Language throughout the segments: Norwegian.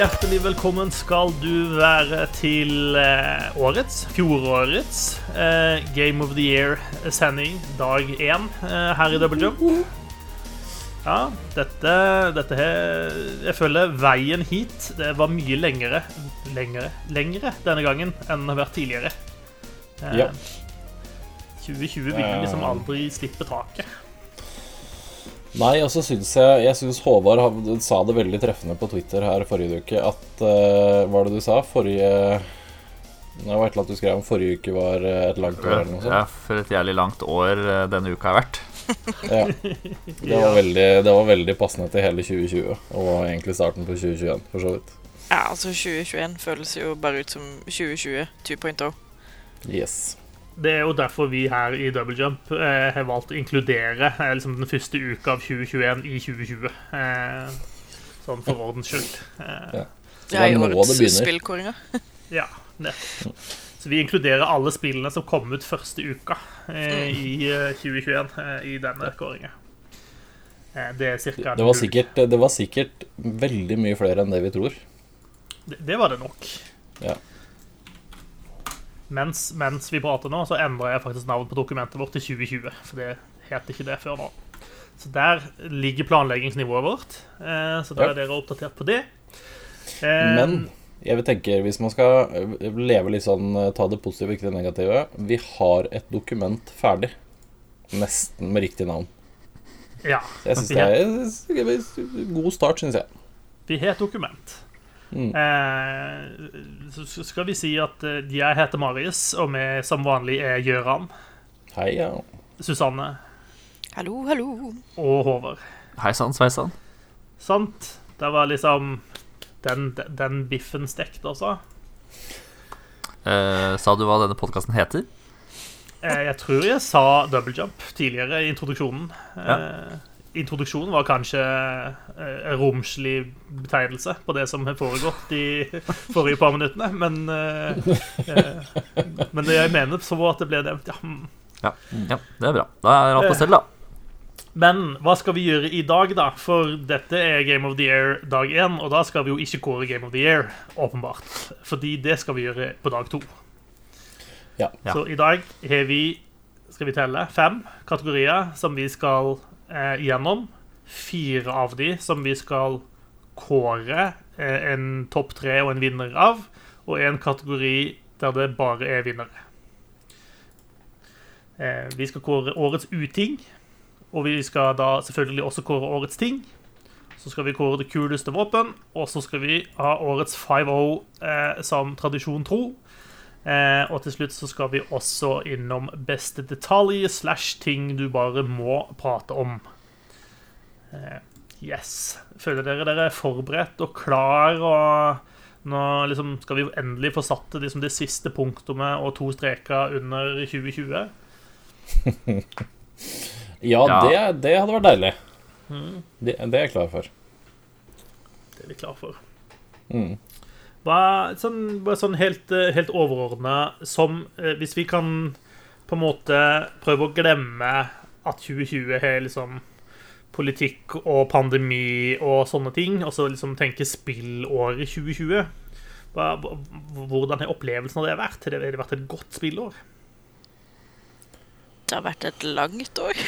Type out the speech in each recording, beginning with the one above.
Hjertelig velkommen skal du være til eh, årets, fjorårets, eh, Game of the Year-sending dag én eh, her i Double Jump. Ja, dette, dette her Jeg føler veien hit det var mye lengre, lengre, lengre denne gangen enn det har vært tidligere. Eh, Ja. 2020 vil liksom aldri slippe taket. Nei, og så syns jeg Jeg syns Håvard har- sa det veldig treffende på Twitter her forrige uke at uh, Hva var det du sa? Forrige Det var et eller annet du skrev om forrige uke var eh, et langt år eller noe sånt. Ja, for et jævlig langt år eh, denne uka har vært. Ja. Det var, veldig, det var veldig passende til hele 2020, og egentlig starten på 2021, for så vidt. Ja, altså 2021 føles jo bare ut som 2020 2.0. Yes. Det er jo derfor vi her i Double Jump eh, har valgt å inkludere eh, liksom den første uka av 2021 i 2020. Eh, sånn for ordens skyld. Eh, Ja. Det i er årets det spillkåringer. ja, nettopp. Så vi inkluderer alle spillene som kom ut første uka eh, i eh, 2021 eh, i denne kåringen. Eh, det er Det var, sikkert, det var sikkert veldig mye flere enn det vi tror. Det, det var det nok. Ja. Mens, mens vi prater nå, så endrer jeg faktisk navn på dokumentet vårt til 2020. For det het ikke det før nå. Så der ligger planleggingsnivået vårt. Eh, så da er dere oppdatert på det. Eh, Men jeg vil tenke, hvis man skal eh, leve litt sånn eh, Ta det positive, ikke det negative Vi har et dokument ferdig. Nesten med riktig navn. Ja. Jeg syns det er en god start, syns jeg. Vi har et dokument. Mm. Eh, så skal vi si at eh, jeg heter Marius, og vi som vanlig er Gøran, Hei, ja. Susanne Hallo, hallo. og Håvard. Hei sann, sveisann. Sant? Det var liksom den, den biffen stekt, altså. Eh, sa du hva denne podkasten heter? Eh, Jeg tror jeg sa double jump tidligere i introduksjonen. Eh, Introduksjonen var kanskje eh, en romslig betegnelse på det som har foregått de forrige par minuttene, men eh, eh, Men det jeg mener så at det ble nevnt, ja. Ja, ja det er bra. Da er alt på stell, da. Men hva skal vi gjøre i dag, da? For dette er Game of the Year dag én, og da skal vi jo ikke kåre Game of the Year, åpenbart. Fordi det skal vi gjøre på dag to. Ja. Ja. Så i dag har vi, skal vi telle, fem kategorier som vi skal eh, gjennom. Fire av de som vi skal kåre eh, en topp tre og en vinner av. Og en kategori der det bare er vinnere. Eh, vi skal kåre årets uting. Og vi skal da selvfølgelig også kåre årets ting. Så skal vi kåre det kuleste våpen, og så skal vi ha årets 5-0 eh, som tradisjon tro. Eh, og til slutt så skal vi også innom beste detalj slash ting du bare må prate om. Eh, yes. Føler dere dere er forberedt og klar, og nå liksom skal vi endelig få satt det, liksom det siste punktumet og to streker under 2020? Ja, Ja. Det, det hadde vært deilig. Det, det er jeg klar for. Det er vi klar for. Mm. Hva, sånn, sånn helt, eh, helt overordna som eh, Hvis vi kan på en måte prøve å glemme at 2020 har liksom politikk og pandemi og sånne ting, og så liksom tenke spillåret 2020 hva, Hvordan har opplevelsen av det vært? Har det, har det vært et godt spillår? Det har vært et langt år.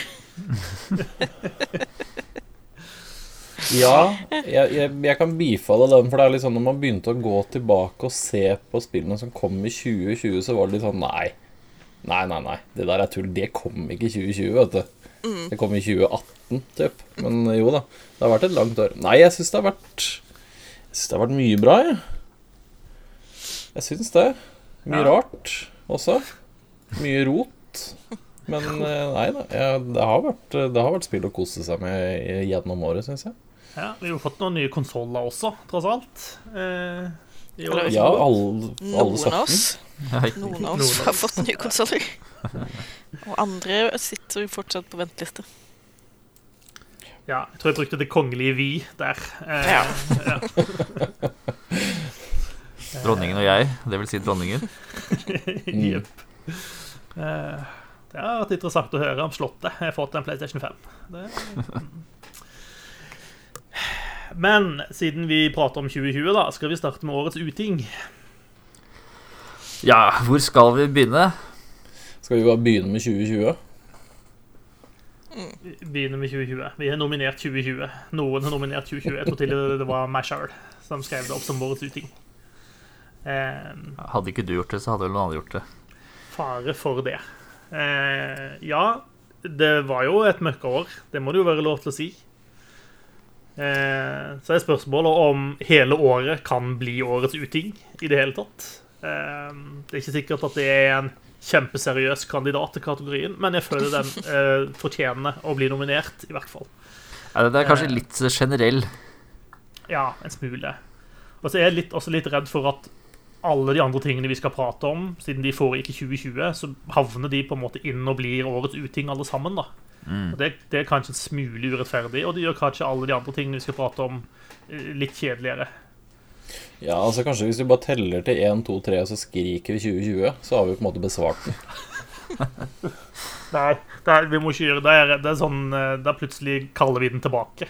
Ja, jeg, jeg, jeg kan bifalle den, for det er litt sånn når man begynte å gå tilbake og se på spillene som kom i 2020, så var det litt sånn Nei, nei, nei. nei Det der er tull. Det kom ikke i 2020, vet du. Det kom i 2018, typ. Men jo da, det har vært et langt år. Nei, jeg syns det har vært Jeg synes det har vært mye bra, jeg. Jeg syns det. Mye Ja. rart også. Mye rot. Men eh, nei da. Ja, det, har vært, det har vært spill å kose seg med gjennom året, syns jeg. Ja, Vi har jo fått noen nye konsoller også, tross alt. Eh, jo, Ja, alle, alle Noen 17. av oss Noen av oss har fått nye konsoller. Og andre sitter fortsatt på venteliste. Ja, jeg tror jeg brukte det kongelige vi der. Eh, Ja. ja. Dronningen og jeg, det vil si dronningen. Jepp. Eh, Det har vært interessant å høre om Slottet jeg har fått en PlayStation 5. Det... Men siden vi prater om 2020, da, skal vi starte med årets uting. Ja, hvor skal vi begynne? Skal vi bare begynne med 2020? Begynne med 2020. Vi har nominert 2020. Noen har nominert 2020. Jeg tror til det var meg sjøl som skrev det opp som årets uting. Um, Hadde ikke du gjort det, så hadde vel noen andre gjort det. fare for det. Uh, ja, det var jo et møkkaår. Det må det jo være lov til å si. Eh, så er spørsmålet om hele året kan bli årets uting i det hele tatt. Eh, det er ikke sikkert at det er en kjempeseriøs kandidat til kategorien, men jeg føler den eh, fortjener å bli nominert, i hvert fall. Ja, det er kanskje Eh. litt generell. Ja, en smule. Og så er jeg litt, også litt redd for at alle de andre tingene vi skal prate om, siden de foregikk i 2020, så havner de på en måte inn og blir årets uting alle sammen. da. Og det, det er kanskje en smule urettferdig, og det gjør kanskje alle de andre tingene vi skal prate om, eh, litt kjedeligere. Ja, altså kanskje hvis vi bare teller til 1, 2, 3, og så skriker vi 2020, så har vi på en måte besvart den. Nei, det er, vi må ikke gjøre det. Er, det er sånn, eh, Da plutselig kaller vi den tilbake.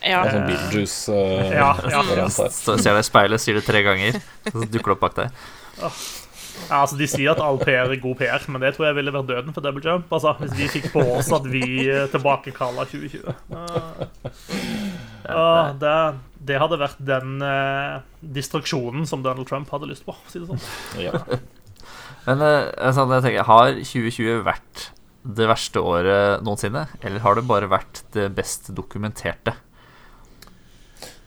Ja. Det er sånn Beetlejuice uh, Ja, ja. Så ser deg i speilet, sier det tre ganger, så dukker det opp bak deg. Ja, altså De sier at all PR er god PR, men det tror jeg ville vært døden for double jump. Altså, Hvis vi fikk på oss at vi eh, tilbakekaller 2020. Uh, det, det hadde vært den uh, distraksjonen som Donald Trump hadde lyst på. for å Si det sånn. Ja. Men sånn, jeg tenker, har 2020 vært det verste året noensinne? Eller har det bare vært det best dokumenterte?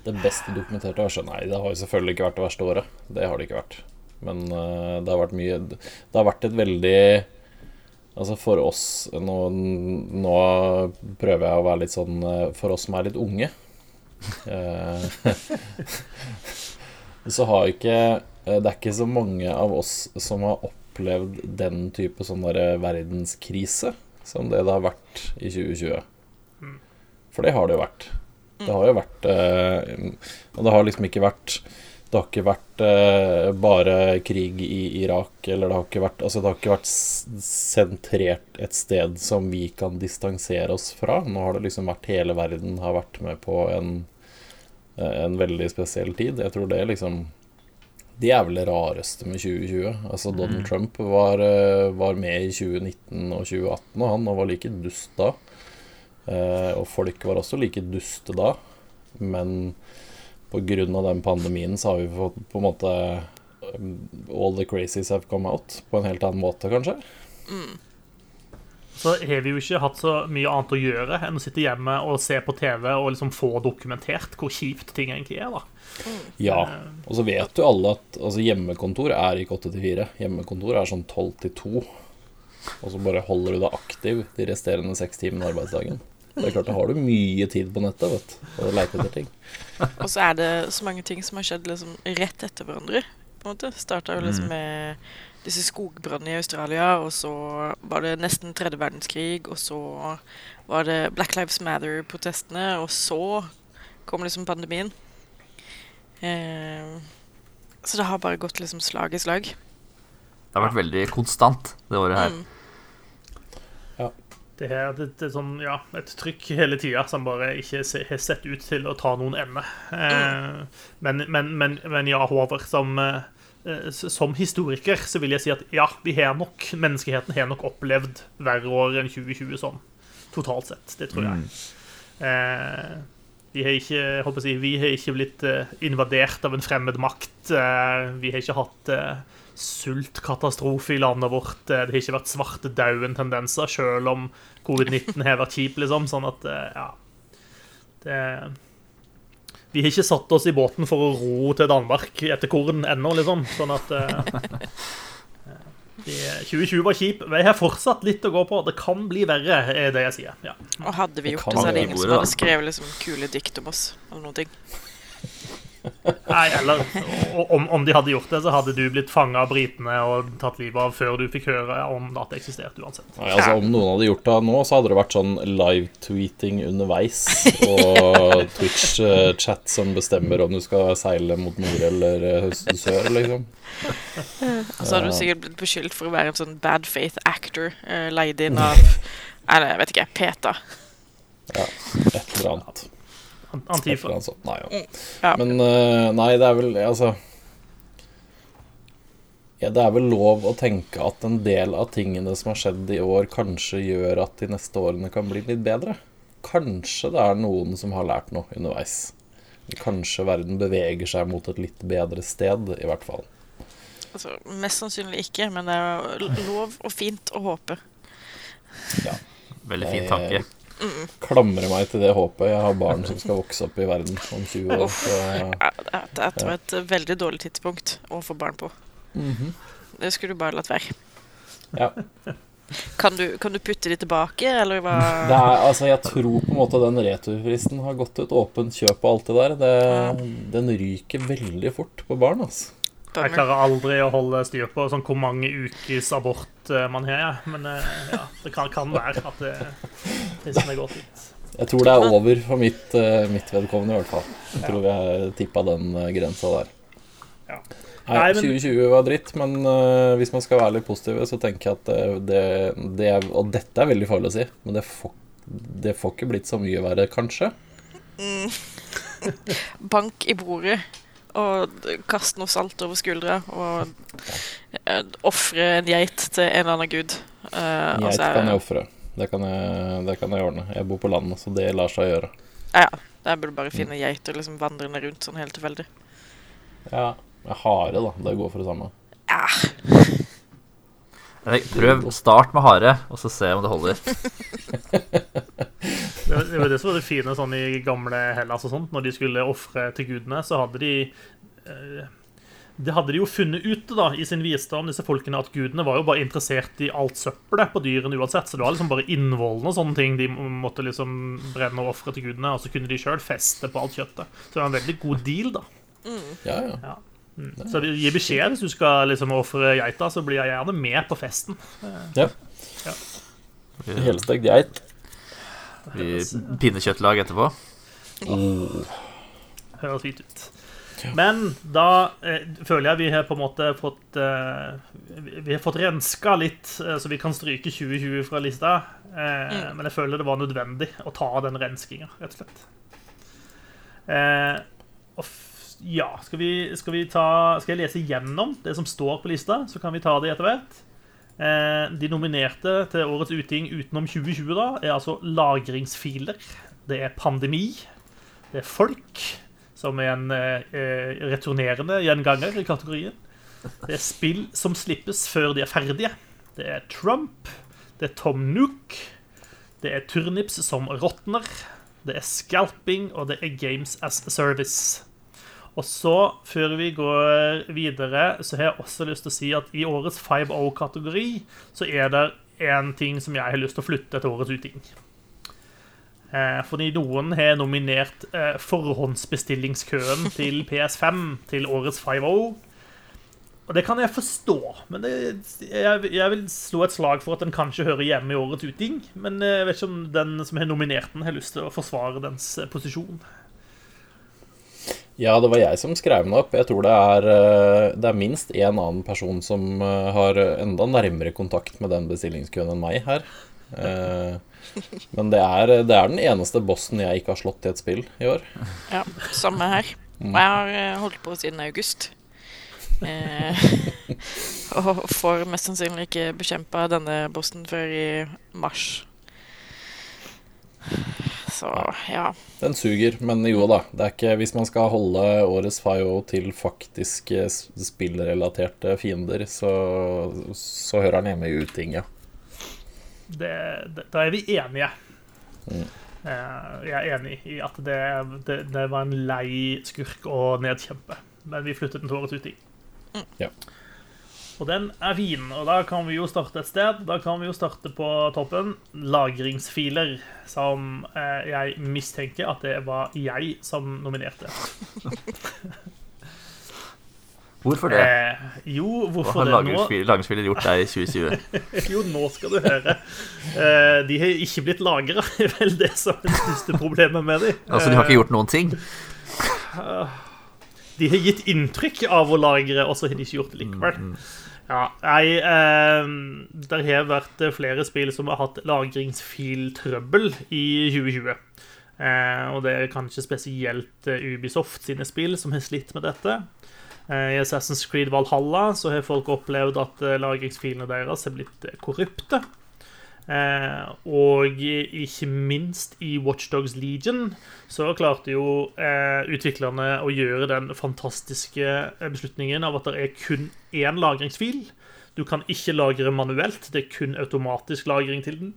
Det beste dokumenterte verset Nei, det har jo selvfølgelig ikke vært det verste året. Det har det ikke vært. Men eh, det har vært mye Det har vært et veldig Altså for oss Nå, nå prøver jeg å være litt sånn eh, For oss som er litt unge eh, Så har ikke Det er ikke så mange av oss som har opplevd den type sånn verdenskrise som det det har vært i 2020. For det har det jo vært. Det har jo vært Og det har liksom ikke vært Det har ikke vært eh, bare krig i Irak, eller det har ikke vært Altså, det har ikke vært sentrert et sted som vi kan distansere oss fra. Nå har det liksom vært Hele verden har vært med på en en veldig spesiell tid. Jeg tror det liksom Det er vel det rareste med 2020. Altså Donald Trump var, eh, var med i 2019 og 2018, og han var like dust da. Eh, og folk var også like duste da. Men pga. den pandemien så har vi fått på en måte um, All the crazies have come out på en helt annen måte, kanskje. Så har vi jo ikke hatt så mye annet å gjøre enn å sitte hjemme og se på TV og liksom få dokumentert hvor kjipt ting egentlig er. da. Ja. Og så vet jo alle at altså, hjemmekontor er ikke 8 til 4. Hjemmekontor er sånn 12 til 2. Og så bare holder du deg aktiv de resterende seks timene arbeidsdagen. Det er klart, Da har du mye tid på nettet vet du, og leter etter ting. Og så er det så mange ting som har skjedd liksom rett etter hverandre. på en måte. Starta jo liksom med disse skogbrannene i Australia, og så var det nesten tredje verdenskrig, og så var det Black Lives Matter-protestene, og så kom liksom pandemien. Eh, så det har bare gått liksom slag i slag. Det har vært veldig konstant det året her. Mm. Det er, et, et, sånn, ja, et trykk hele tida som bare ikke har sett ut til å ta noen ende. Eh, men, men, men, men ja, Håvard, som, eh, som historiker så vil jeg si at ja, vi har nok, menneskeheten har nok opplevd verre år enn 2020 sånn, totalt sett. Det tror jeg. Eh, vi har ikke, jeg si, vi har ikke blitt eh, invadert av en fremmed makt. Eh, vi har ikke hatt eh, sultkatastrofe i landet vårt. Eh, Det har ikke vært svartedauden-tendenser, selv om covid-19 har vært kjip, liksom. Sånn at, eh, ja det, Vi har ikke satt oss i båten for å ro til Danmark etter korn ennå, liksom. Sånn at uh, de, 2020 var kjip. Vi har fortsatt litt å gå på. Det kan bli verre, er det jeg sier. Ja. Og hadde vi gjort det, så hadde ingen som hadde skrevet liksom kule dikt om oss. Eller noen ting. Nei, eller om, om de hadde gjort det, så hadde du blitt fanga av britene og tatt livet av før du fikk høre om at det eksisterte uansett. Nei, altså Om noen hadde gjort det nå, så hadde det vært sånn live-tweeting underveis. Og Twitch-chat som bestemmer om du skal seile mot nord eller eh, sør, liksom. Og så hadde du sikkert blitt beskyldt for å være en sånn bad faith actor eh, leid inn av Eller jeg vet ikke, PETA. Et eller annet. Antifa. Nei, ja. Ja. Men eh, nei, det er vel Altså ja, Det er vel lov å tenke at en del av tingene som har skjedd i år, kanskje gjør at de neste årene kan bli litt bedre. Kanskje det er noen som har lært noe underveis. Kanskje verden beveger seg mot et litt bedre sted, i hvert fall. Altså, mest sannsynlig ikke, men det er lov og fint å håpe. Veldig fin tanke. Klamrer meg til det håpet. Jeg har barn som skal vokse opp i verden om 20 år. Så Ja, det er et veldig dårlig tidspunkt å få barn på. Det skulle du bare latt være. ja. Kan du, kan du putte de tilbake, eller hva? Det er, altså, jeg tror på en måte den returfristen har gått ut. Åpent kjøp og alt det der. Det, den ryker veldig fort på barn, altså. Jeg klarer aldri å holde styr på sånn hvor mange ukers abort eh, man har. jeg. Men eh, ja, det kan, kan være at det, fristen er gått ut. Jeg tror det er over for mitt, eh, mitt vedkommende, i hvert fall. Jeg tror vi har tippa den grensa der. Ja. Nei, Nei, men- 2020 var dritt, men uh, hvis man skal være litt positiv, så tenker jeg at det, det, det er, Og dette er veldig farlig å si, men det får, det får ikke blitt så mye verre, kanskje. Bank i bordet og kaste noe salt over skuldra og uh, ofre en geit til en eller annen gud. Uh, Geit er kan jeg ofre. Det, kan jeg- det kan jeg ordne. Jeg bor på landet, så det lar seg gjøre. Ja, der burde du bare finne geiter liksom vandrende rundt sånn helt tilfeldig. Ja, Hare, da. Det går for det samme. Ja, Prøv start med hare, og så se om det holder. Det var det, det som var det fine sånn i gamle Hellas og sånt. Når de skulle ofre til gudene, så hadde de eh, Det hadde de jo funnet ut da, i sin visdom, disse folkene, at gudene var jo bare interessert i alt søppelet på dyrene uansett. Så det var liksom bare innvollene og sånne ting de måtte liksom brenne og ofre til gudene. Og så kunne de sjøl feste på alt kjøttet. Så det var en veldig god deal, da. Ja, ja. Ja. Mm. Så gi beskjed hvis du skal liksom ofre geita, så blir jeg gjerne med på festen. Ja Helstekt geit. Vi Pinnekjøttlag etterpå. Oh. Høres fint ut. Men da eh, føler jeg vi har på en måte fått eh, Vi har fått renska litt, eh, så vi kan stryke 2020 fra lista. Eh, Men jeg føler det var nødvendig å ta den renskinga, rett og slett. Eh, og f ja, skal vi, skal vi ta Skal jeg lese gjennom det som står på lista, så kan vi ta det etter hvert. Eh, de nominerte til årets uting utenom 2020 da, er altså lagringsfiler. Det er pandemi. Det er folk, som er en eh, returnerende gjenganger i kategorien. Det er spill som slippes før de er ferdige. Det er Trump. Det er Tom Nook. Det er turnips som råtner. Det er scalping, og det er Games as a Service. Og så, før vi går videre, så har jeg også lyst til å si at i årets 5O-kategori så er det en ting som jeg har lyst til å flytte til årets uting. Eh, fordi noen har nominert eh, forhåndsbestillingskøen til PS5 til årets 5O. Og det kan jeg forstå, men det, jeg, jeg vil slå et slag for at den kanskje hører hjemme i årets uting. Men jeg vet ikke om den som har nominert den, har lyst til å forsvare dens eh, posisjon. Ja, det var jeg som skrev den opp. Jeg tror det er, eh, det er minst én annen person som eh, har enda nærmere kontakt med den bestillingskøen enn meg her. Eh, Men det er, det er den eneste bossen jeg ikke har slått i et spill i år. ja, samme her. Og jeg har holdt på siden august. Og får mest sannsynlig ikke bekjempa denne bossen før i mars. Så ja. Den suger, men jo da. Det er ikke, hvis man skal holde årets FIO til faktiske spillrelaterte fiender, så, så hører den hjemme i Utinget. ja. Da er vi enige. Mm. Eh, Jeg er enig i at det, det, det var en lei skurk å nedkjempe. Men vi flyttet den til årets uting. Ja. Og den er fin. Og da kan vi jo starte et sted. Da kan vi jo starte på toppen. Lagringsfiler, som eh, jeg mistenker at det var jeg som nominerte. Hvorfor det? Eh, jo, Hva hvorfor har det nå? lagringsspiller gjort deg i 2020? Jo, nå skal du høre. Eh, de har ikke blitt lagra, er vel det som er det største problemet med dem. Altså, de har ikke gjort noen ting? De har gitt inntrykk av å lagre, og så har de ikke gjort det likevel. Ja, nei eh, Det har vært flere spill som har hatt lagringsfiltrøbbel i 2020. Eh, og det er kanskje spesielt eh, Ubisoft sine spill som har slitt med dette. Eh, I Assassin's Creed Valhalla så har folk opplevd at eh, lagringsfilene deres er blitt eh, korrupte. Eh, og ikke minst i Watchdogs Legion så klarte jo eh, utviklerne å gjøre den fantastiske eh, beslutningen av at det er kun én lagringsfil. Du kan ikke lagre manuelt, det er kun automatisk lagring til den.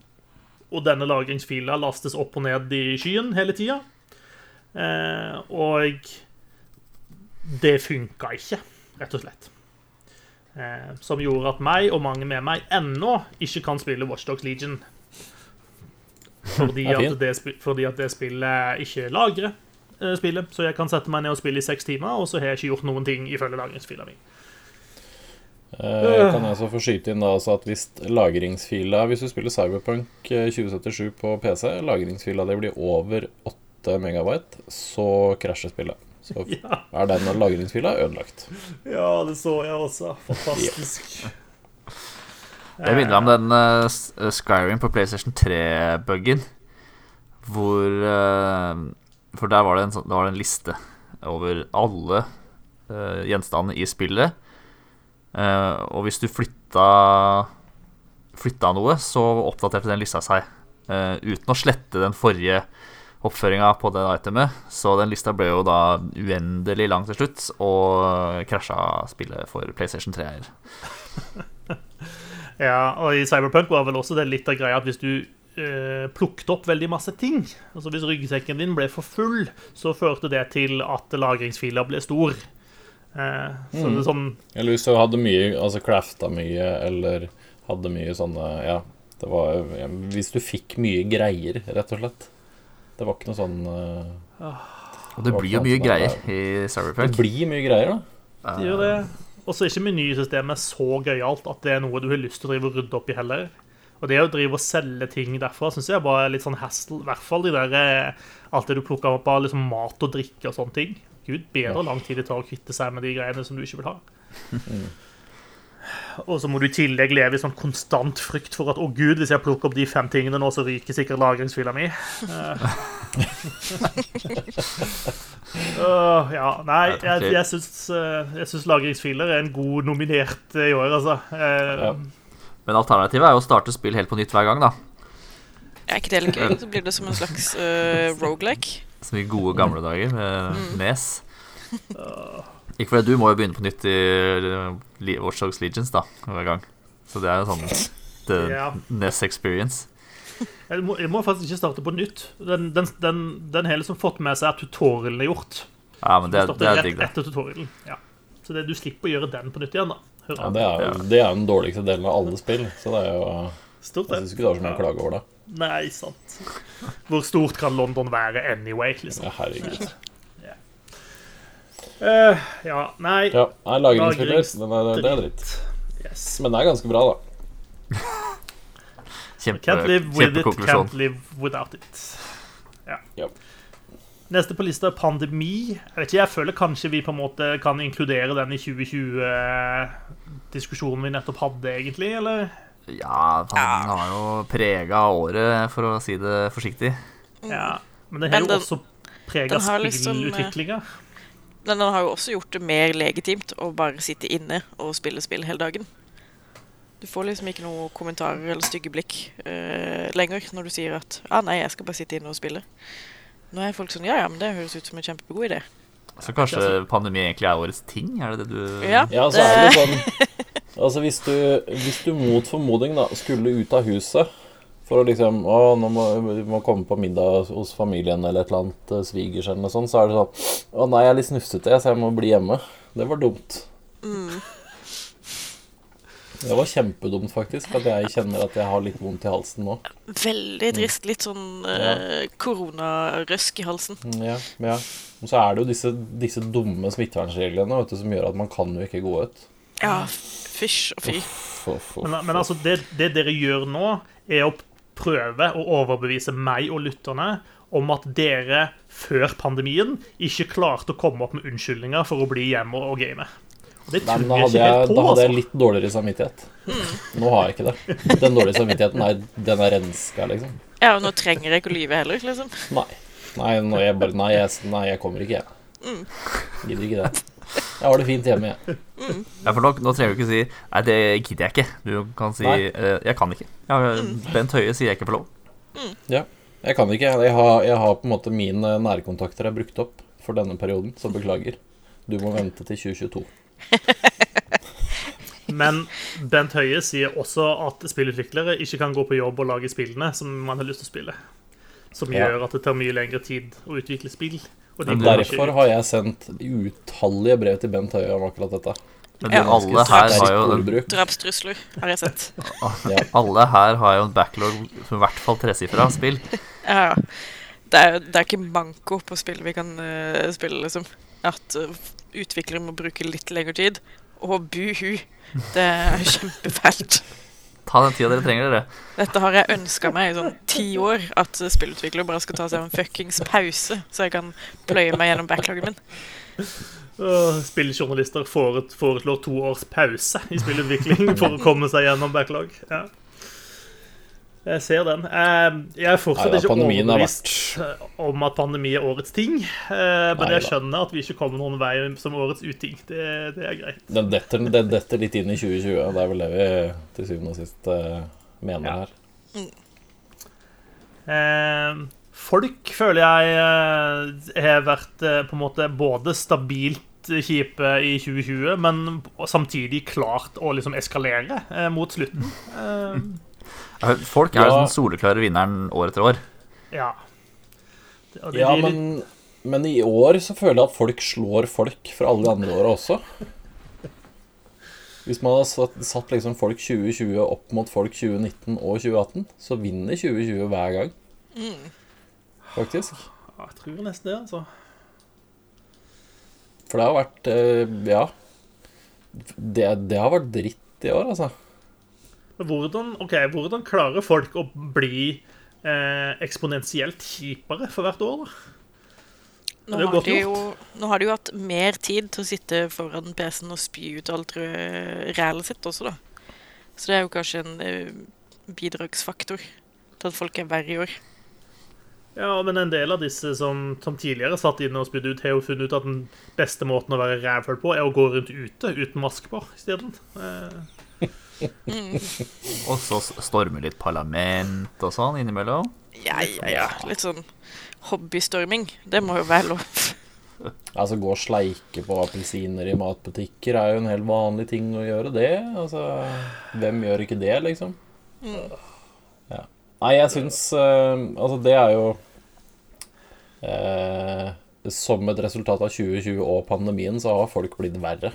Og denne lagringsfila lastes opp og ned i skyen hele tida. Og det funka ikke, rett og slett. Eh, som gjorde at meg og mange med meg ennå ikke kan spille Watchdogs Legion. Fordi at det, fordi at det spillet ikke lagrer eh, spillet. Så jeg kan sette meg ned og spille i seks timer, og så har jeg ikke gjort noen ting ifølge lagringsfila mi. Eh, kan jeg så få skyte inn da altså at hvis lagringsfila Hvis du spiller Cyberpunk eh, 2077 på PC, lagringsfila det blir over 8 megabyte, så krasjer spillet. Så Ja. er den lagringsfila ødelagt. ja, det så jeg også. Fantastisk. Det minner om den uh, Skyrim på PlayStation 3-buggen. Hvor uh, For der var det en, sånn, det en liste over alle uh, gjenstandene i spillet. Eh, og hvis du flytta Flytta noe, så oppdaterte den lista seg. uten å slette den forrige oppføringa på det itemet. Så den lista ble jo da uendelig lang til slutt, og krasja spillet for PlayStation 3 er Ja, og i Cyberpunk var vel også det litt av greia at hvis du eh, plukket opp veldig masse ting, altså hvis ryggsekken din ble for full, så førte det til at lagringsfila ble stor. Eh, så det er sånn Eller hvis du hadde mye, altså crafta mye, eller hadde mye sånne Ja, det var Hvis du fikk mye greier, rett og slett. Det var ikke noe sånn uh, Og det blir jo mye greier der. i Det blir mye greier, da. Det gjør det. Og så er ikke menysystemet så gøyalt at det er noe du har lyst til å drive og rydde opp i heller. Og det å drive og selge ting derfra syns jeg bare er litt sånn hassle. I hvert fall de der eh, Alt det du plukker opp av liksom mat og drikke og sånne ting. Gud bedre lang tid det tar å kvitte seg med de greiene som du ikke vil ha. Og så må du i tillegg leve i sånn konstant frykt for at å gud, hvis jeg plukker opp de fem tingene nå, så ryker sikkert lagringsfila mi. Uh. Ja, nei, jeg, jeg syns, eh, jeg syns lagringsfiler er en god nominert eh, i år, altså. Uh, Ja. Men alternativet er jo å starte spill helt på nytt hver gang, da. Er ikke det litt gøy? Så blir det som en slags uh, rogelike. Som i gode gamle dager med Nes. Ikke fordi du må jo begynne på nytt i Watch Dogs Legions da, hver gang. Så det er jo sånn the Ja. Ness experience. Jeg må, jeg må faktisk ikke starte på nytt. Den, den, den, den har liksom fått med seg at tutorialen er gjort. Ja, men det, er- det er digg, det. etter tutorialen. Ja. Så det, du slipper å gjøre den på nytt igjen, da. Ja, det, er, jo- det er den dårligste delen av alle spill, så det er jo Stort, Jeg det. syns ikke du har så mye å klage over det. Nei, sant. Hvor stort kan London være anyway, liksom? Ja, herregud. Eh, ja, nei Ja, nei, lagringsspiller, Lagrings- den er, det er dritt. Yes. Men det er ganske bra, da. Kjempe, Can't live with it, kjempekonklusjon. can't live without it. Ja. Yep. Neste på lista er pandemi. Jeg vet ikke, jeg føler kanskje vi på en måte kan inkludere den i 2020-diskusjonen vi nettopp hadde, egentlig, eller? Ja, den har jo prega året, for å si det forsiktig. Ja. Men det har jo også prega spillutviklinga. liksom, spillutviklinga. Men den har jo også gjort det mer legitimt å bare sitte inne og spille spill hele dagen. Du får liksom ikke noen kommentarer eller stygge blikk uh, lenger når du sier at ah, 'nei, jeg skal bare sitte inne og spille'. Nå er folk sånn 'ja ja, men det høres ut som en kjempegod idé'. Så kanskje pandemi egentlig er årets ting? Er det det du Ja, Ja, så er det sånn Altså, hvis du, hvis du mot formodning da skulle ut av huset for å liksom Å, nå må vi må komme på middag hos familien eller et eller annet eh, svigers eller noe sånt, så er det sånn Å nei, jeg er litt snufsete, så jeg må bli hjemme. Det var dumt. Det var kjempedumt, faktisk, at jeg kjenner at jeg har litt vondt i halsen nå. Veldig trist. Litt sånn eh, koronarøsk i halsen. Mm, Ja, ja. Og så er det jo disse, disse dumme smittevernreglene vet du, som gjør at man kan jo ikke gå ut. Ja, fysj og fy. Men, men altså, det, det dere gjør nå, er å prøve å overbevise meg og lytterne om at dere før pandemien ikke klarte å komme opp med unnskyldninger for å bli hjemme og game. Og det Nei, tror men da jeg hadde ikke jeg, helt på, da hadde jeg altså. litt dårligere samvittighet. Nå har jeg ikke det. Den dårlige samvittigheten er, den er renska, liksom. Ja, og nå trenger jeg ikke å lyve heller, liksom. Nei. Nei, nå jeg bare, nei, jeg, nei, jeg kommer ikke, jeg. Gidder ikke det. Jeg har det fint hjemme, jeg. Ja, for nå, nå trenger du ikke si Nei, det gidder jeg ikke. Du kan si eh, Jeg kan ikke. Ja, Bent Høie sier jeg ikke får lov. Ja, jeg kan ikke. Jeg har, jeg har på en måte mine nærkontakter er brukt opp for denne perioden, så beklager. Du må vente til 2022. Men Bent Høie sier også at spillutviklere ikke kan gå på jobb og lage spillene som man har lyst til å spille. Som Ja. gjør at det tar mye lengre tid å utvikle spill. Og de Derfor har jeg sendt utallige brev til Bent Høie om akkurat dette. Men Ja. alle her har jo en, Drapstrusler har jeg sett. Ja. Alle her har jo en backlog som i hvert fall tresifra spill. Ja, ja. Det er, det er ikke manko på spill vi kan uh, spille, liksom. At uh, utviklere må bruke litt lengre tid. Og buhu. Det er kjempefælt. Ta den tida dere trenger, dere. Dette har jeg ønska meg i sånn ti år. At spillutviklere bare skal ta seg en fuckings pause, så jeg kan pløye meg gjennom backloggen min. Spilljournalister fore- foreslår to års pause i spillutvikling for å komme seg gjennom backlog. Ja. Jeg ser den. Eh, Jeg er fortsatt Neida, ikke overbevist om at pandemi er årets ting. Men Men jeg skjønner at vi ikke kommer noen vei som årets uting. Det, det er greit. Den detter, den detter litt inn i 2020. Det er vel det vi til syvende og sist eh, mener Ja. her. Eh, Folk føler jeg eh, har vært eh, på en måte både stabilt kjipe i 2020, men samtidig klart å liksom eskalere eh, mot slutten. Folk er jo Ja. den soleklare vinneren år etter år. Ja. Det- det Ja, men, men i år så føler jeg at folk slår folk fra alle de andre åra også. Hvis man hadde satt, satt liksom folk 2020 opp mot folk 2019 og 2018, så vinner 2020 hver gang. Faktisk. Ja, jeg tror nesten det, altså. For det har vært eh, Ja. Det, det har vært dritt i år, altså. Hvordan, okay, hvordan klarer folk å bli eh, eksponentielt kjipere for hvert år? da? Nå har, de jo, nå har de jo hatt mer tid til å sitte foran PC-en og spy ut alt rælet sitt også, da. Så det er jo kanskje en eh, bidragsfaktor til at folk er verre i år. Ja, men en del av disse som, som tidligere satt inne og spydde ut, har jo funnet ut at den beste måten å være rævhull på, er å gå rundt ute uten maske på isteden. Eh, Og så stormer litt parlament og sånn innimellom. Ja, ja, ja. Litt sånn hobbystorming. Det må jo være lov. Altså Gå og sleike på appelsiner i matbutikker er jo en helt vanlig ting å gjøre, det. Altså, Hvem gjør ikke det, liksom? Ja. Nei, jeg syns uh, Altså, det er jo uh, Som et resultat av 2020 og pandemien, så har folk blitt verre.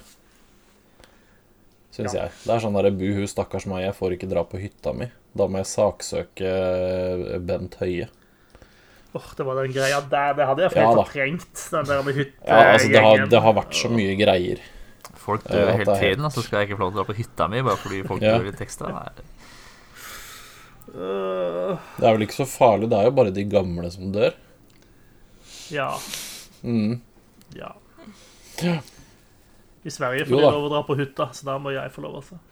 Syns jeg. Det er sånn derre buhu, stakkars meg, jeg får ikke dra på hytta mi. Da må jeg saksøke eh, Bent Høie. Åh, det var den greia der. Det hadde jeg Ja trengt, fortrengt. Den der med Ja, altså, det har, det har vært så mye greier. Folk dør ja, hele tiden, og så skal jeg ikke få lov til å dra på hytta mi bare fordi folk Ja. dør litt ekstra. Det er vel ikke så farlig, det er jo bare de gamle som dør. ja. Mm. Ja. I Sverige får de lov å dra på hytta, så da må jeg få lov, altså.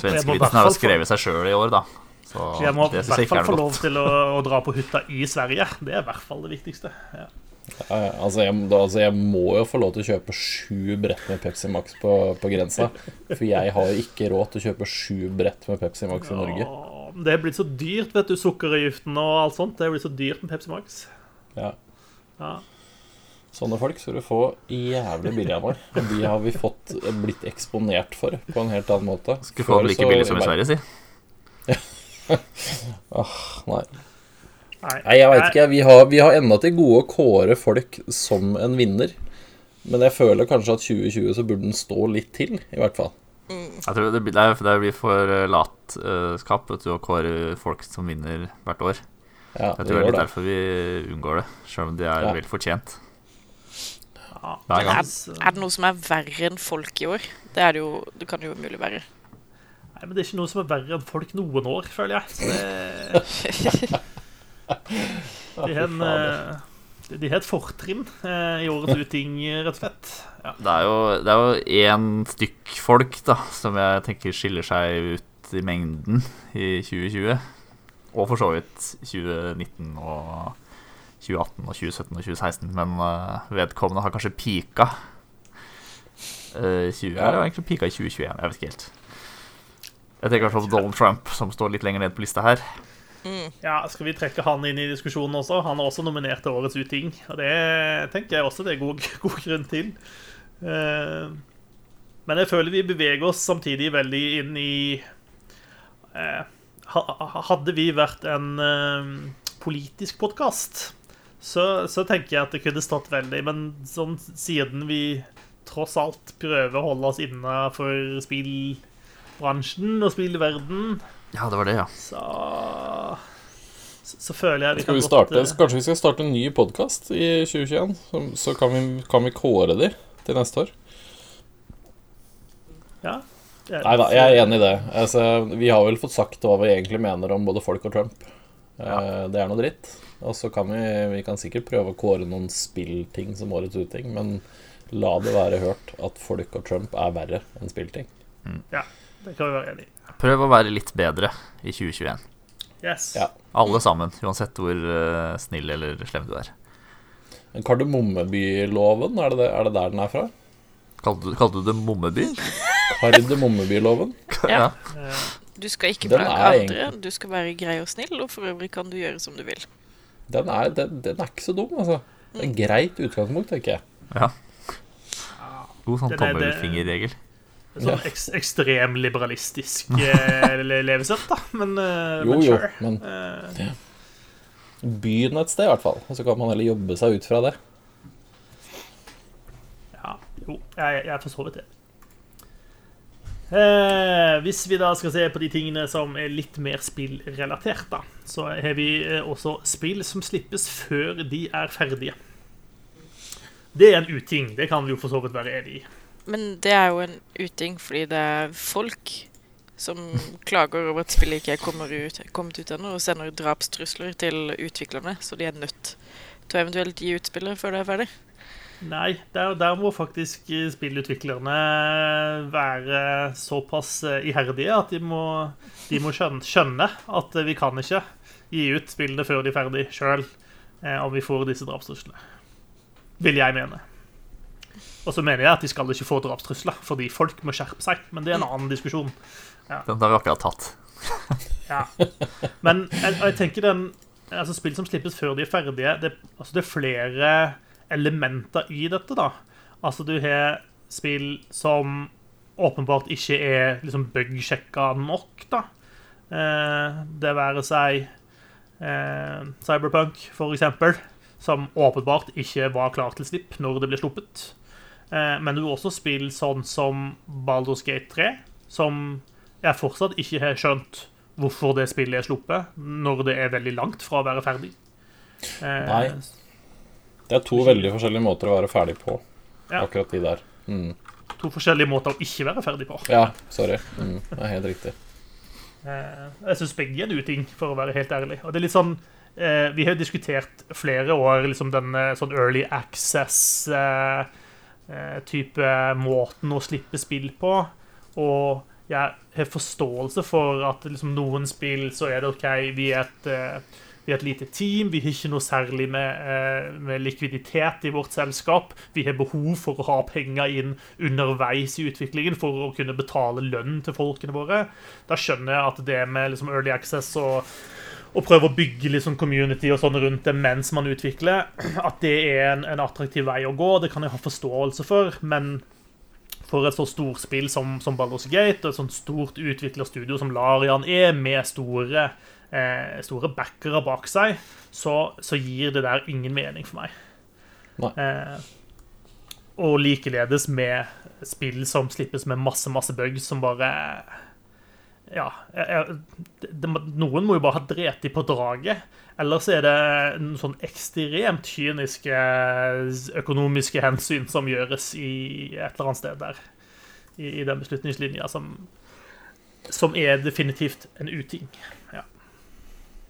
Svenskevitsen har jo skrevet seg sjøl i år, da. Så Så jeg må i hvert fall få lov til å, å dra på hytta i Sverige. Det er i hvert fall det viktigste. Ja. Ja, ja, altså, jeg, da, altså, jeg må jo få lov til å kjøpe sju brett med Pepsi Max på, på grensa. For jeg har jo ikke råd til å kjøpe sju brett med Pepsi Max i Norge. Det er blitt så dyrt, vet du. Sukkeravgiften og alt sånt. Det er blitt så dyrt med Pepsi Max. Ja. Ja. Sånne folk skal du få jævlig billig av meg. Og de har vi fått blitt eksponert for på en helt annen måte. Skulle få det like billig som i Sverige, si. Nei. Nei, Nei, jeg veit ikke. Vi har, vi har ennå til gode å kåre folk som en vinner. Men jeg føler kanskje at 2020 så burde den stå litt til, i hvert fall. Jeg tror det, blir- det, er, det blir for eh, latskap vet du, å kåre folk som vinner hvert år. Ja, Jeg tror det er litt det. derfor vi unngår det, sjøl om det er Ja. vel fortjent. Ja. Hver gang. Er, er det noe som er verre enn folk i år? Det er det jo Det kan jo umulig være. Nei, men det er ikke noe som er verre enn folk noen år, føler jeg. Det, det, de har en, eh, de har et fortrinn eh, i årets uting, rett og slett. Ja. Det er jo det er jo én stykk folk da som jeg tenker skiller seg ut i mengden i 2020. Og for så vidt 2019 og 2018 og 2017 og 2016. Men eh, vedkommende har kanskje pika. Uh, 20, Ja. Eller egentlig pika i 2021, jeg vet ikke helt. Jeg tenker kanskje på Donald Trump, som står litt lenger ned på lista her. Ja, Skal vi trekke han inn i diskusjonen også? Han er også nominert til Årets uting. Og det tenker jeg også det er god, god grunn til. Uh, men jeg føler vi beveger oss samtidig veldig inn i uh, Hadde vi vært en uh, politisk podkast, så, så tenker jeg at det kunne stått veldig Men sånn siden vi tross alt prøver å holde oss innafor spillbransjen og spillverden Ja, det var det, ja. så, så, så føler jeg vi Skal vi kan starte, godt, eh, kanskje vi skal starte en ny podkast i 2021? Så, så kan, vi, kan vi kåre de til neste år? Ja. Nei da, jeg er enig i det. Altså, vi har vel fått sagt hva vi egentlig mener om både folk og Trump. Ja. Det er noe dritt. Og så kan vi, vi kan sikkert prøve å kåre noen spillting som årets uting, men la det være hørt at folk og Trump er verre enn spillting. Ja, Det kan vi være enig i. Prøv å være litt bedre i 2021. Yes. Ja. Alle sammen, uansett hvor uh, snill eller slem du er. Men Kardemommebyloven, er er det der den er fra? Kalte du, kalte du det Mommeby? Kardemommebyloven? Ja. Eh, Du skal ikke plage andre, du skal være grei og snill, og for øvrig kan du gjøre som du vil. Den er, den, den er ikke så dum, altså. Det er en greit utgangspunkt, tenker jeg. ja. God sånn er tommelfingerregel. Ja. Sånn eks ekstremliberalistisk eh, levesett, da. Men, eh, Jo, men jo, sure. men Eh, begynn et sted, i hvert fall. Og så kan man heller jobbe seg ut fra det. ja, jo, jeg, jeg er for så vidt det. Eh, hvis vi da skal se på de tingene som er litt mer spillrelatert, da, så har vi eh, også spill som slippes før de er ferdige. Det er en uting. Det kan vi jo for så vidt være enig i. Men det er jo en uting fordi det er folk som klager over at spillet ikke er kommet ut, ennå, og sender drapstrusler til utviklerne, så de er nødt til å eventuelt gi ut spillet før det er ferdig. Nei, der, der må faktisk eh, spillutviklerne være såpass eh, iherdige at de må, de må skjønne, skjønne at eh, vi kan ikke gi ut spillene før de er ferdig sjøl, om vi får disse drapstruslene. Vil jeg mene. Og så mener jeg at de skal ikke få drapstrusler, fordi folk må skjerpe seg. Men det er en annen diskusjon. Den har vi akkurat tatt. Ja. Men jeg, jeg tenker den altså Spill som slippes før de er ferdige, det, altså det er flere elementer i dette. da Altså Du har spill som åpenbart ikke er liksom bug-sjekka nok. da eh, Det være seg eh, Cyberpunk, for eksempel, som åpenbart ikke var klar til slipp når det ble sluppet. Eh, men du har også spill sånn som Baldur's Gate 3, som jeg fortsatt ikke har skjønt hvorfor det spillet er sluppet, når det er veldig langt fra å være ferdig. Eh, Nei. Det er to veldig forskjellige måter å være ferdig på. Ja. Akkurat de der. Mm. To forskjellige måter å ikke være ferdig på. Ja, sorry. Mm. Det er helt riktig. Eh, jeg syns begge er en uting, for å være helt ærlig. Og det er litt sånn eh, Vi har jo diskutert flere år liksom denne sånn early access-type måten å slippe spill på. Og jeg har forståelse for at liksom, noen spill så er det OK, vi er et eh, vi er et lite team, vi har ikke noe særlig med, eh, med likviditet i vårt selskap. Vi har behov for å ha penger inn underveis i utviklingen for å kunne betale lønn til folkene våre. Da skjønner jeg at det med liksom early access og, og prøve å bygge liksom community og sånn rundt det mens man utvikler, at det er en, en attraktiv vei å gå. Det kan jeg ha forståelse for, men for et så stort spill som, som Baldur's Gate, og et sånt stort utviklerstudio som Larian er, med store eh, store backere bak seg, så, så gir det der ingen mening for meg. Eh, og likeledes med spill som slippes med masse, masse bugs som bare Ja. Jeg, jeg, det, det, noen må jo bare ha drept de på draget. Ellers er det sånn ekstremt kyniske økonomiske hensyn som gjøres i et eller annet sted der. I, i den beslutningslinja som, som er definitivt en uting.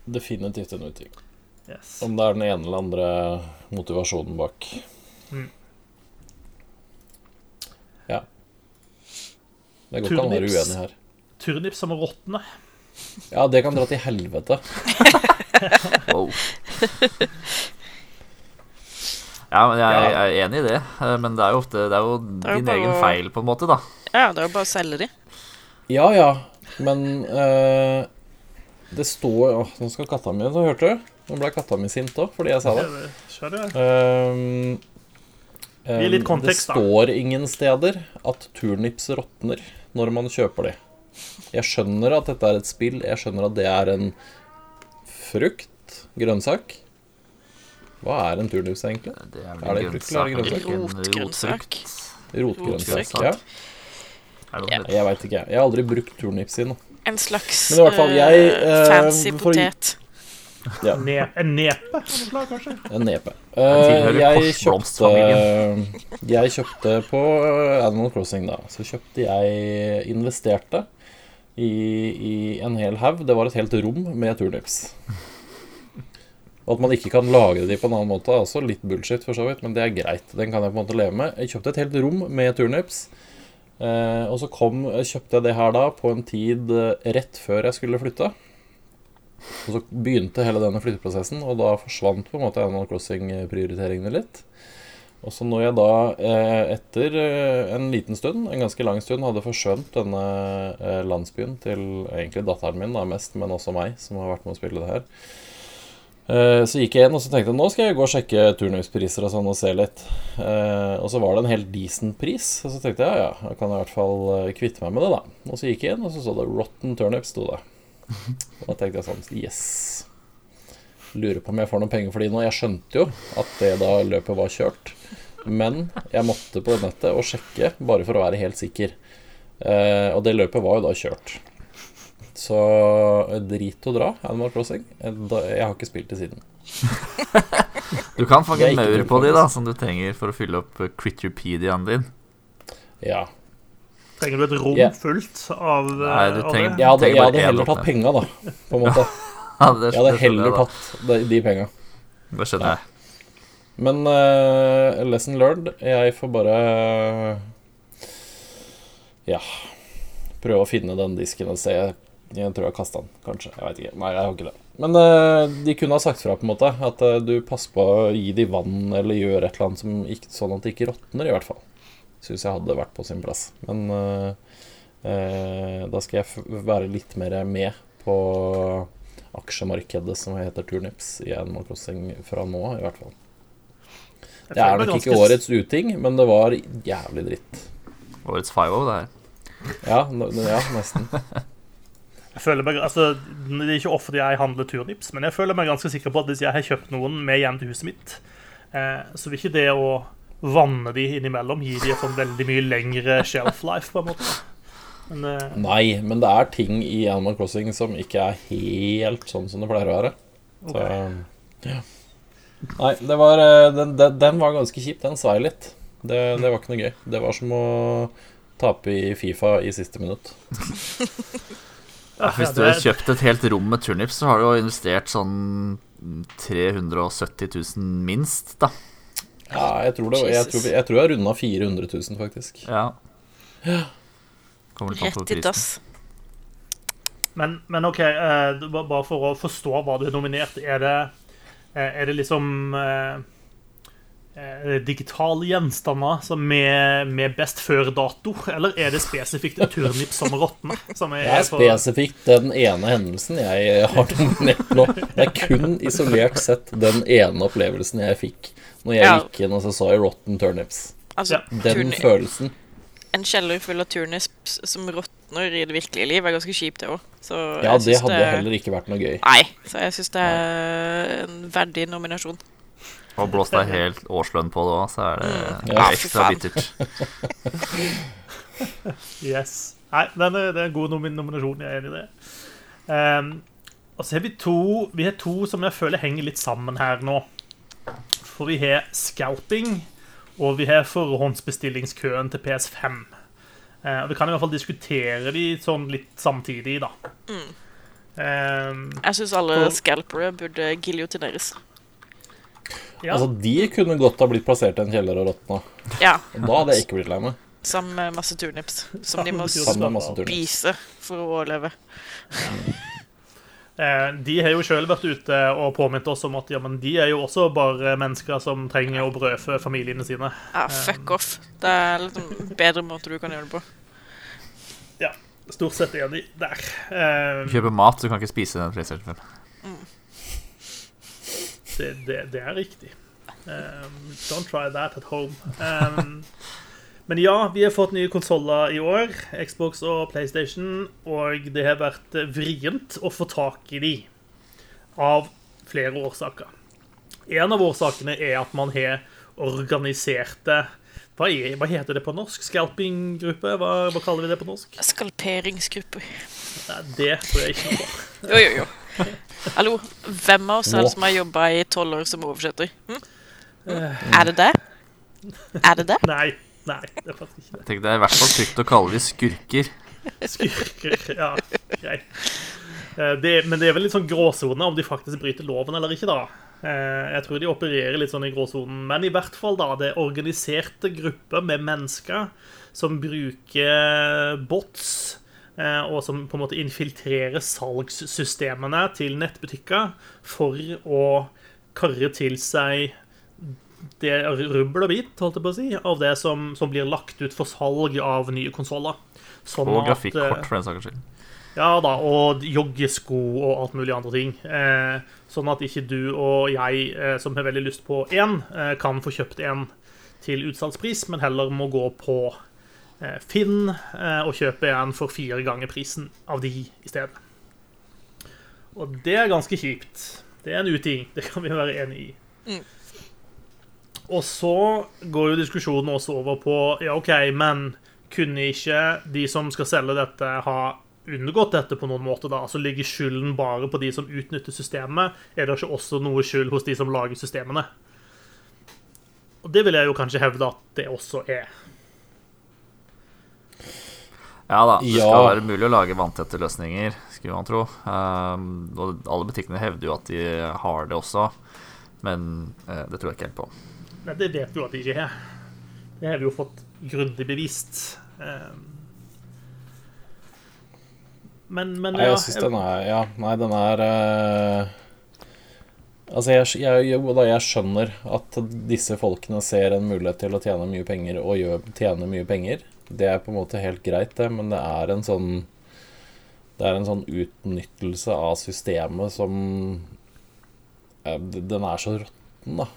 Definitivt en uting. Yes. Om det er den ene eller andre motivasjonen bak. Mm. Ja. Det går ikke an å være uenig her. Turnips som råtne. Ja, det kan dra til helvete. Wow. Ja, men jeg, jeg er enig i det, eh, men det er jo ofte Det er jo er din bare egen å- feil, på en måte, da. Ja, det er jo bare å selge de. Ja ja, men eh, det står Åh, nå skal katta mi Så hørte du? Nå ble katta mi sint òg fordi jeg sa det. Kjør, du? Um, Gi litt kontekst, da. det står ingen steder at turnips råtner når man kjøper de. Jeg skjønner at dette er et spill. Jeg skjønner at det er en frukt. Grønnsak. Hva er en turnips, egentlig? Det er Er det frukt eller er grønnsak, Rotgrønnsak. Rotgrønnsak. Rotgrønnsak. Ja. Heter? Jeg veit ikke. Jeg har aldri brukt turnips i noe. En slags Men i hvert fall, jeg, eh, eh, fancy potet. Ja. Ne en nepe slag, kanskje? En nepe. Eh, jeg kjøpte. Jeg kjøpte på Animal Crossing, da. Så kjøpte jeg Investerte i, i en hel haug. Det var et helt rom med turnips. Og at man ikke kan lagre de på en annen måte, er også litt bullshit, for så vidt, men det er greit. Den kan jeg på en måte leve med. Jeg kjøpte et helt rom med turnips. Eh, og så kom, kjøpte jeg det her da på en tid eh, rett før jeg skulle flytte. Og så begynte hele denne flytteprosessen, og da forsvant på en måte Animal Crossing-prioriteringene litt. Og så når jeg da, eh, etter eh, en liten stund, en ganske lang stund, hadde forskjønt denne landsbyen til egentlig datteren min da mest, men også meg, som har vært med å spille det her, så gikk jeg inn og så tenkte jeg, nå skal jeg gå og sjekke turnuspriser og sånn og se litt. Eh, og så var det en helt decent pris, og så tenkte jeg ja, ja, jeg kan i hvert fall eh, kvitte meg med det, da. Og så gikk jeg inn, og så så det Rotten Turnips, sto det. Og da tenkte jeg sånn Yes. Lurer på om jeg får noen penger for de nå. Jeg skjønte jo at det da løpet var kjørt. Men jeg måtte på nettet og sjekke, bare for å være helt sikker. Eh, og det løpet var jo da kjørt. Så eh, drit å dra, Animal Crossing. Eh, Jeg har ikke spilt det siden. Du kan fange er maur på de, da, som du trenger for å fylle opp eh, Critterpediaen din. Ja. Trenger du et rom yeah. fullt av eh, Nei, du av trenger- det? Jeg hadde, jeg hadde heller tatt penga, da. På en måte. Ja, det, Jeg hadde heller det, tatt de, de penga. Det skjønner jeg. Men uh, lesson learned. Jeg får bare Ja. Prøve å finne den disken og se. Jeg tror jeg kasta den, kanskje. Jeg vet ikke. Nei, jeg har ikke det. Men uh, de kunne ha sagt fra, på en måte. At uh, du passer på å gi de vann, eller gjør et eller annet som ikke, sånn at det ikke råtner, i hvert fall. Syns jeg hadde vært på sin plass. Men eh, eh, da skal jeg f være litt mer med på aksjemarkedet som heter Turnips i Animal Crossing fra nå, i hvert fall. Det er nok ikke årets uting, men det var jævlig dritt. Årets 5-0, det her. Ja, ja nesten. Jeg føler meg, altså, Det er ikke ofte jeg handler turnips, men jeg føler meg ganske sikker på at hvis jeg har kjøpt noen med hjem til huset mitt, eh, så vil ikke det å vanne de innimellom gi de et sånn veldig mye lengre shelf life, på en måte. Men eh, Nei, men det er ting i Animal Crossing som ikke er helt sånn som det pleier å være. Så, ja. Nei, det var, eh, den, den, den var ganske kjip. Den svei litt. Det, det var ikke noe gøy. Det var som å tape i Fifa i siste minutt. ja, Hvis du har kjøpt et helt rom med turnips, så har du jo investert sånn 370 000 minst, da. Ja, jeg tror det var, jeg tror, jeg tror jeg runda 400 000, faktisk. Ja. Kommer litt an på Rett i prisen. dass. Men, men OK, eh, bare for å forstå hva du er nominert, er det, eh, er det liksom eh, digitale gjenstander som med, med best før-dato, eller er det spesifikt en turnips som råtner? Det er spesifikt den ene hendelsen jeg har nominert nå. Det er kun isolert sett den ene opplevelsen jeg fikk når jeg Ja. gikk inn og så sa jeg Rotten Turnips. Altså, Den følelsen. en kjeller full av turnips som råtner i det virkelige liv, er ganske kjipt, det òg. Ja, det hadde hadde heller ikke vært noe gøy. Nei, så jeg syns det er en verdig nominasjon. Og blåst deg helt årslønn på det òg, så er det Ja, ekstra bittert. Yes. Nei, er, det er en god nominasjon. Jeg er enig i det. Um, og så har vi to Vi har to som jeg føler henger litt sammen her nå. For vi har scalping, og vi har forhåndsbestillingskøen til PS5. Uh, og Vi kan i hvert fall diskutere de sånn litt samtidig, da. Ehm, Jeg syns alle Og- scalpere burde giljotineres. Ja. Altså, de kunne godt ha blitt plassert i en kjeller og råtna. Ja, Og Da hadde jeg ikke blitt lei meg. sammen med masse turnips. Som de må spise for å overleve. Eh, de har jo sjøl vært ute og påminnet oss om at ja, men de er jo også bare mennesker som trenger å brødfø familiene sine. Ja, fuck off. Det er liksom bedre måte du kan gjøre det på. Ja, stort sett er de der. Eh, Du kjøper mat, så du kan ikke spise den PlayStation 5. det, det, det er riktig. Um, don't try that at home. Um, men ja, vi har fått nye konsoller i år. Xbox og PlayStation. Og det har vært vrient å få tak i de av flere årsaker. En av årsakene er at man har organiserte hva, er, hva heter det på norsk? Scalpinggruppe? Hva, hva kaller vi det på norsk? Skalperingsgrupper. Nei, det tror jeg ikke noe på. Jo, jo, jo. Hallo, hvem av oss er det som har jobba i tolv år som oversetter? Hm? Er det det? Er det det? Nei. Nei, det er faktisk ikke det. Tenker Det er i hvert fall trygt å kalle de skurker. Skurker, ja, greit. Eh, Det, men det er vel litt sånn gråsone om de faktisk bryter loven eller ikke, da. Eh, Jeg tror de opererer litt sånn i gråsonen. Men i hvert fall, da. Det er organiserte grupper med mennesker som bruker bots, eh, og som på en måte infiltrerer salgssystemene til nettbutikker for å karre til seg det rubbel og bit, holdt jeg på å si, av det som, som blir lagt ut for salg av nye konsoller. Sånn Og grafikkort, eh, for den saks skyld. Ja da, og joggesko og alt mulig andre ting. Eh, sånn at ikke du og jeg, eh, som har veldig lyst på én, eh, kan få kjøpt en til utsalgspris, men heller må gå på eh, Finn eh, og kjøpe en for fire ganger prisen av de i stedet. Og det er ganske kjipt. Det er en uting. Det kan vi være enig i. Mm. Og så går jo diskusjonen også over på Ja, OK, men kunne ikke de som skal selge dette, ha unngått dette på noen måte? da? Altså Ligger skylden bare på de som utnytter systemet? Er det ikke også noe skyld hos de som lager systemene? Og det vil jeg jo kanskje hevde at det også er. Ja da, det Ja. skal være mulig å lage vanntette løsninger, skulle man tro. Um, og alle butikkene hevder jo at de har det også, men uh, det tror jeg ikke helt på. Nei, det vet vi jo at de ikke har. Det har vi jo fått grundig bevist. Eh, Men, men Nei, ja, jeg syns den er Ja, nei, den er uh, Altså, jeg, jeg, jo da, jeg skjønner at disse folkene ser en mulighet til å tjene mye penger og gjør, tjene mye penger. Det er på en måte helt greit, det, men det er en sånn Det er en sånn utnyttelse av systemet som Den er så råtten, da.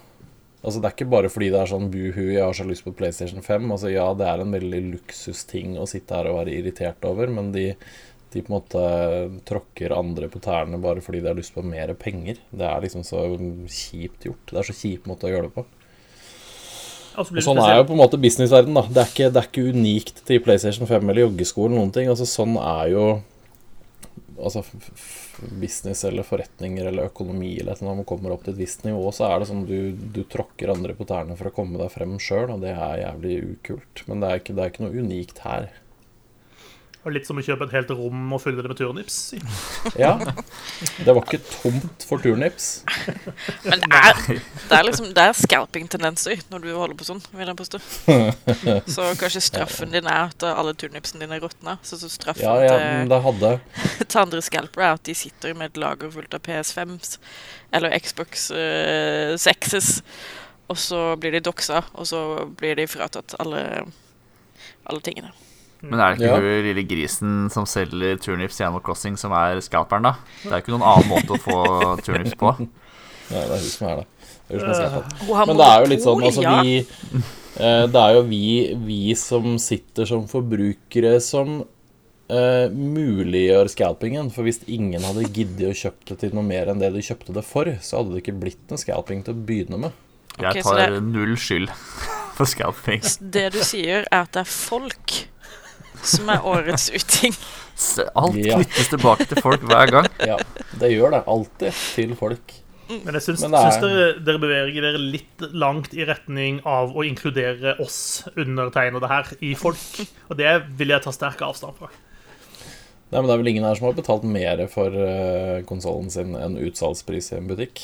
Altså, det er ikke bare fordi det er sånn buhu, jeg har så lyst på PlayStation 5. Altså, ja, det er en veldig luksusting å sitte her og være irritert over, men de de på en måte tråkker andre på tærne bare fordi de har lyst på mer penger. Det er liksom så kjipt gjort. Det er så kjip måte å gjøre det på. Altså sånn er jo på en måte businessverden da. Det er, ikke, det er ikke unikt til PlayStation 5 eller joggesko eller noen ting. Altså sånn er jo Altså business eller forretninger eller økonomi eller noe. Når man kommer opp til et visst nivå, så er det sånn du, du tråkker andre på tærne for å komme deg frem sjøl, og det er jævlig ukult. Men det er ikke, det er ikke noe unikt her. Og litt som å kjøpe et helt rom og fylle det med turnips. Ja. Det var ikke tomt for turnips. Men det er, det er liksom Det er scalping-tendenser når du holder på sånn, vil jeg påstå. Så kanskje straffen din er at alle turnipsene dine råtner. Så, så straffen Ja, ja, det hadde til, til andre scalpere er at de sitter med et lager fullt av PS5s eller Xbox uh, 6s, og så blir de doxa, og så blir de fratatt alle, alle tingene. Men er det ikke Ja. hun lille grisen som selger turnips i Animal Crossing, som er scalperen, da? Det er ikke noen annen måte å få turnips på. Nei, det er hun som er det. Det er hun som er har Men det er jo litt sånn altså vi eh, Det er jo vi, vi som sitter som forbrukere som Uh, muliggjør scalpingen. For hvis ingen hadde giddet å kjøpt det til noe mer enn det de kjøpte det for, så hadde det ikke blitt noe scalping til å begynne med. Jeg tar det- null skyld for scalping. Det du sier, er at det er folk som er årets uting. Alt Ja. knyttes tilbake til folk hver gang. Ja, det gjør det. Alltid til folk. Men jeg syns, Men er- syns dere, dere beveger dere litt langt i retning av å inkludere oss undertegnede her i folk. Og det vil jeg ta sterk avstand fra. Nei, men Det er vel ingen her som har betalt mer for uh, konsollen sin enn utsalgspris i en butikk.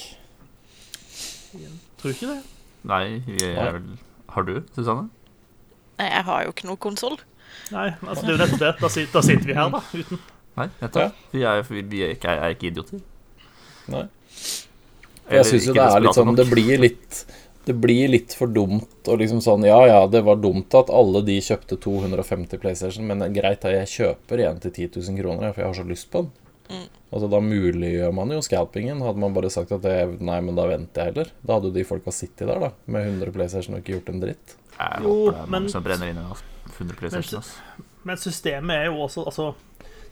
Tror du ikke det? Nei, jeg er vel Har du, Susanne? Nei, jeg har jo ikke noe konsoll. Nei, altså det er jo nettopp det. Da, sit- da sitter vi her, da. Uten. Nei, nettopp. Vi, er, vi, vi er, ikke, er ikke idioter. Nei. Eller Jeg syns jo det er litt sånn. Det blir litt Det blir litt for dumt og liksom sånn Ja, ja, det var dumt at alle de kjøpte 250 PlayStation, men greit, da, jeg kjøper en til 10 000 kroner, for jeg har så lyst på den. Mm. Altså, Da muliggjør man jo scalpingen. Hadde man bare sagt at det, nei, men da venter jeg heller. Da hadde jo de folka sittet der da med 100 PlayStation og ikke gjort en dritt. Jeg Jo, håper det er men- mange som brenner inn i altså. 100 PlayStation. Men, Men systemet er jo også Altså,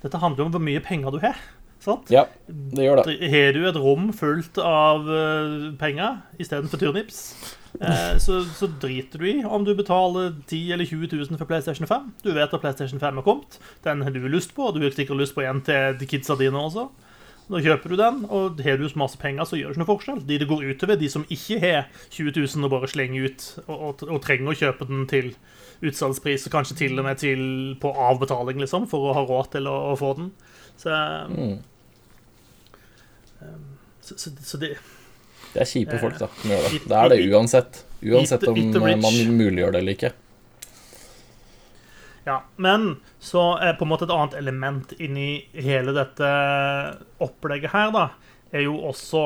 dette handler jo om hvor mye penger du har. Sant? Ja, det gjør det. Har du et rom fullt av uh, penger istedenfor turnips, eh, så, så driter du i om du betaler 10 eller 20 000 for PlayStation 5. Du vet at PlayStation 5 er kommet. Den har du lyst på, og du har sikkert lyst på en til de kidsa dine også. Da kjøper du den, og har du så masse penger, så gjør det ikke noe forskjell. De det går utover, de som ikke har 20 000 og bare slenger ut, og, og, og trenger å kjøpe den til utsalgspris, og kanskje til og med til på avbetaling, liksom, for å ha råd til å, å få den. Så, Mm. så, så, så det Det er kjipe folk, da. som gjør det. Det er det uansett. Uansett om man muliggjør det eller ikke. Ja, men så er på en måte et annet element inni hele dette opplegget her, da, er jo også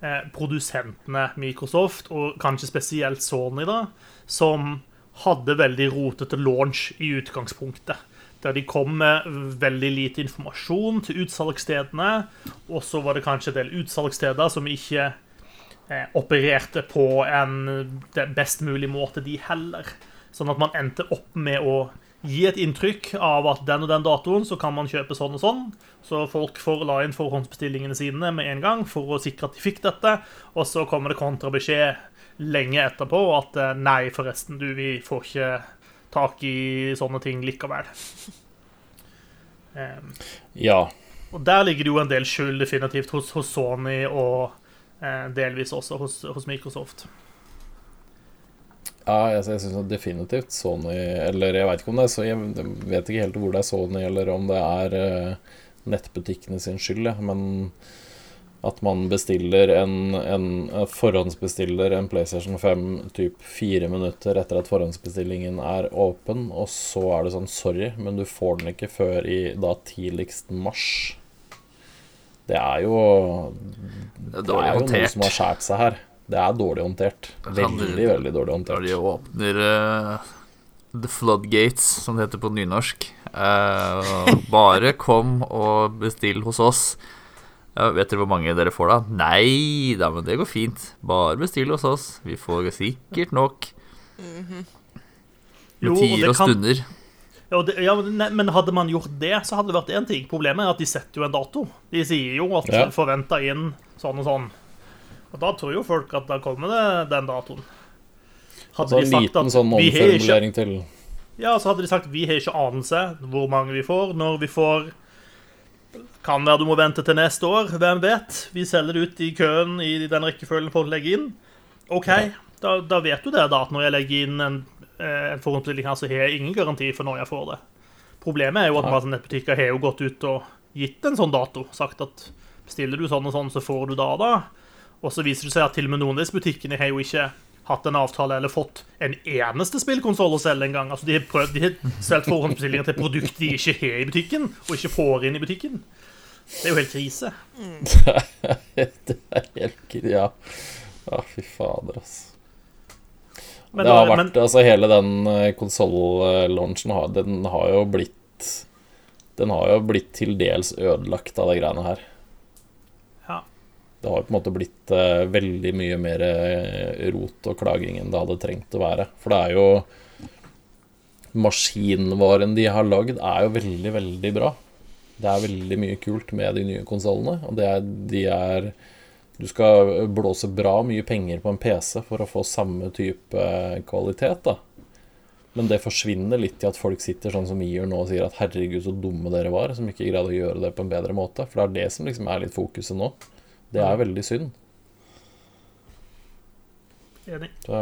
eh, produsentene Microsoft, og kanskje spesielt Sony, da, som hadde veldig rotete launch i utgangspunktet. Der de kom med veldig lite informasjon til utsalgsstedene, og så var det kanskje en del utsalgssteder som ikke eh, opererte på en best mulig måte, de heller. Sånn at man endte opp med å gi et inntrykk av at den og den datoen så kan man kjøpe sånn og sånn. Så folk får la inn forhåndsbestillingene sine med en gang for å sikre at de fikk dette. Og så kommer det kontrabeskjed lenge etterpå at eh, nei, forresten, du, vi får ikke tak i sånne ting likevel. Um, Ja. og der ligger det jo en del skyld definitivt hos, hos Sony og eh, delvis også hos, hos Microsoft. Ja, jeg, jeg syns definitivt Sony Eller jeg vet ikke om det er så Jeg vet ikke helt hvor det er Sony, eller om det er eh, nettbutikkene sin skyld, ja. men at man bestiller en, en eh, forhåndsbestiller en PlayStation 5 typ fire minutter etter at forhåndsbestillingen er åpen, og så er det sånn Sorry, men du får den ikke før i da tidligst mars. Det er jo Det er Det er jo noe som har skåret seg her. Det er dårlig håndtert. Veldig, veldig dårlig håndtert. Når de åpner uh, The Floodgates, som det heter på nynorsk. uh, bare kom og bestill hos oss. Ja, vet dere hvor mange dere får da? Nei da, men det går fint. Bare bestill hos oss. Vi får sikkert nok. Med Jo, og det kan- stunder. Ja, det, ja, men hadde man gjort det, så hadde det vært én ting. Problemet er at de setter jo en dato. De sier jo at Ja. forventa inn sånn og sånn. Og da tror jo folk at da kommer det den datoen. Hadde altså, en de sagt liten sånn omformulering ikke, til ja, så hadde de sagt vi har ikke anelse hvor mange vi får, når vi får Kan være du må vente til neste år, hvem vet? Vi selger det ut i køen i den rekkefølgen folk legger inn. OK, da, da vet du det, da, at når jeg legger inn en, eh, en forhåndsbestilling her, så har jeg ingen garanti for når jeg får det. Problemet er jo at masse nettbutikker har jo gått ut og gitt en sånn dato. Sagt at bestiller du sånn og sånn, så får du da og da. Og så viser det seg at til og med noen av disse butikkene har jo ikke hatt en avtale eller fått en eneste spillkonsoll å selge engang. Altså, de har prøvd, de har solgt forhåndsbestillinger til produkt de ikke har i butikken, og ikke får inn i butikken. Det er jo helt krise. Det er helt krise Ja. Å, fy fader, altså. Men, det har vært, men altså Hele den konsoll-launchen har, den har jo blitt Den har jo blitt til dels ødelagt av de greiene her. Det har på en måte blitt eh, veldig mye mer eh, rot og klaging enn det hadde trengt å være. For det er jo Maskinvaren de har lagd, er jo veldig, veldig bra. Det er veldig mye kult med de nye konsollene. Og det er, de er Du skal blåse bra mye penger på en PC for å få samme type eh, kvalitet, da. Men det forsvinner litt i at folk sitter sånn som vi gjør nå og sier at 'herregud, så dumme dere var', som ikke greide å gjøre det på en bedre måte. For det er det som liksom er litt fokuset nå. Det er veldig synd. enig. Så,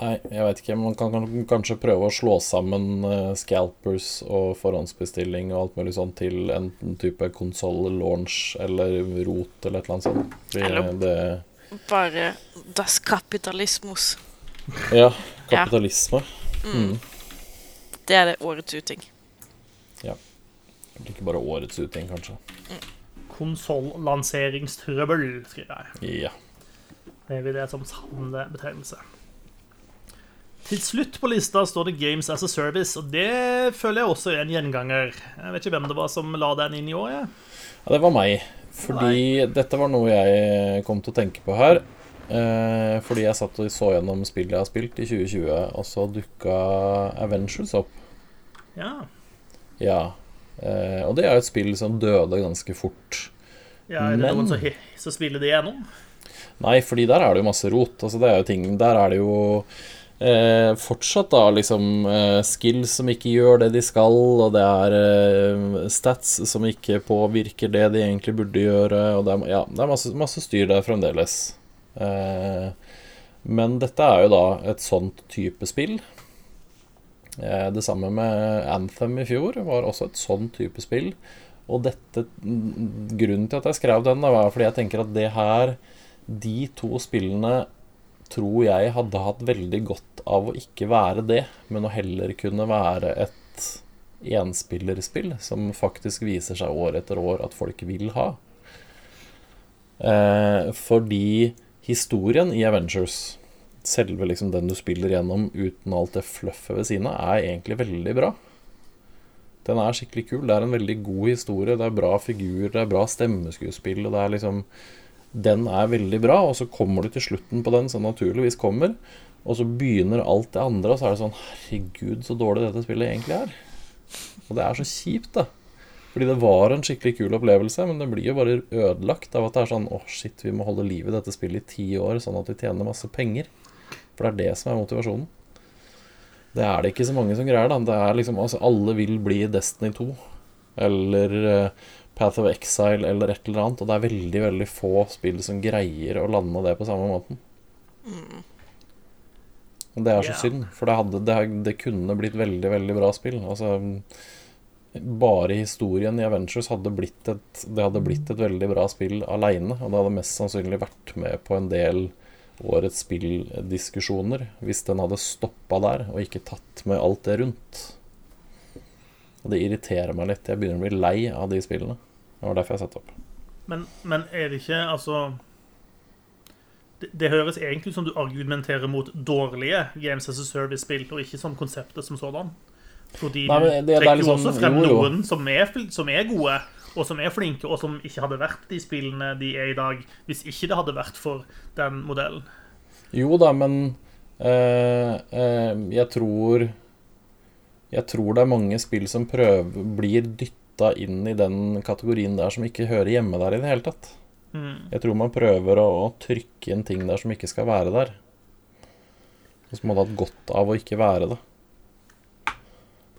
nei, jeg vet ikke. Man kan, kan kanskje prøve å slå sammen eh, scalpers og forhåndsbestilling og alt mulig sånn til en type konsoll-launch eller rot eller et eller annet sånt. Fordi Eller- det Bare Das Kapitalismus. Ja, kapitalisme. Mm. Mm. Det er det årets uting. Ja. Ikke bare årets uting, kanskje. Konsollanseringstrøbbel, skriver jeg. Ja. Det vil det som sanne betegnelse. Til slutt på lista står det Games as a Service, og det føler jeg også er en gjenganger. Jeg vet ikke hvem det var som la den inn i år. jeg. Ja, det var meg. Fordi dette var noe jeg kom til å tenke på her. Eh, fordi jeg satt og så gjennom spillet jeg har spilt i 2020, og så dukka Avengers opp. Ja. Ja. Eh, og det er jo et spill som døde ganske fort. ja er det Men- noen som, som spiller det gjennom? Nei, fordi der er det jo masse rot. Altså, det er jo ting Der er det jo eh, fortsatt da liksom eh, skills som ikke gjør det de skal, og det er eh, stats som ikke påvirker det de egentlig burde gjøre, og det er, ja, det er masse, masse styr der fremdeles. Eh, men dette er jo da et sånt type spill. Eh, det samme med Anthem i fjor var også et sånn type spill. Og dette, grunnen til at jeg skrev den, var fordi jeg tenker at det her De to spillene tror jeg hadde hatt veldig godt av å ikke være det, men å heller kunne være et enspillerspill som faktisk viser seg år etter år at folk vil ha. Eh, fordi historien i Avengers, selve liksom den du spiller gjennom uten alt det fluffet ved siden av, er egentlig veldig bra. Den er skikkelig kul. Det er en veldig god historie. Det er bra figurer, det er bra stemmeskuespill. Og det er liksom Den er veldig bra, og så kommer du til slutten på den, som naturligvis kommer. Og så begynner alt det andre, og så er det sånn Herregud, så dårlig dette spillet egentlig er. Og det er så kjipt, da. Fordi det var en skikkelig kul opplevelse, men det blir jo bare ødelagt av at det er sånn Å, shit, vi må holde liv i dette spillet i ti år, sånn at vi tjener masse penger. For det er det som er motivasjonen. Det er det ikke så mange som greier, da. Det er liksom, altså, alle vil bli Destiny 2. Eller eh, Path of Exile eller et eller annet. Og det er veldig, veldig få spill som greier å lande det på samme måten. Og det er så synd, for det, hadde, det, det kunne blitt veldig, veldig bra spill. Altså bare historien i Avengers hadde blitt et, det hadde blitt et veldig bra spill aleine. Og det hadde mest sannsynlig vært med på en del årets spilldiskusjoner hvis den hadde stoppa der og ikke tatt med alt det rundt. Og det irriterer meg litt. Jeg begynner å bli lei av de spillene. Det var derfor jeg satte opp. Men, men er det ikke Altså det, det høres egentlig ut som du argumenterer mot dårlige Games as a Service-spill, og ikke som konseptet som sådan. Fordi Nei, det, du er trekker jo liksom- også frem jo, jo. noen som er, som er gode, og som er flinke, og som ikke hadde vært de spillene de er i dag, hvis ikke det hadde vært for den modellen. Jo da, men øh, øh, jeg tror Jeg tror det er mange spill som prøver blir dytta inn i den kategorien der som ikke hører hjemme der i det hele tatt. Mm. Jeg tror man prøver å, å trykke inn ting der som ikke skal være der. Og som hadde hatt godt av å ikke være det.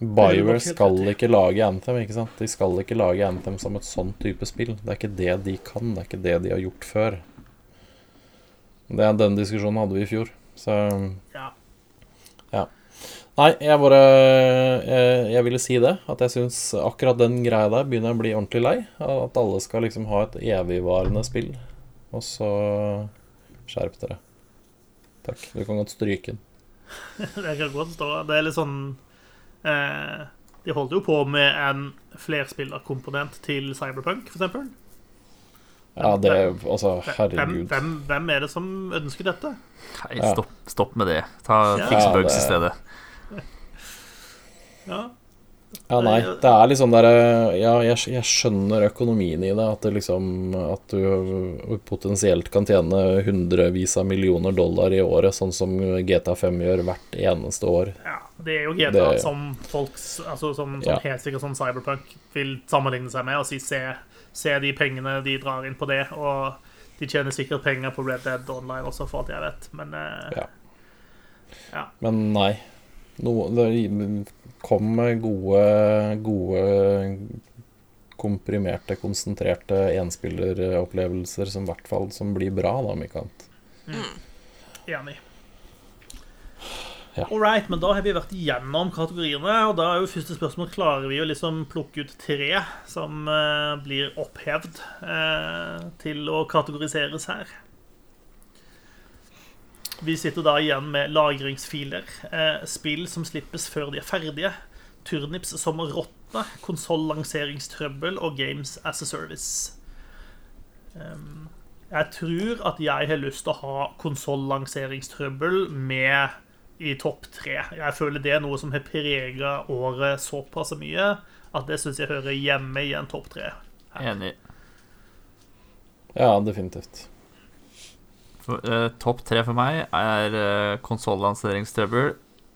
BioWare skal ikke lage Anthem, ikke sant? De skal ikke lage Anthem som et sånn type spill. Det er ikke det de kan, det er ikke det de har gjort før. Det er Den diskusjonen hadde vi i fjor, så Ja. Nei, jeg bare jeg, jeg ville si det. At jeg syns akkurat den greia der begynner jeg å bli ordentlig lei. At alle skal liksom ha et evigvarende spill. Og så skjerp dere. Takk. Du kan godt stryke den. Det kan godt stå. Det er litt sånn eh, De holdt jo på med en flerspillerkomponent til Cyberpunk, eksempel. Ja, det Altså, Hvem, herregud. hvem, hvem er det som ønsker dette? Nei, stopp, stopp med det. Ta Ja. Fix Ja, bugs det- i stedet. Ja. Ja, nei. Det er liksom der Ja, jeg, jeg skjønner økonomien i det. At det liksom At du potensielt kan tjene hundrevis av millioner dollar i året, sånn som GTA5 gjør hvert eneste år. ja. Det er jo GTA Det- som folk altså som, som Ja. helt sikkert som Cyberpunk vil sammenligne seg med og si se, se de pengene de drar inn på det, og de tjener sikkert penger på Red Dead Online også, for alt jeg vet, men eh, Ja. Ja. Men nei. No, det kom med gode, gode komprimerte, konsentrerte enspilleropplevelser som hvert fall som blir bra, da, om ikke annet. Enig. Ja. All right, men da har vi vært igjennom kategoriene, og da er jo første spørsmål klarer vi å liksom plukke ut tre som eh, blir opphevd eh, til å kategoriseres her. Vi sitter da igjen med lagringsfiler, eh, spill som slippes før de er ferdige, turnips som produsentene, konsollanseringstrøbbel og Games as a Service. Um, jeg tror at jeg har lyst til å ha konsollanseringstrøbbel med i topp tre. Jeg føler det er noe som har prega året såpass mye at det syns jeg hører hjemme i en topp tre. Enig. Ja, definitivt. Eh, Topp tre for meg er uh, konsollanseringstrøbbel,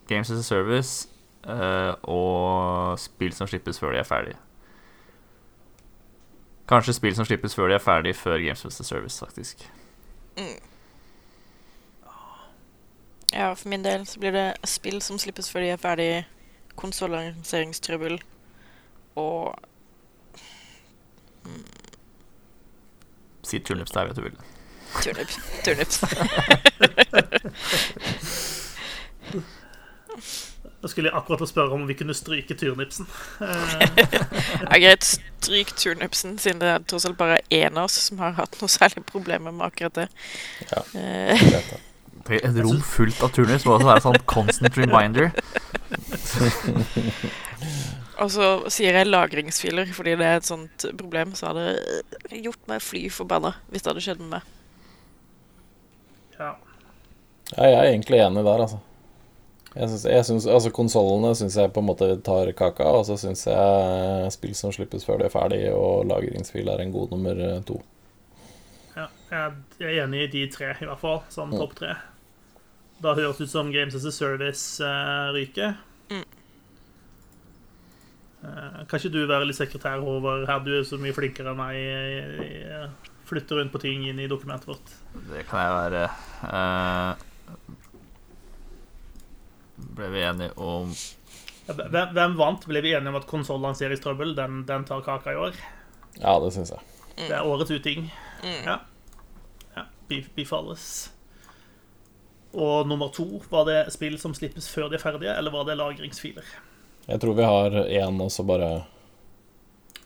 Games as a Service uh, og spill som slippes før de er ferdig. Kanskje spill som slippes før de er ferdig før Games as a Service, faktisk. Ja, for min del så blir det spill som slippes før de er ferdig, konsollanseringstrøbbel og Si turnips der, vet du vil. turnips. turnips. Da skulle jeg akkurat spørre om vi kunne stryke turnipsen. Eh, Ja, greit, stryk turnipsen, siden det er tross alt bare én av oss som har hatt noe særlig problemer med akkurat det. Ja. det da. Et rom fullt av turnus må også være sånn constant reminder. og så sier jeg lagringsfiler fordi det er et sånt problem, så hadde det gjort meg fly forbanna hvis det hadde skjedd med meg. ja. Ja, jeg er egentlig enig der, altså. Jeg synes, jeg synes, altså Konsollene syns jeg på en måte tar kaka, og så syns jeg spill som slippes før de er ferdig, og lagringsfil er en god nummer eh, to. ja. Jeg er enig i de tre, i hvert fall, som Mm. topp tre. Da høres ut som Games as a Service uh, ryker. Mm. Uh, kan ikke du være litt sekretær, Håvard? Her du er så mye flinkere enn meg. Jeg, Flytter rundt på ting inn i dokumentet vårt. Det kan jeg være. Uh, ble vi enige om Hvem, hvem vant? Ble vi enige om at konsollanseringstrøbbel den, den tar kaka i år? Ja, det syns jeg. Det er årets uting. Mm. Ja. ja bif- Bifalles. Og nummer to, var det spill som slippes før de er ferdige, eller var det lagringsfiler? Jeg tror vi har én, og så bare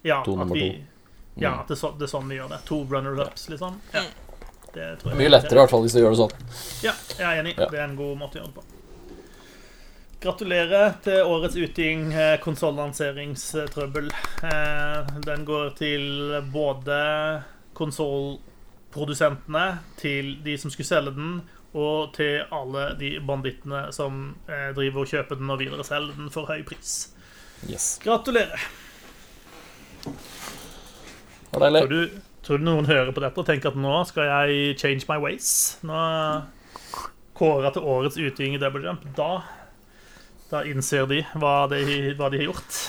Ja, To nummer vi, to. ja, at det, er så, det er sånn vi gjør det. To runner-ups, liksom. Ja. Det tror jeg Mye lettere, i hvert fall, hvis du gjør det sånn. Ja, jeg er enig. Ja. Det er en god måte å gjøre det på. Gratulerer til årets uting, eh, konsollanseringstrøbbel. Eh, Den går til både konsollprodusentene, til de som skulle selge den, og til alle de bandittene som eh, driver og kjøper den og videreselger den for høy pris. Yes. Gratulerer. Og deilig. Tror du, tror du noen hører på dette og tenker at nå skal jeg change my ways? Nå kåra til årets uting i double jump. Da, da innser de hva, de hva de har gjort.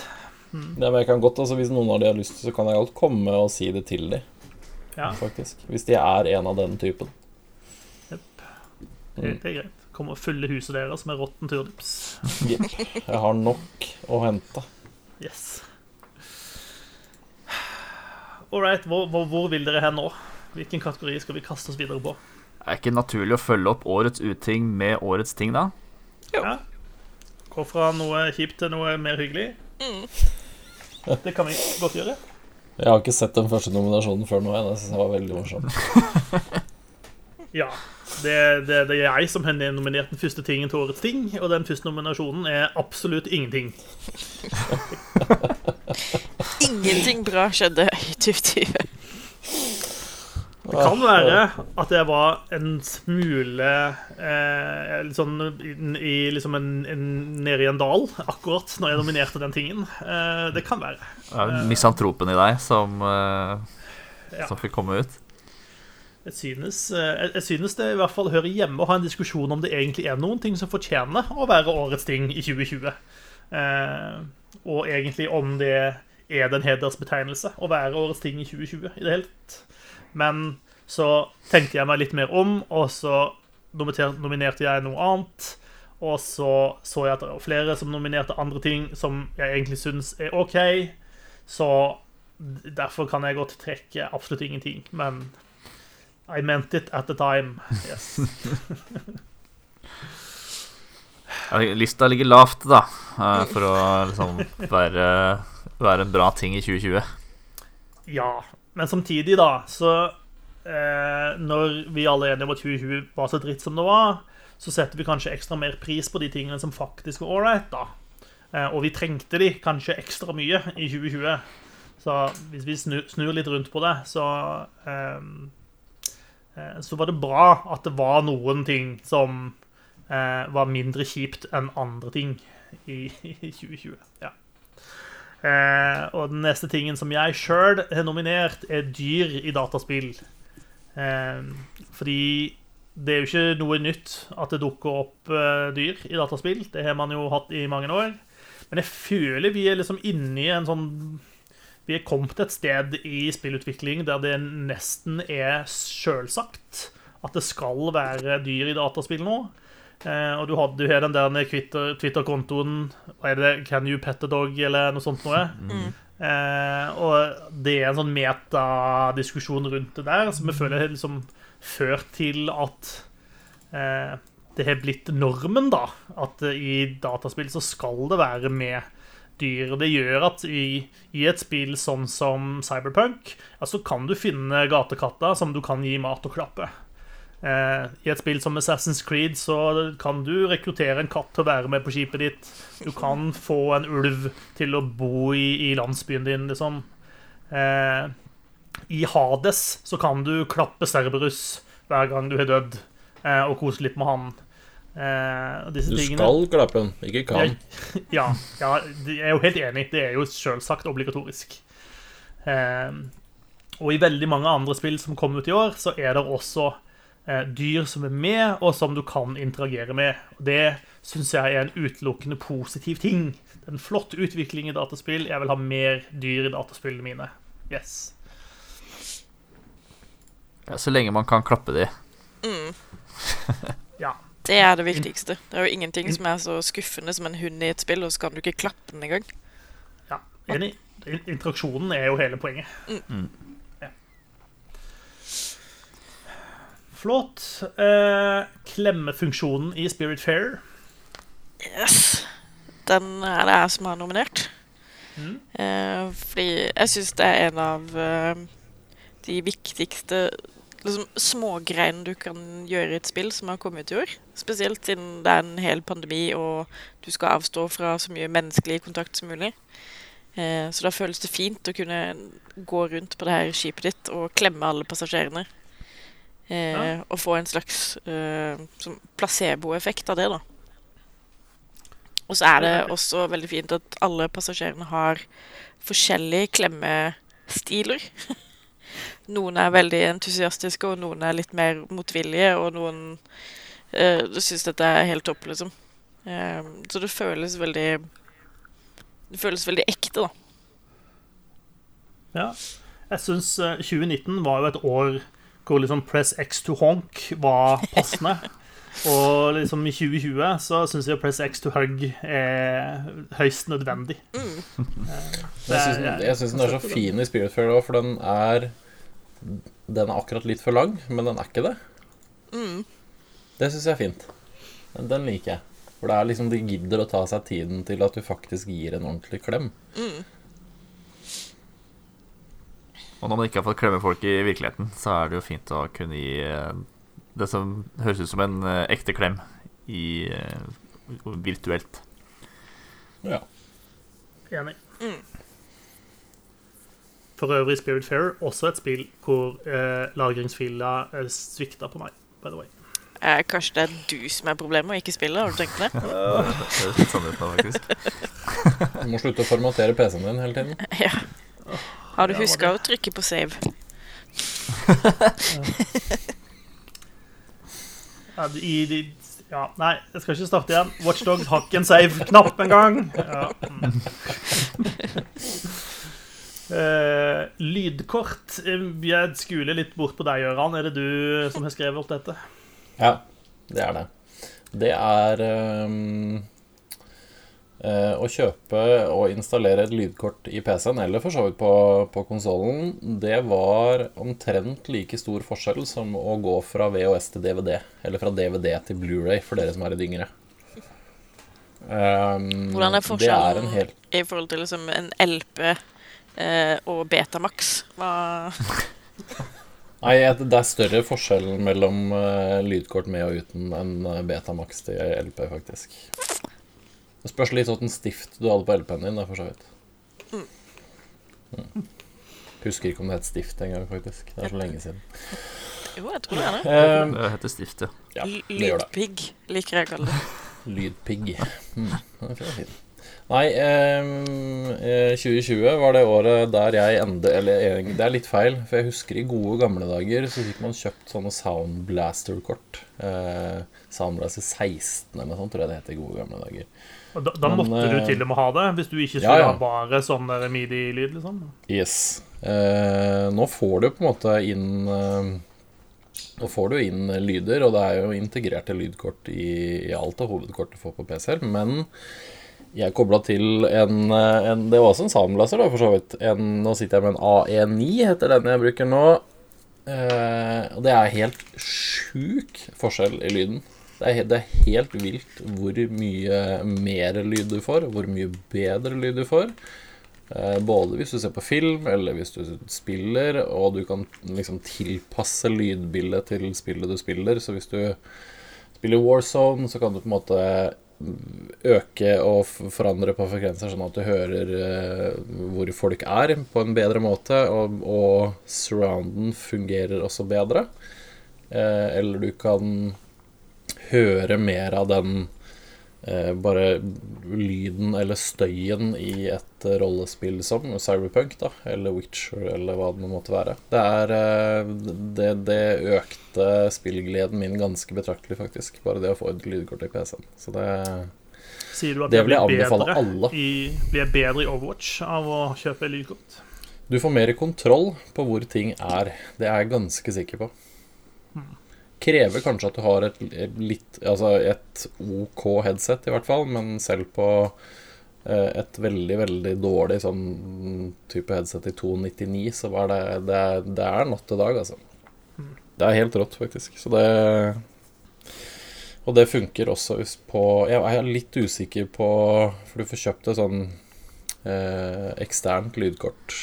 Ja, men jeg kan godt, altså Hvis noen av de har lyst, så kan jeg godt komme og si det til dem. Ja, faktisk. Hvis de er en av den typen. Det, det er greit. Kom og fylle huset deres med råtten turnips. Jepp. Jeg har nok å hente. Yes. All right, hvor, hvor, hvor vil dere hen nå? Hvilken kategori skal vi kaste oss videre på? Er det ikke naturlig å følge opp årets uting med årets ting, da? Ja. Gå fra noe kjipt til noe mer hyggelig. Mm. Det kan vi godt gjøre. Jeg har ikke sett den første nominasjonen før nå. Jeg synes det var veldig morsomt. Ja. Det, det, det er jeg som har nominert den første tingen til årets ting, og den første nominasjonen er absolutt ingenting. Ingenting bra skjedde i 2020. Det kan være at jeg var en smule eh, sånn i, i liksom en, en, nede i en dal akkurat når jeg nominerte den tingen. Eh, det kan være. Det er misantropen i deg som, eh, Ja. som fikk komme ut. Jeg synes, eh, jeg, jeg synes det i hvert fall hører hjemme å ha en diskusjon om det egentlig er noen ting som fortjener å være årets ting i 2020. Eh, og egentlig om det er det en hedersbetegnelse å være årets ting i 2020 i det hele tatt. Men så tenkte jeg meg litt mer om, og så nominerte jeg noe annet. Og så så jeg at det var flere som nominerte andre ting som jeg egentlig syns er OK. Så derfor kan jeg godt trekke absolutt ingenting. Men I meant it at the time. Yes. Lista ligger lavt, da, eh, for å liksom være, være en bra ting i 2020. Ja. Men samtidig, da, så eh, Når vi alle er enige om at 2020 var så dritt som det var, så setter vi kanskje ekstra mer pris på de tingene som faktisk var ålreit, da. Eh, og vi trengte de kanskje ekstra mye i 2020. Så hvis vi snur, snur litt rundt på det, så eh, eh, Så var det bra at det var noen ting som eh, var mindre kjipt enn andre ting i, i 2020. Ja. Eh, og den neste tingen som jeg sjøl har nominert, er dyr i dataspill. Eh, fordi det er jo ikke noe nytt at det dukker opp eh, dyr i dataspill. Det har man jo hatt i mange år. Men jeg føler vi er liksom inne i en sånn Vi er kommet et sted i spillutvikling der det nesten er sjølsagt at det skal være dyr i dataspill nå. Eh, og du har, jo den der Twitter- Twitter-kontoen Hva er det? Can you pet a dog? Eller noe sånt noe. Eh, og det er en sånn metadiskusjon rundt det der som jeg føler har liksom ført til at eh, det har blitt normen, da. At i dataspill så skal det være med dyr. Det gjør at i, i et spill sånn som Cyberpunk, så så kan du finne gatekatter som du kan gi mat og klappe. Eh, I et spill som Assassin's Creed så kan du rekruttere en katt til å være med på skipet ditt. Du kan få en ulv til å bo i, i landsbyen din, liksom. Eh, I Hades så kan du klappe Cerberus hver gang du har dødd, eh, og kose litt med han. Eh, disse Du tingene- skal klappe den, ikke kan. ja, ja, jeg er jo helt enig. Det er jo selvsagt obligatorisk. Uh, og i veldig mange andre spill som kom ut i år, så er det også uh, dyr som er med, og som du kan interagere med. Det syns jeg er en utelukkende positiv ting. Det er en flott utvikling i dataspill. Jeg vil ha mer dyr i dataspillene mine. Yes. Ja, så lenge man kan klappe de. Ja. Det er det viktigste. Det er jo ingenting som er så skuffende som en hund i et spill, og så kan du ikke klappe den engang. ja. Enig. Interaksjonen er jo hele poenget. Ja. Flott. Eh, klemmefunksjonen i Spirit Fair. Yes. Den er det jeg som har nominert. Mm. Eh, fordi jeg syns det er en av eh, de viktigste liksom, smågreiene du kan gjøre i et spill som har kommet i år. Spesielt siden det er en hel pandemi, og du skal avstå fra så mye menneskelig kontakt som mulig. Eh, så da føles det fint å kunne gå rundt på det her skipet ditt og klemme alle passasjerene. Eh, Ja. Og få en slags eh, placeboeffekt av det, da. Og så er det også veldig fint at alle passasjerene har forskjellige klemmestiler. Noen er veldig entusiastiske, og noen er litt mer motvillige, og noen uh, syns dette er helt topp, liksom. Eh, så det føles veldig Det føles veldig ekte, da. Ja. Jeg syns 2019 var jo et år hvor liksom Press X to honk var passende. Og liksom i 2020 så syns jeg Press X to hug er høyst nødvendig. Mm. det Jeg syns den, synes den er så fin i Spirit Fair òg, for den er Den er akkurat litt for lang, men den er ikke det. Mm. Det syns jeg er fint. Den, den liker jeg. For det er liksom de gidder å ta seg tiden til at du faktisk gir en ordentlig klem. Og når man ikke har fått klemme folk i virkeligheten, så er det jo fint å kunne gi eh, det som høres ut som en eh, ekte klem i eh, virtuelt. Ja. Enig. For øvrig Spirit Fair, også et spill hvor eh, lagringsfila eh, svikta på meg, by the way. Eh, kanskje det er du som er problemet, og ikke spillet? Har du tenkt det? Det høres litt faktisk. Du må slutte å formatere PC-en din hele tiden. ja. Har du huska å trykke på save? Ja, i de ja, Nei, jeg skal ikke starte igjen. Watchdogs har ikke en save-knapp engang. Ja. Eh, lydkort. Eh, Jeg skuler litt bort på deg, Gøran. Er det du som har skrevet alt dette? Ja, det er det. Det er um, uh, å kjøpe og installere et lydkort i PC-en, eller for så vidt på, på konsollen, det var omtrent like stor forskjell som å gå fra VHS til DVD. Eller fra DVD til Blu-ray, for dere som er litt yngre. Um, Hvordan er forskjellen er forskjellen i forhold til liksom en LP eh, og Betamax? Hva Nei, det er større forskjell mellom uh, lydkort med og uten enn eh, Betamax til LP, faktisk. Det spørs litt hvilken stift du hadde på LP-en din, da, for så vidt. Mm. Husker ikke om det het stift engang, faktisk. Det er så lenge siden. Jo, jeg tror det er det. Eh, Det heter Stift, ja. ja, det. Lydpigg, liker jeg å kalle det. Lydpigg. Mm, det er fin. Nei, eh, 2020 var det året der jeg ende Eller det er litt feil, for jeg husker i gode gamle dager så fikk man kjøpt sånne Sound Blaster-kort. Eh, Soundblaster 16 eller noe sånt, tror jeg det het i gode gamle dager. Og Da, da Men, måtte du eh, til og med ha det, hvis du ikke skulle ja. ha bare sånn midi-lyd. liksom. Yes. Eh, nå får du på en måte inn eh, Nå får du inn lyder, og det er jo integrerte lydkort i, i alt av hovedkortet du får på PC-er, men jeg kobla til en, eh, en Det var også en Samlaser, da, for så vidt. En, nå sitter jeg med en AE9, heter den jeg bruker nå. Eh, og det er helt sjuk forskjell i lyden. Det er, det er helt vilt hvor mye mer lyd du får, hvor mye bedre lyd du får. Eh, Både hvis du ser på film, eller hvis du spiller, og du kan liksom tilpasse lydbildet til spillet du spiller. Så hvis du spiller Warzone, så kan du på en måte øke og forandre på frekvenser, sånn at du hører eh, hvor folk er, på en bedre måte, og, og surrounden fungerer også bedre. Eh, eller du kan høre mer av den bare lyden eller støyen i et eh, rollespill som Cyberpunk, da, eller Witcher, eller hva det måtte være. Det er eh, det, det økte spillgleden min ganske betraktelig, faktisk. Bare det å få et lydkort i PC-en. Så det Sier du at Det jeg blir bedre. I, blir bedre i Overwatch av å kjøpe lydkort? Du får mer kontroll på hvor ting er. Det er jeg ganske sikker på. Krever kanskje at du har et litt Altså et OK headset, i hvert fall, men selv på eh, et veldig, veldig dårlig sånn type headset i 299, så var det Det, det er natt til dag, altså. Det er helt rått, faktisk. Så det Og det funker også hvis på Jeg er litt usikker på For du får kjøpt et sånn eh, eksternt lydkort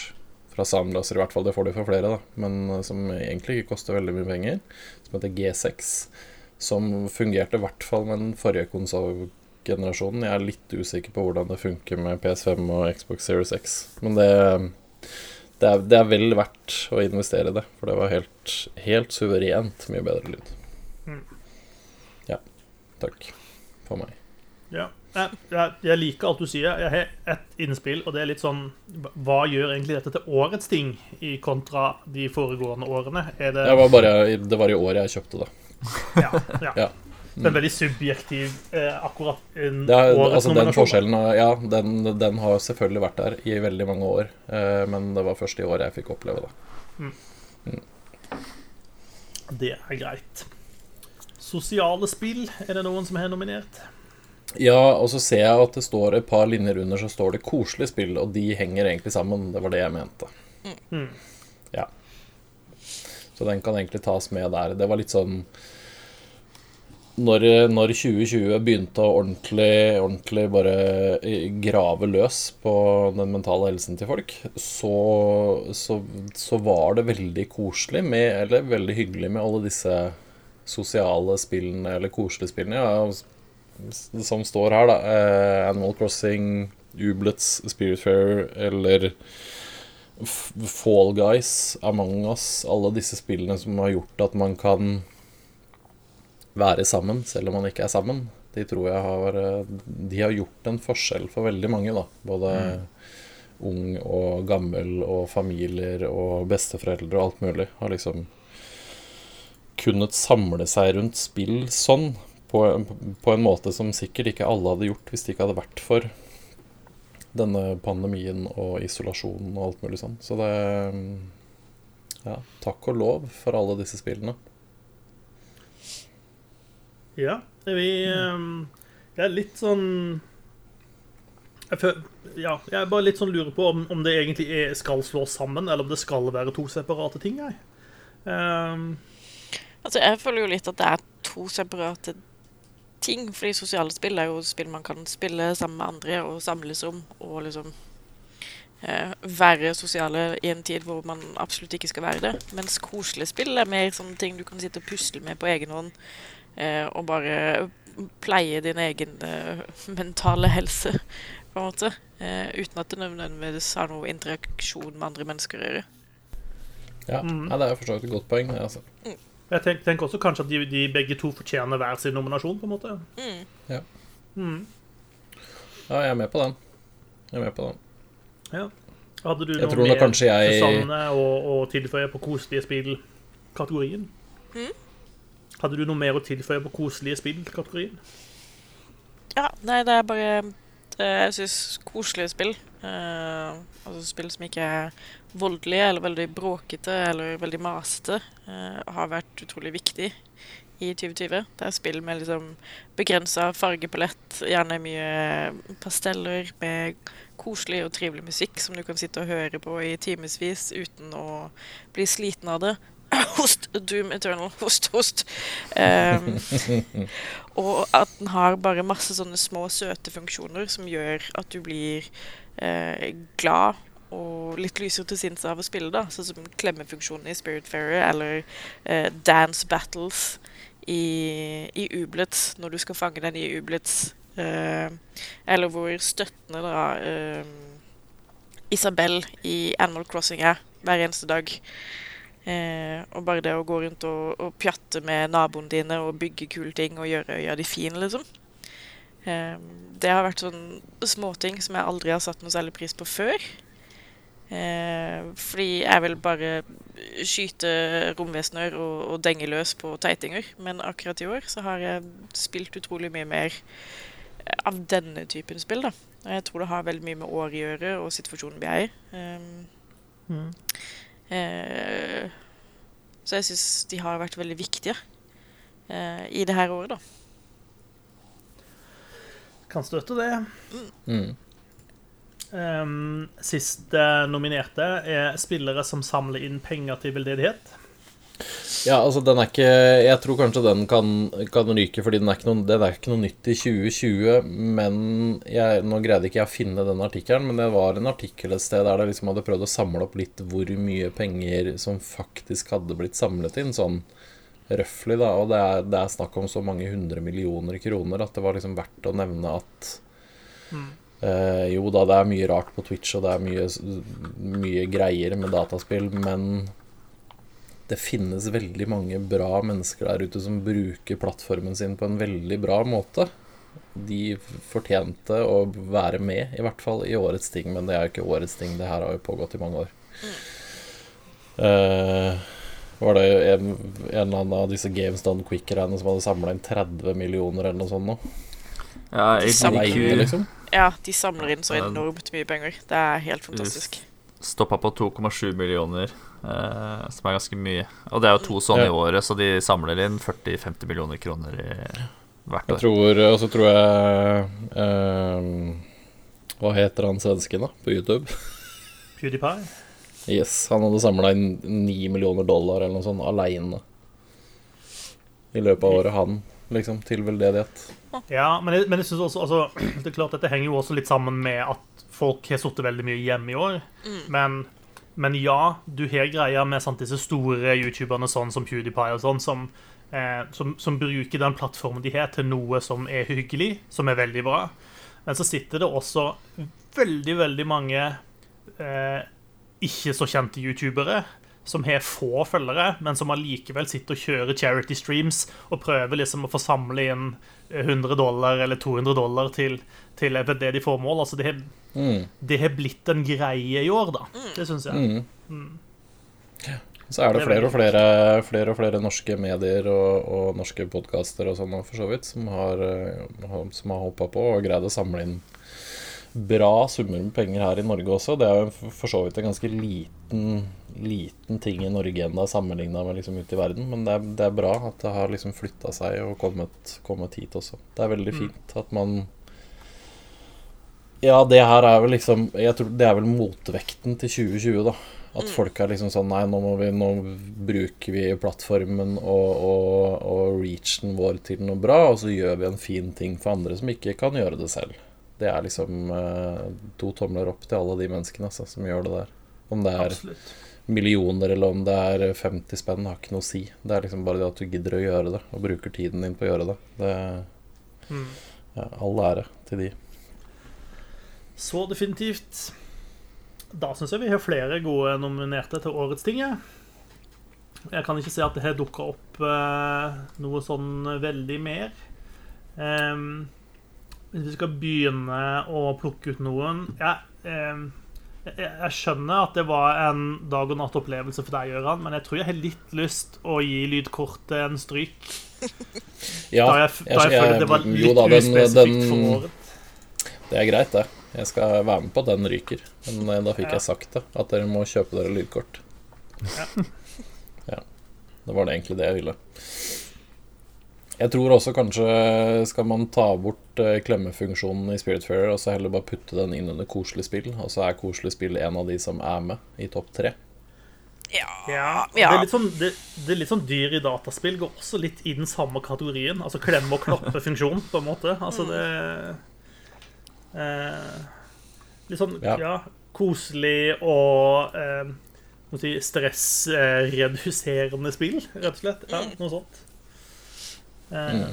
fra Soundblaster, i hvert fall. Det får du fra flere, da, men eh, som egentlig ikke koster veldig mye penger. Som heter G6. Som fungerte i hvert fall med den forrige konsollgenerasjonen. Jeg er litt usikker på hvordan det funker med PS5 og Xbox Series X. Men det, det, er, det er vel verdt å investere i det, for det var helt, helt suverent mye bedre lyd. Mm. Ja. Takk for meg. Ja. Jeg, jeg, jeg liker alt du sier. Jeg har ett innspill, og det er litt sånn Hva gjør egentlig dette til årets ting i kontra de foregående årene? Det var, bare, det var i år jeg kjøpte det. Ja. ja. Ja. Det er veldig subjektiv, eh, akkurat en er, årets altså den forskjellen Ja, den, den har selvfølgelig vært der i veldig mange år. Eh, men det var først i år jeg fikk oppleve det. Det er greit. Sosiale spill, er det noen som har nominert? Ja, og så ser jeg at det står et par linjer under, så står det 'koselig spill', og de henger egentlig sammen. Det var det jeg mente. Mm. Ja. Så den kan egentlig tas med der. Det var litt sånn når, når 2020 begynte å ordentlig, ordentlig bare eh, grave løs på den mentale helsen til folk, så, så, så var det veldig koselig med, eller veldig hyggelig med alle disse sosiale spillene, eller koselige spillene. Ja, som står her, da. Uh, Animal Crossing, Ublets, Spiritfarer eller F- Fall Guys, Among Us, alle disse spillene som har gjort at man kan være sammen selv om man ikke er sammen. De tror jeg har eh, De har gjort en forskjell for veldig mange, da. Både ung og gammel og familier og besteforeldre og alt mulig. Har liksom kunnet samle seg rundt spill sånn, på, på en måte som sikkert ikke alle hadde gjort hvis det ikke hadde vært for denne pandemien og isolasjonen og alt mulig sånn. Så det Ja, takk og lov for alle disse spillene. Ja. Vi ehm, Jeg er litt sånn jeg, føler, ja, jeg bare litt sånn lurer på om, om det egentlig er, skal slås sammen, eller om det skal være to separate ting. Jeg. Um, Altså, jeg føler jo litt at det er to separate ting. Fordi sosiale spill er jo spill man kan spille sammen med andre og samles om. Og liksom eh, være sosiale i en tid hvor man absolutt ikke skal være det. Mens koselige spill er mer sånne ting du kan sitte og pusle med på egen hånd. Eh, og bare pleie din egen eh, mentale helse, på en måte. Eh, uten at det nødvendigvis har noe interaksjon med andre mennesker å gjøre. Ja, Mm. ja det er for så vidt et godt poeng. det, Altså. Jeg tenker, tenker også kanskje at de, de begge to fortjener hver sin nominasjon, på en måte. Mm. Mm. Ja, jeg er med på den. Jeg er med på den. Ja. Hadde du Jeg noe mer, jeg- Susanne, å, å tilføye på koselige spill-kategorien? Mm. Hadde du noe mer å tilføye på koselige spill-kategorien? Ja, nei, det er bare det, Jeg syns koselige spill, uh, altså spill som ikke er voldelige eller veldig bråkete eller veldig masete, uh, har vært utrolig viktig i 2020. Det er spill med liksom begrensa fargepalett, gjerne mye pasteller med koselig og trivelig musikk som du kan sitte og høre på i timevis uten å bli sliten av det. Host! Doom Eternal. Host, host. Um, og at den har bare masse sånne små, søte funksjoner som gjør at du blir eh, glad og litt lysere til sinns av å spille, da. Sånn som klemmefunksjonen i Spiritfarer, eller eh, dance battles i, i Ublets, når du skal fange den i Ublets. Eh, eller hvor støttende da eh, Isabel i Animal Crossing er hver eneste dag. Eh, og bare det å gå rundt og, og pjatte med naboene dine og bygge kule ting og gjøre øya di fin, liksom. Eh, det har vært sånn småting som jeg aldri har satt noe særlig pris på før. Eh, fordi jeg vil bare skyte romvesener og, og denge løs på teitinger. Men akkurat i år så har jeg spilt utrolig mye mer eh, av denne typen spill, da. Og jeg tror det har veldig mye med året å gjøre og situasjonen vi er i. Um, Mm. Eh, så jeg syns de har vært veldig viktige eh, i det her året, da. Kan støtte det. Mm. Um, siste nominerte er spillere som samler inn penger til veldedighet. Ja, altså den er ikke Jeg tror kanskje den kan, kan ryke, fordi den er, ikke noe, den er ikke noe nytt i 2020. Men jeg, nå greide ikke jeg å finne den artikkelen, men det var en artikkel et sted der de liksom hadde prøvd å samle opp litt hvor mye penger som faktisk hadde blitt samlet inn, sånn røftlig, da. Og det er, det er snakk om så mange hundre millioner kroner at det var liksom verdt å nevne at eh, jo da, det er mye rart på Twitch, og det er mye, mye greier med dataspill, men det finnes veldig mange bra mennesker der ute som bruker plattformen sin på en veldig bra måte. De fortjente å være med, i hvert fall i årets ting, men det er jo ikke årets ting. Det her har jo pågått i mange år. Uh, var det en, en eller annen av disse Games Done Quick-greiene som hadde samla inn 30 millioner eller noe sånt nå? Ja, De samler AGDQ liksom? Ja, de samler inn så enormt mye penger. Det er helt fantastisk. stoppa på 2,7 millioner, eh, som er ganske mye. Og det er jo to sånne Ja. i året, så de samler inn 40-50 millioner kroner i hvert år. Og så tror jeg eh, Hva heter han svensken, da, på YouTube? PewDiePie. Yes, han hadde samla inn 9 millioner dollar eller noe sånt aleine. I løpet av året, han, liksom, til veldedighet. Ja, men jeg, men jeg synes også altså, Det er klart Dette henger jo også litt sammen med at folk har sittet veldig mye hjemme i år. Men, men ja, du har greia med sant, disse store youtuberne sånn som PewDiePie og sånn, som, eh, som, som bruker den plattformen de har, til noe som er hyggelig, som er veldig bra. Men så sitter det også veldig, veldig mange eh, ikke så kjente youtubere som har få følgere, men som allikevel sitter og kjører charity streams og prøver liksom å få samle inn 100 dollar eller 200 dollar til, til de får formål. Altså det har, Mm. det har blitt en greie i år, da. Det syns jeg. Mm. Så er det Det er flere og flere, flere og flere norske medier og, og norske podkaster og sånn for så vidt som har, eh, har- som har hoppa på og greid å samle inn bra summer med penger her i Norge også. Det er jo for- så vidt en ganske liten, liten ting i Norge ennå sammenligna med liksom ute i verden, men det er, det er bra at det har liksom flytta seg og kommet, kommet hit også. Det er veldig fint at man Ja, det her er vel liksom Jeg tror det er vel motvekten til 2020, da. At folk er liksom sånn Nei, nå, vi, nå bruker vi plattformen og, og, og reachen vår til noe bra, og så gjør vi en fin ting for andre som ikke kan gjøre det selv. Det er liksom eh, to tomler opp til alle de menneskene altså, som gjør det der. Om det er Absolutt. millioner eller om det er 50 spenn, har ikke noe å si. Det er liksom bare det at du gidder å gjøre det, og bruker tiden din på å gjøre det. Det, Mm. ja, all ære til de. Så definitivt. Da syns jeg vi har flere gode nominerte til årets ting. Jeg, jeg kan ikke se at det har dukka opp eh, noe sånn veldig mer. Em, hvis vi skal begynne å plukke ut noen jeg, eh, jeg, jeg skjønner at det var en dag og natt-opplevelse for deg, Gøran, men jeg tror jeg har litt lyst å gi lydkortet en stryk. Ja, da jeg, da jeg, føler det var jo litt da, den, uspesifikt den, for året. Det er greit, det. Jeg skal være med på at den ryker. Men eh, da fikk Ja. jeg sagt det. At dere må kjøpe dere lydkort. Ja. ja. Det var det egentlig det jeg ville. Jeg tror også kanskje skal man ta bort eh, klemmefunksjonen i Spiritfarer og så heller bare putte den inn under koselig spill. Og så er koselig spill en av de som er med i topp tre. Ja. Ja. Det, er litt sånn, det, det er litt sånn dyr i dataspill går også litt i den samme kategorien. Altså klemme- og klappe-funksjon, på en måte. Altså det eh, Litt sånn ja. Ja. koselig og eh, si, stressreduserende spill, rett og slett. Ja, noe sånt. Eh,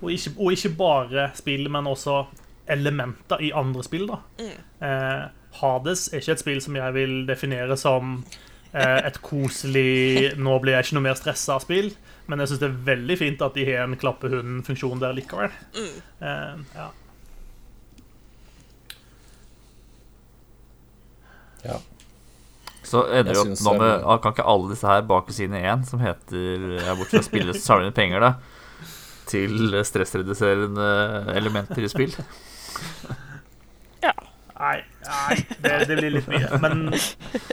og, ikke, og ikke bare spill, men også elementer i andre spill, da. Eh, Hades er ikke et spill som jeg vil definere som eh, et koselig 'nå blir jeg ikke noe mer stressa' spill. Men jeg syns det er veldig fint at de har en klappehund-funksjon der likevel. Mm. Uh, Ja. Så ender opp nå med ah, Kan ikke alle disse her bak sine én, som heter Jeg Bortsett fra å spille samle inn penger, da, til stressreduserende elementer i spill? Nei, nei det, det blir litt mye. Men,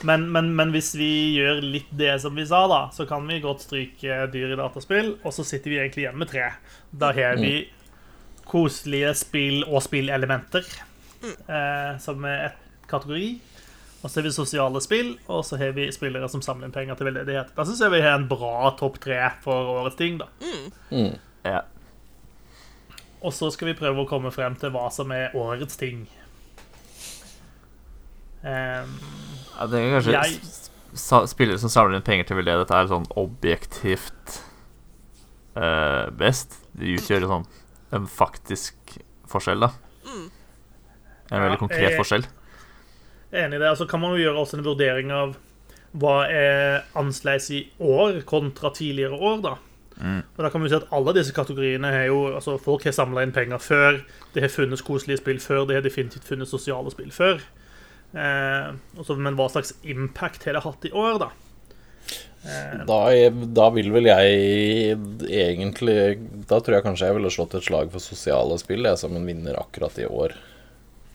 men, men, men hvis vi gjør litt det som vi sa, da, så kan vi godt stryke dyr i dataspill, og så sitter vi egentlig igjen med tre. Da har vi koselige spill og spillelementer eh, som er et kategori. Og så har vi sosiale spill, og så har vi spillere som samler inn penger til veldedighet. Da syns jeg vi har en bra topp tre for årets ting, da. Mm. Ja. Og så skal vi prøve å komme frem til hva som er årets ting. Um, Ja, det er kanskje Jeg- Spillere som samler inn penger til veldedighet, er sånn objektivt uh, best. De utgjør sånn en faktisk forskjell, da. En veldig Ja, konkret jeg- forskjell. Er enig i det. Altså kan man jo gjøre også en vurdering av hva er annerledes i år kontra tidligere år, da. Og da kan vi si at alle disse kategoriene har jo altså Folk har samla inn penger før. Det har funnes koselige spill før. Det har definitivt funnet sosiale spill før. Eh, også, men hva slags impact har det hatt i år, da? Eh, Da, er- da vil vel jeg egentlig Da tror jeg kanskje jeg ville slått et slag for sosiale spill jeg, som en vinner akkurat i år.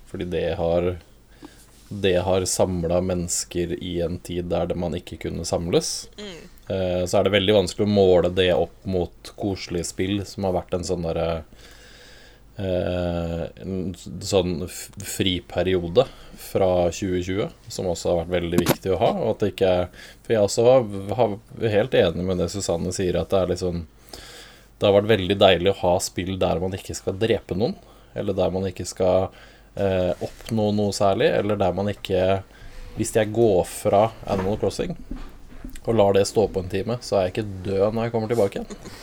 Fordi det har Det har samla mennesker i en tid der det man ikke kunne samles. Eh, Så er det veldig vanskelig å måle det opp mot koselige spill, som har vært en sånn derre eh, sånn friperiode fra 2020, som også har vært veldig viktig å ha. Og at det ikke er For jeg også er helt enig med det Susanne sier, at det er litt sånn Det har vært veldig deilig å ha spill der man ikke skal drepe noen, eller der man ikke skal eh, oppnå noe særlig, eller der man ikke Hvis jeg går fra Animal Crossing og lar det stå på en time, så er jeg ikke død når jeg kommer tilbake igjen.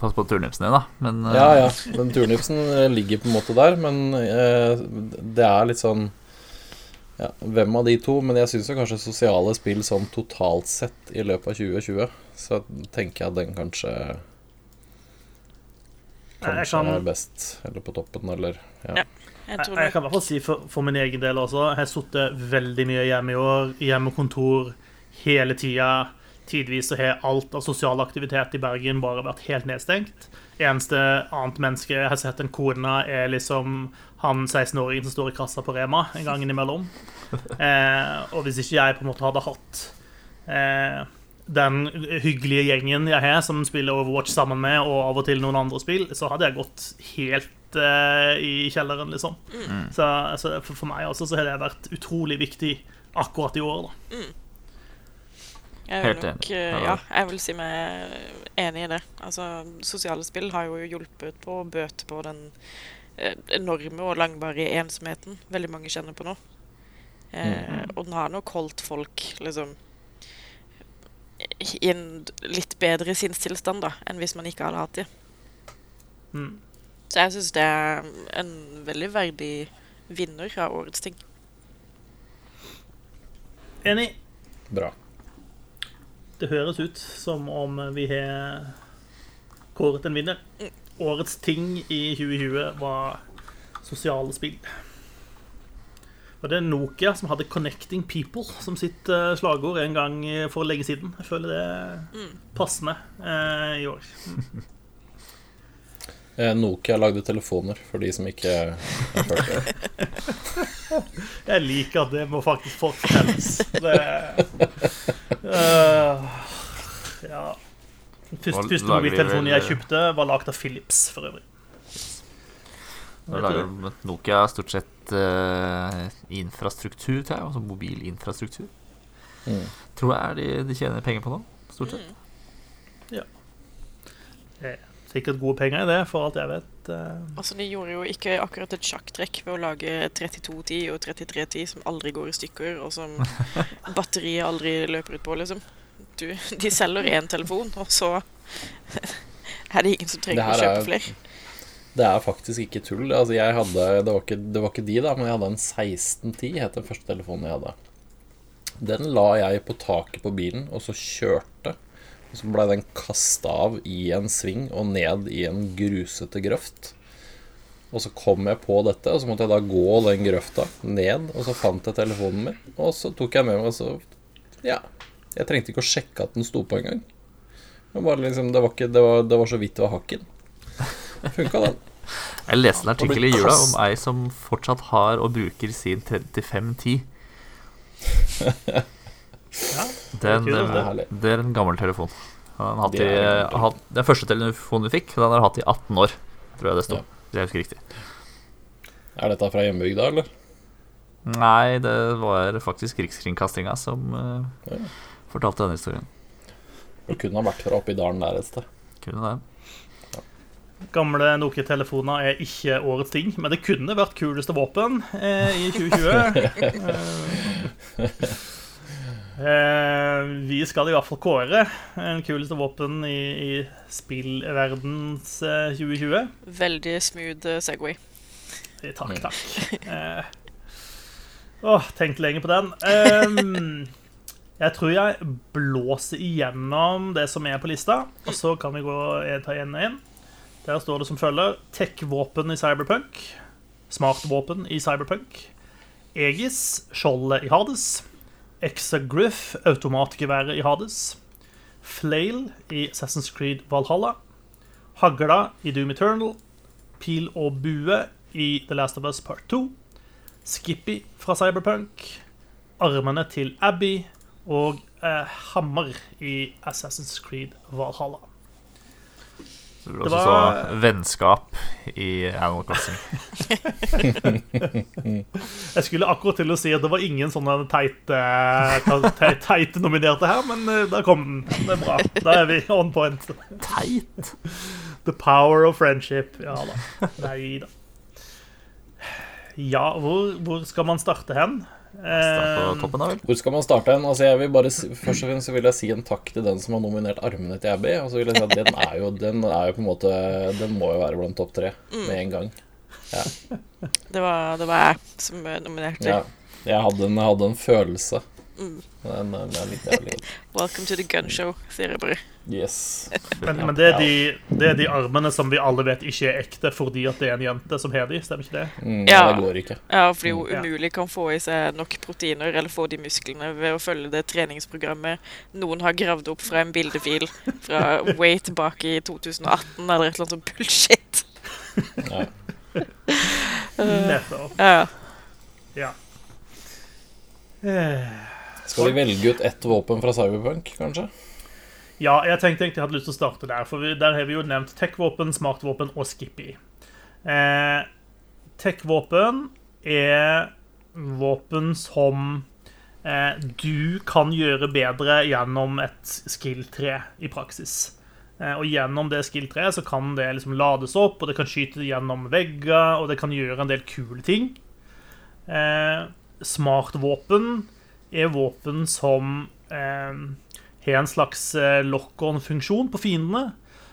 Pass på turnipsen din, da. Men uh... Ja, ja. Den turnipsen eh, ligger på en måte der, men eh, det er litt sånn ja, Hvem av de to? Men jeg syns kanskje sosiale spill sånn totalt sett i løpet av 2020, så tenker jeg at den kanskje Kanskje kan- er best, eller på toppen, eller ja. Ja. Jeg Jeg, jeg kan i hvert fall si for, for min egen del også. Jeg har sittet veldig mye hjemme i år. Hjemmekontor hele tida. Tidvis så har alt av sosial aktivitet i Bergen bare vært helt nedstengt. Eneste annet menneske jeg har sett en kone, er liksom han 16-åringen som står i kassa på Rema en gang innimellom. Eh, og hvis ikke jeg på en måte hadde hatt eh, den hyggelige gjengen jeg har, som spiller Overwatch sammen med, og av og til noen andre spill, så hadde jeg gått helt uh, i kjelleren, liksom. Så, så for, for meg også så har det vært utrolig viktig akkurat i år, da. Jeg Helt vil nok, eh, Ja. jeg vil si meg enig i det. Altså, sosiale spill har jo hjulpet på å bøte på den eh, enorme og langvarige ensomheten veldig mange kjenner på nå. Eh, Og den har nok holdt folk liksom i en litt bedre sinnstilstand da, enn hvis man ikke hadde hatt det. Mm. Så jeg syns det er en veldig verdig vinner av årets ting. Enig. Bra. Det høres ut som om vi har kåret en vinner. Årets ting i 2020 var sosiale spill. Og det er Nokia som hadde 'Connecting People' som sitt eh, slagord en gang for lenge siden. Jeg føler det er passende eh, i år. Eh, Nokia lagde telefoner, for de som ikke har hørt det. Jeg liker at det må faktisk fortelles. Det uh, Ja. Første, første mobiltelefonen jeg eh? kjøpte, var lagd av Philips, for øvrig. Da lager Nokia stort sett uh, infrastruktur, tror jeg. Altså mobilinfrastruktur. Mm. Tror jeg er de, de tjener penger på nå, stort sett. Ja Sikkert gode penger i det, for alt jeg vet. eh. Altså, De gjorde jo ikke akkurat et sjakktrekk ved å lage 3210 og 3310 som aldri går i stykker, og som batteriet aldri løper ut på, liksom. Du, de selger én telefon, og så er det ingen som Det trenger å kjøpe er- flere. Det er faktisk ikke tull. Altså, jeg hadde, det, var ikke, det var ikke de, da, men jeg hadde en 1610, het den første telefonen jeg hadde. Den la jeg på taket på bilen, og så kjørte. Og så blei den kasta av i en sving og ned i en grusete grøft. Og så kom jeg på dette, og så måtte jeg da gå den grøfta ned, og så fant jeg telefonen min, og så tok jeg med meg, og så Ja. Jeg trengte ikke å sjekke at den sto på engang. Liksom, det, det, det var så vidt det var hakken. Funka, den. Jeg leste en artikkel i jula om ei som fortsatt har og bruker sin 3510. Ja, Den, det er eh, det er en gammel telefon. Han har hatt Det i, telefon. hatt, den første telefonen vi fikk, den har hatt i 18 år, tror jeg det sto. Ja. Jeg husker riktig. Er dette fra hjembygda, eller? Nei, det var faktisk Rikskringkastinga som uh, Ja. fortalte denne historien. Det kunne ha vært fra oppi dalen der et sted. Kunne det. Gamle Nokia-telefoner er ikke årets ting, men det kunne vært kuleste våpen eh, i 2020. Eh, vi skal i hvert fall kåre en kuleste våpen i, i spillverdens eh, 2020. Veldig smooth eh, Segway. Eh, Takk, takk. Eh, åh, tenkte lenge på den. Ehm, jeg tror jeg blåser igjennom det som er på lista, og så kan vi gå ta igjen og en. Der står det som følger Tech-våpen i Cyberpunk. Smart-våpen i Cyberpunk. Egis, skjoldet i Hades. Exagriff, automatgeværet i Hades. Flail i Assassin's Creed Valhalla. Hagla i Doom Eternal. Pil og bue i The Last of Us Part 2. Skippy fra Cyberpunk. Armene til Abby. Og eh, hammer i Assassin's Creed Valhalla. Det blir var også var- så vennskap i Animal Crossing. Jeg skulle akkurat til å si at det var ingen sånne teite, teite, teite nominerte her, men eh, der kom den. Det er bra. Da er vi on point. Teit! The power of friendship. Ja da. Nei da. Ja, hvor, hvor skal man starte hen? Start på Eh, toppen. Hvor skal man starte hen? Altså, jeg vil bare først og fremst vil jeg si en takk til den som har nominert armene til Abby. Og så vil jeg si at den er jo, den er jo på en måte Den må jo være blant topp tre med en gang. Det var, det var jeg som nominerte. Ja. Jeg hadde en, jeg hadde en følelse. Mm. Den, den er litt jævlig. Welcome to the gun show, sier jeg bare. Yes. men, men det, er de, det er de armene som vi alle vet ikke er ekte fordi at det er en jente som har de, stemmer ikke det? Mm, Ja. Det går ikke. Ja, fordi hun umulig kan få i seg nok proteiner eller få de musklene ved å følge det treningsprogrammet noen har gravd opp fra en bildefil fra way tilbake i 2018 eller et eller annet sånt bullshit. Ja. Nettopp. Ja. Ja. Eh, Skal vi velge ut ett våpen fra Cyberpunk, kanskje? Ja, jeg tenkte egentlig jeg hadde lyst til å starte der, for vi, der har vi jo nevnt tech-våpen, smartvåpen og Skippy. Eh, tech-våpen er våpen som eh, du kan gjøre bedre gjennom et skill-tre i praksis. Eh, og gjennom det skill-treet så kan det liksom lades opp, og det kan skyte gjennom vegger, og det kan gjøre en del kule ting. Eh, smartvåpen er våpen som eh, har en slags eh, lock-on-funksjon på fiendene.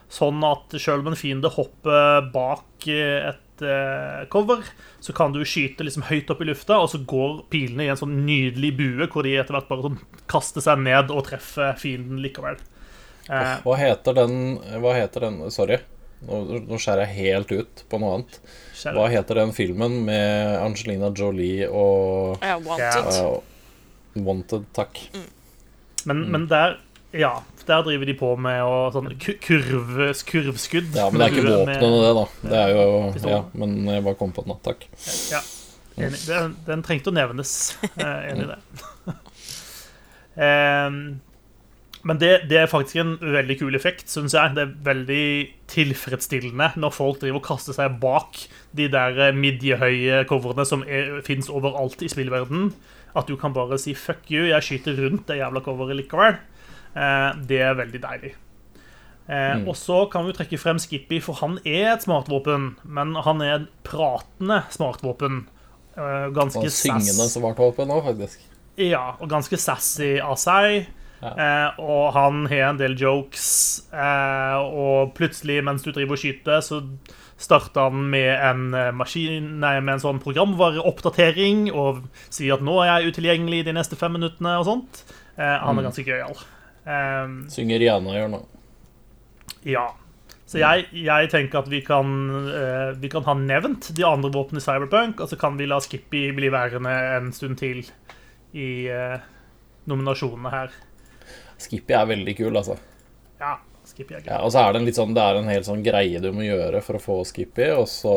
Sånn at selv om en fiende hopper bak eh, et eh, cover, så kan du skyte liksom høyt opp i lufta, og så går pilene i en sånn nydelig bue, hvor de etter hvert bare sånn kaster seg ned og treffer fienden likevel. Hva heter den Hva heter den Sorry, nå, nå skjærer jeg helt ut på noe annet. Hva heter den filmen med Angelina Jolie og wanted. Uh, Wanted? Takk. Men, men der Ja, der driver de på med å sånn ku- kurv, kurvskudd. Ja, men det er ikke med- våpnene, det, da. Det er jo Ja, men jeg bare kom på den. Takk. Ja. Enig. Den, den trengte å nevnes. Enig i det. Men det, det er faktisk en veldig kul effekt, syns jeg. Det er veldig tilfredsstillende når folk driver og kaster seg bak de der eh, midjehøye coverene som fins overalt i spillverdenen. At du kan bare si 'fuck you', jeg skyter rundt det jævla coveret likevel. Eh, det er veldig deilig. Eh, Mm. Og så kan vi trekke frem Skippy, for han er et smartvåpen. Men han er et pratende smartvåpen. Eh, ganske Og syngende smartvåpen òg, faktisk. ja, og ganske sassy av seg. Ja. Eh, og han har en del jokes. Eh, og plutselig, mens du driver og skyter, så starter han med en, eh, maskin, nei, med en sånn programvareoppdatering og sier at 'nå er jeg utilgjengelig de neste fem minuttene' og sånt. Eh, han er Mm. ganske gøyal. Eh, Synger Rihanna gjør nå. ja. Så jeg, jeg tenker at vi kan, eh, vi kan ha nevnt de andre våpnene i Cyberpunk, og så kan vi la Skippy bli værende en stund til i eh, nominasjonene her. Skippy er veldig kul, altså. Ja, Skippy er gøy. Ja, og så er det sånn Det er en hel sånn greie du må gjøre for å få Skippy, og så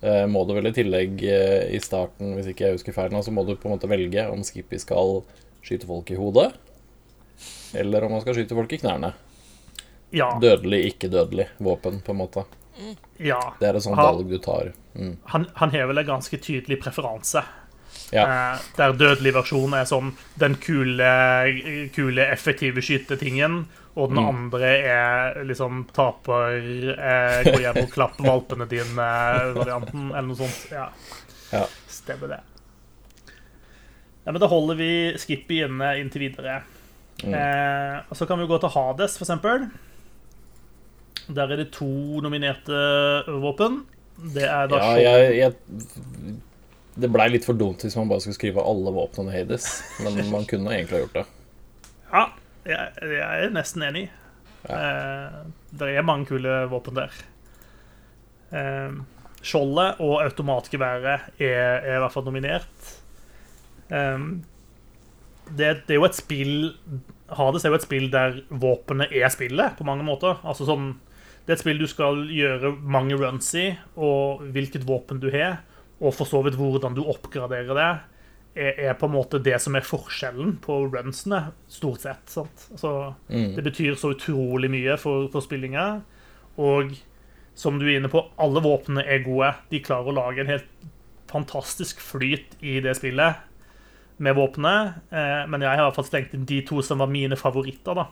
eh, må du vel i tillegg eh, i starten, hvis ikke jeg husker feil nå, så må du på en måte velge om Skippy skal skyte folk i hodet, eller om han skal skyte folk i knærne. Ja, Dødelig, ikke dødelig våpen, på en måte. ja. Det er et sånt valg du tar. Mm. Han, han har vel en ganske tydelig preferanse. Ja. Eh, der dødelig versjon er sånn den kule, kule effektive skytetingen, og den Mm. andre er liksom taper, eh, gå hjem og klapp valpene dine-varianten, eller noe sånt. Ja. Ja. Stemmer det. Ja, men Da holder vi Skippy inne inntil videre. Mm. Eh, og Så kan vi gå til Hades, for eksempel. Der er det to nominerte våpen. Det er da Ja, jeg, jeg Det blei litt for dumt hvis man bare skulle skrive alle våpnene Hades, men man kunne egentlig ha gjort det. Ja, jeg, jeg er nesten enig. Eh, det er mange kule våpen der. Eh, skjoldet og automatgeværet er, er i hvert fall nominert. Eh, det, det er jo et spill Hades er jo et spill der våpenet er spillet, på mange måter. Altså sånn, det er et spill du skal gjøre mange runs i, og hvilket våpen du har, og for så vidt hvordan du oppgraderer det, er, på en måte det som er forskjellen på runsene, stort sett. Sant? Altså, Mm. det betyr så utrolig mye for, for spillinga. Og som du er inne på, alle våpnene er gode. De klarer å lage en helt fantastisk flyt i det spillet med våpenet. Eh, men jeg har i hvert fall stengt inn de to som var mine favoritter. da.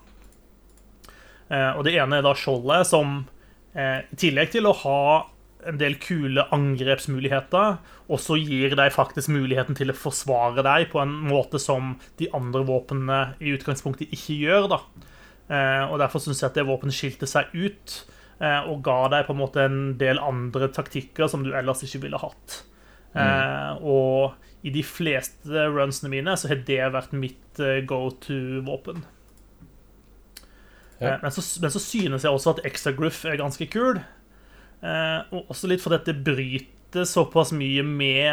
Eh, og det ene er da skjoldet, som eh, i tillegg til å ha en del kule angrepsmuligheter, og så gir deg faktisk muligheten til å forsvare deg på en måte som de andre våpnene i utgangspunktet ikke gjør. da. Eh, og Derfor syns jeg at det våpenet skilte seg ut eh, og ga deg på en måte en del andre taktikker som du ellers ikke ville hatt. Mm. og i de fleste runsene mine så har det vært mitt eh, go to-våpen. Ja. Eh, men, så, men så synes jeg også at Exagruff er ganske kul. Eh, og også litt fordi at det bryter såpass mye med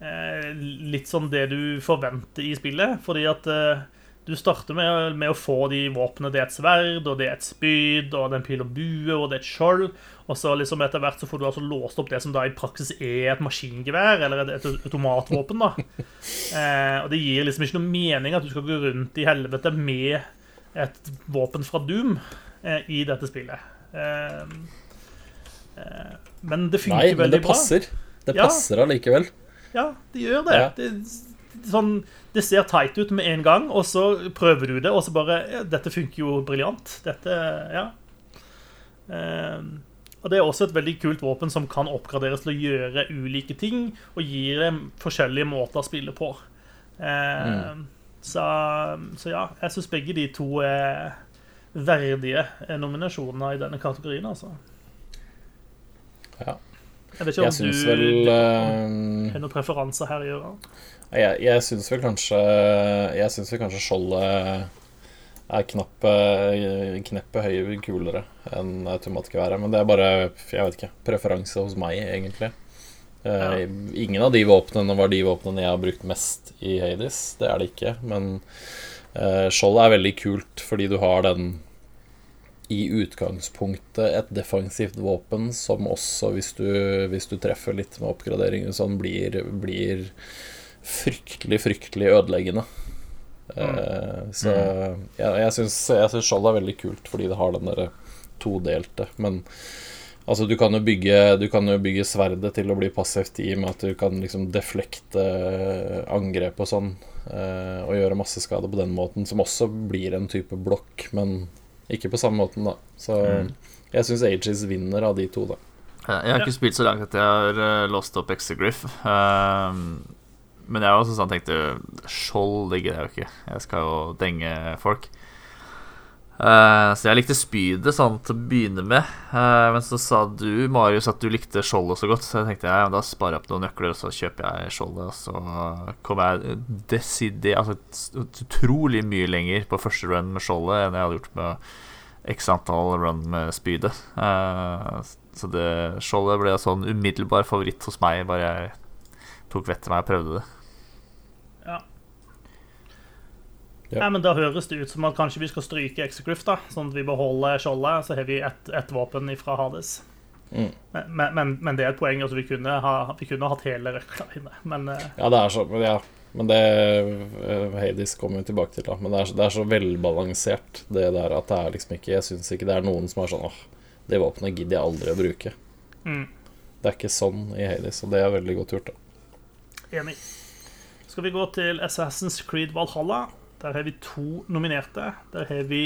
eh, litt sånn det du forventer i spillet. Fordi at eh, du starter med, med å få de våpnene. Det er et sverd, og det er et spyd, og det er en pil og bue, og det er et skjold. Og så liksom etter hvert så får du altså låst opp det som da i praksis er et maskingevær, eller et, et automatvåpen. da. Eh, og det gir liksom ikke noe mening at du skal gå rundt i helvete med et våpen fra Doom eh, i dette spillet. Eh, men det funker Nei, men det det bra. passer. Det passer allikevel. Ja, det gjør det. Ja. det. Sånn, det ser teit ut med en gang, og så prøver du det, og så bare ja, Dette funker jo briljant. Dette Ja. Ehm, og det er også et veldig kult våpen som kan oppgraderes til å gjøre ulike ting, og gir dem forskjellige måter å spille på. Ehm, så, så ja, jeg syns begge de to er, verdige eh, nominasjoner i denne kategorien, altså. Ja. Jeg vet ikke om du, vel du eh, har noen preferanser her, Gøran? Jeg, jeg syns vel kanskje Jeg syns vel kanskje skjoldet er knappet kneppet høyere kulere enn automatgeværet. Men det er bare, jeg vet ikke, preferanse hos meg, egentlig. Eh, ingen av de våpnene var de våpnene jeg har brukt mest i Hades. Det er det ikke. Men uh, skjoldet er veldig kult fordi du har den i utgangspunktet et defensivt våpen som også, hvis du, hvis du treffer litt med oppgraderinger sånn, blir, blir fryktelig, fryktelig ødeleggende. Eh, så jeg, jeg syns jeg syns skjold er veldig kult fordi det har den derre todelte. Men altså, du kan jo bygge Du kan jo bygge sverdet til å bli passivt i med at du kan liksom deflekte angrep og sånn. eh, og gjøre masse skade på den måten, som også blir en type blokk, men ikke på samme måten, da. Så jeg syns Ages vinner av de to, da. Jeg har ikke spilt så langt at jeg har uh, låst opp Exegriff. Um, men jeg har også sånn tenkte Skjold det gidder jeg jo ikke. Jeg skal jo denge folk. Eh, så jeg likte spydet sånn til å begynne med. Uh, men så sa du, Marius, at du likte skjoldet så godt. Så jeg tenkte ja, da sparer jeg opp noen nøkler, og så kjøper jeg skjoldet. Og så kom jeg desidé, altså, utrolig mye lenger på første run med skjoldet enn jeg hadde gjort med x antall run med spydet. Uh, så det skjoldet ble en sånn umiddelbar favoritt hos meg, bare jeg tok vettet av meg og prøvde det. Ja. Ja. Nei, men Da høres det ut som at kanskje vi skal stryke Exegriff, da, sånn at vi beholder skjoldet. Så har vi ett et våpen fra Hades. Mm. Men, men, men det er et poeng. altså Vi kunne ha, vi kunne hatt hele røkla inne. Men eh, Ja, det er så men Ja, men det eh, Hades kommer vi tilbake til, da. Men det er, så- det er så velbalansert, det der at det er liksom ikke Jeg syns ikke det er noen som er sånn åh, det våpenet gidder jeg aldri å bruke. mm, Det er ikke sånn i Hades, og det er veldig godt gjort, da. enig. Skal vi gå til Assassin's Creed Valhalla? Der har vi to nominerte. Der har vi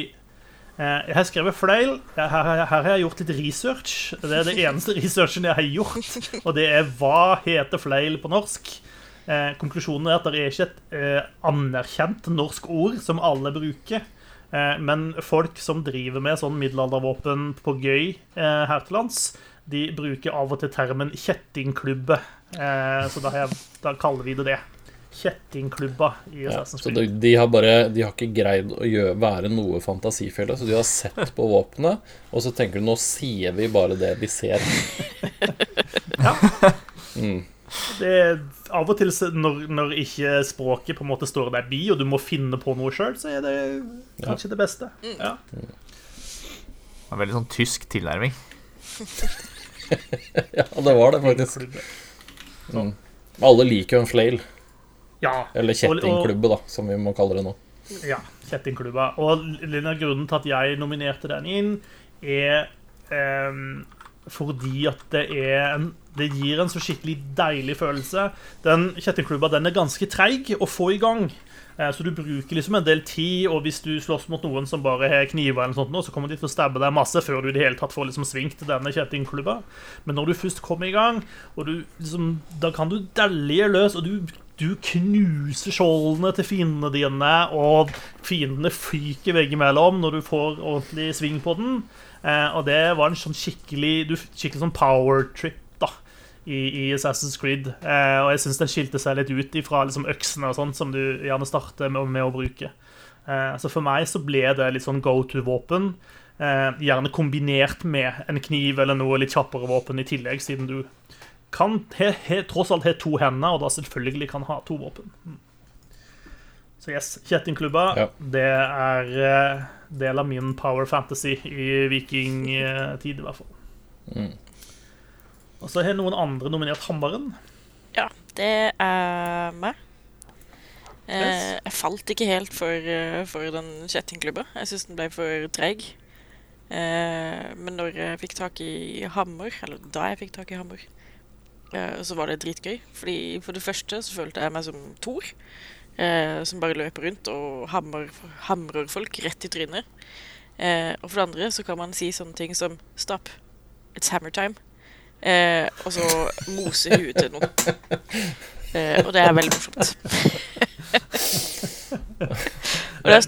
eh, Jeg har skrevet fleil. Her, her, her har jeg gjort litt research. Det er det eneste researchen jeg har gjort. Og det er hva heter fleil på norsk? Eh, konklusjonen er at det er ikke et eh, anerkjent norsk ord som alle bruker. Eh, men folk som driver med sånn middelaldervåpen på gøy eh, her til lands, de bruker av og til termen kjettingklubbe. Eh, så da, jeg, da kaller vi det det. Kjettingklubba i Ja, Assassin's så de, de har bare De har ikke greid å gjøre, være noe fantasifulle, så de har sett på våpenet, og så tenker du nå sier vi bare det vi ser. Mm. Det er av og til når, når ikke språket på en måte står der bi, og du må finne på noe sjøl, så er det kanskje det beste. Ja. var veldig sånn tysk tilnærming. Ja, det var det faktisk. Mm. Alle liker jo en flail, Ja. eller kjettingklubbe, da, som vi må kalle det nå. Ja, kjettingklubba. Og litt grunnen til at jeg nominerte den inn, er eh, fordi at det er en Det gir en så skikkelig deilig følelse. Den kjettingklubba den er ganske treig å få i gang. Eh, Så du bruker liksom en del tid, og hvis du slåss mot noen som bare har kniver, eller sånt, så kommer de til å stabbe deg masse før du i det hele tatt får liksom svingt denne kjettingklubba. Men når du først kommer i gang, og du liksom, da kan du dælje løs, og du, du knuser skjoldene til fiendene dine, og fiendene fyker veggimellom når du får ordentlig sving på den. Eh, og det var en sånn skikkelig, skikkelig sånn power trip i, i Assassin's Creed. Eh, og jeg syns den skilte seg litt ut ifra liksom, øksene og sånt som du gjerne starter med, med å bruke. Eh, så for meg så ble det litt sånn go to-våpen. Eh, gjerne kombinert med en kniv eller noe litt kjappere våpen i tillegg, siden du kan he, he, tross alt ha to hender, og da selvfølgelig kan ha to våpen. Mm. Så yes, kjettingklubba, Ja. det er uh, del av min power fantasy i vikingtid, i hvert fall. Mm. Og så har noen andre nominert hammeren. Ja, det er meg. Eh, Yes. jeg falt ikke helt for, eh, for den kjettingklubba. Jeg syns den ble for treig. Eh, men når jeg fikk tak i hammer, eller da jeg fikk tak i hammer, eh, så var det dritgøy. Fordi For det første så følte jeg meg som Thor, eh, som bare løper rundt og hammer, hamrer folk rett i trynet. Eh, og for det andre så kan man si sånne ting som 'stop, it's hammer time'. Eh, og så mose huet til noen. Eh, og det er veldig morsomt. Og det er,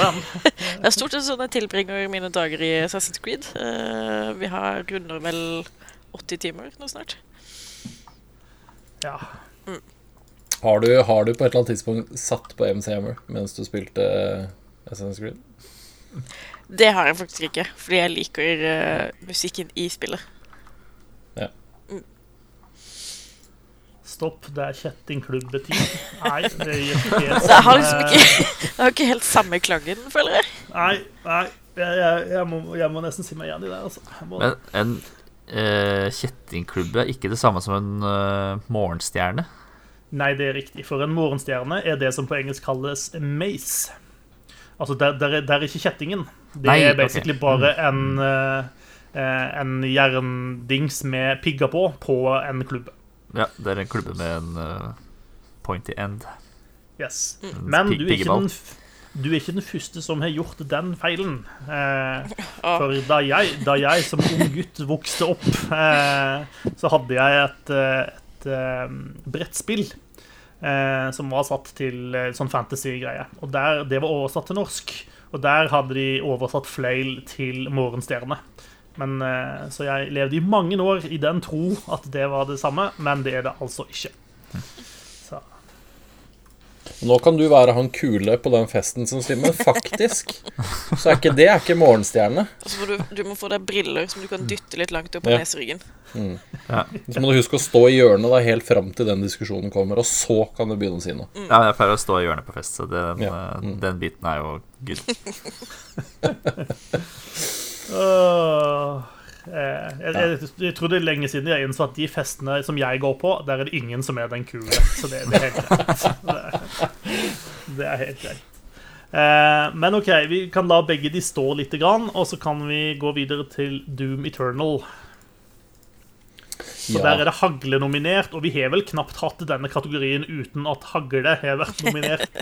den. det er stort sett sånn jeg tilbringer mine dager i Assassin's Creed. Eh, vi har runder vel 80 timer nå snart. Ja. Har du, har du på et eller annet tidspunkt satt på MC Hammer mens du spilte Assassin's Creed? Det har jeg faktisk ikke, fordi jeg liker uh, musikken i spillet. Stopp, det er kjettingklubbetid. Nei, det gir ikke helt Så jeg har liksom samme- ikke, jeg har ikke helt samme klangen, føler jeg. Nei, nei. Jeg, jeg, jeg, må, jeg må nesten si meg igjen i det. Altså. Jeg må, Men en eh, kjettingklubbe er ikke det samme som en eh, morgenstjerne. Nei, det er riktig. For en morgenstjerne er det som på engelsk kalles mace. Altså, der, der, er, der er ikke kjettingen. Det Nei, er basically basically bare en, eh, eh, en jerndings med pigger på på en klubbe. Ja, det er en klubbe med en uh, pointy end. Yes. En Men du er, ikke den, du er ikke den første som har gjort den feilen. Eh, for da jeg, da jeg som ung gutt vokste opp, eh, så hadde jeg et, et, et eh, brettspill eh, som var satt til eh, sånn fantasy-greie. Og der, det var oversatt til norsk. Og der hadde de oversatt 'Flail' til morgenstjerne. Men, eh, så jeg levde i mange år i den tro at det var det samme, men det er det altså ikke. Nå kan du være han kule på den festen som sier Men faktisk så er ikke det er ikke morgenstjerne. Og så må du, du må få deg briller som du kan dytte litt langt opp på Ja. neseryggen. Så må du huske å stå i hjørnet da helt fram til den diskusjonen kommer, og så kan du begynne å si noe. Ja, jeg pleier å stå i hjørnet på fest, så den, Ja. mm. den biten er jo good. Eh, jeg, jeg, jeg tror det er lenge siden jeg innså at de festene som jeg går på, der er det ingen som er den kule. Så det, det er helt greit. Det er, helt greit. Eh, men OK, vi kan la begge de stå litt, grann, og så kan vi gå videre til Doom Eternal. Så der er det hagle nominert, og vi har vel knapt hatt denne kategorien uten at hagle har vært nominert.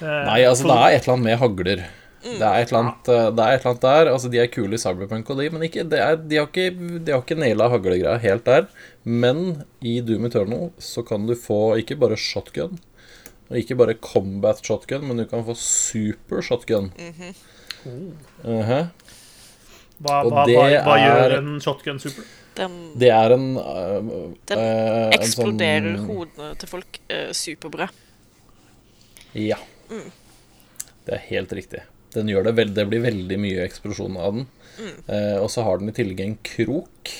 Eh, Nei, altså for- det er et eller annet med hagler. Det er et eller annet, eh, det er et eller annet der. Altså De er kule i Cyberpunk og de, men ikke, det er, de har ikke, de har ikke naila haglegreia helt der. Men i Doom Eternal så kan du få ikke bare shotgun, og ikke bare combat shotgun, men du kan få super shotgun. Mhm. hva, og hva, det hva, hva gjør en shotgun super? Den, Det er en uh, Den en eksploderer sånn- hodene til folk superbra. Ja. Det er helt riktig. Den gjør det, veld, det blir veldig mye eksplosjon av den. Eh, og så har den i tillegg en krok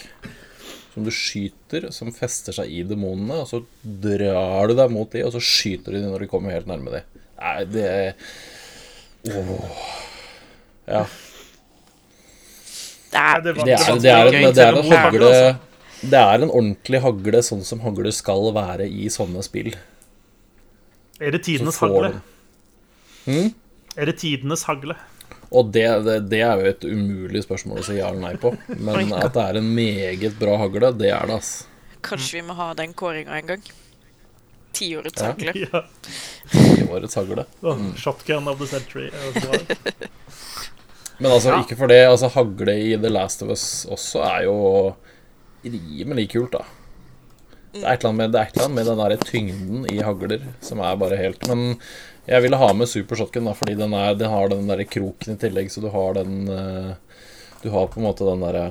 som du skyter, som fester seg i demonene. Og så drar du deg mot de, og så skyter du de når de kommer helt nærme de. Nei, det Åh. Ja. Det er, det Det er, det er, en, det er en hagle altså. Det er en ordentlig hagle, sånn som hagler skal være i sånne spill. Er det tidenes hagle? den- Hm? Er det tidenes hagle? Og det, det, det er jo et umulig spørsmål å si ja eller nei på. Men at det er en meget bra hagle, det er det, ass. kanskje vi må ha den kåringa en gang. Tiårets Ja. hagle. Ja. Tiårets årets hagle. Mm. Shotgun of the century. Men altså, Ja. ikke for det. Altså, hagle i The Last of Us også er jo rimelig kult, da. Det er et eller annet med, det er et eller annet med den der tyngden i hagler som er bare helt Men jeg ville ha med Super Shotgun, da, fordi den, er, den har den der kroken i tillegg, så du har den eh, Du har på en måte den derre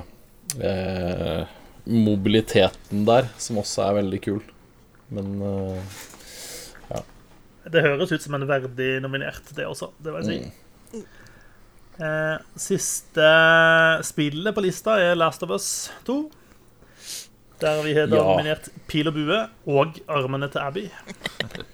eh, mobiliteten der, som også er veldig kul. Men eh, Det høres ut som en verdig nominert, det også. Det vil jeg si. mm. Eh, siste spillet på lista er Last of Us 2. Der vi har Ja. nominert Pil og bue og Armene til Abby.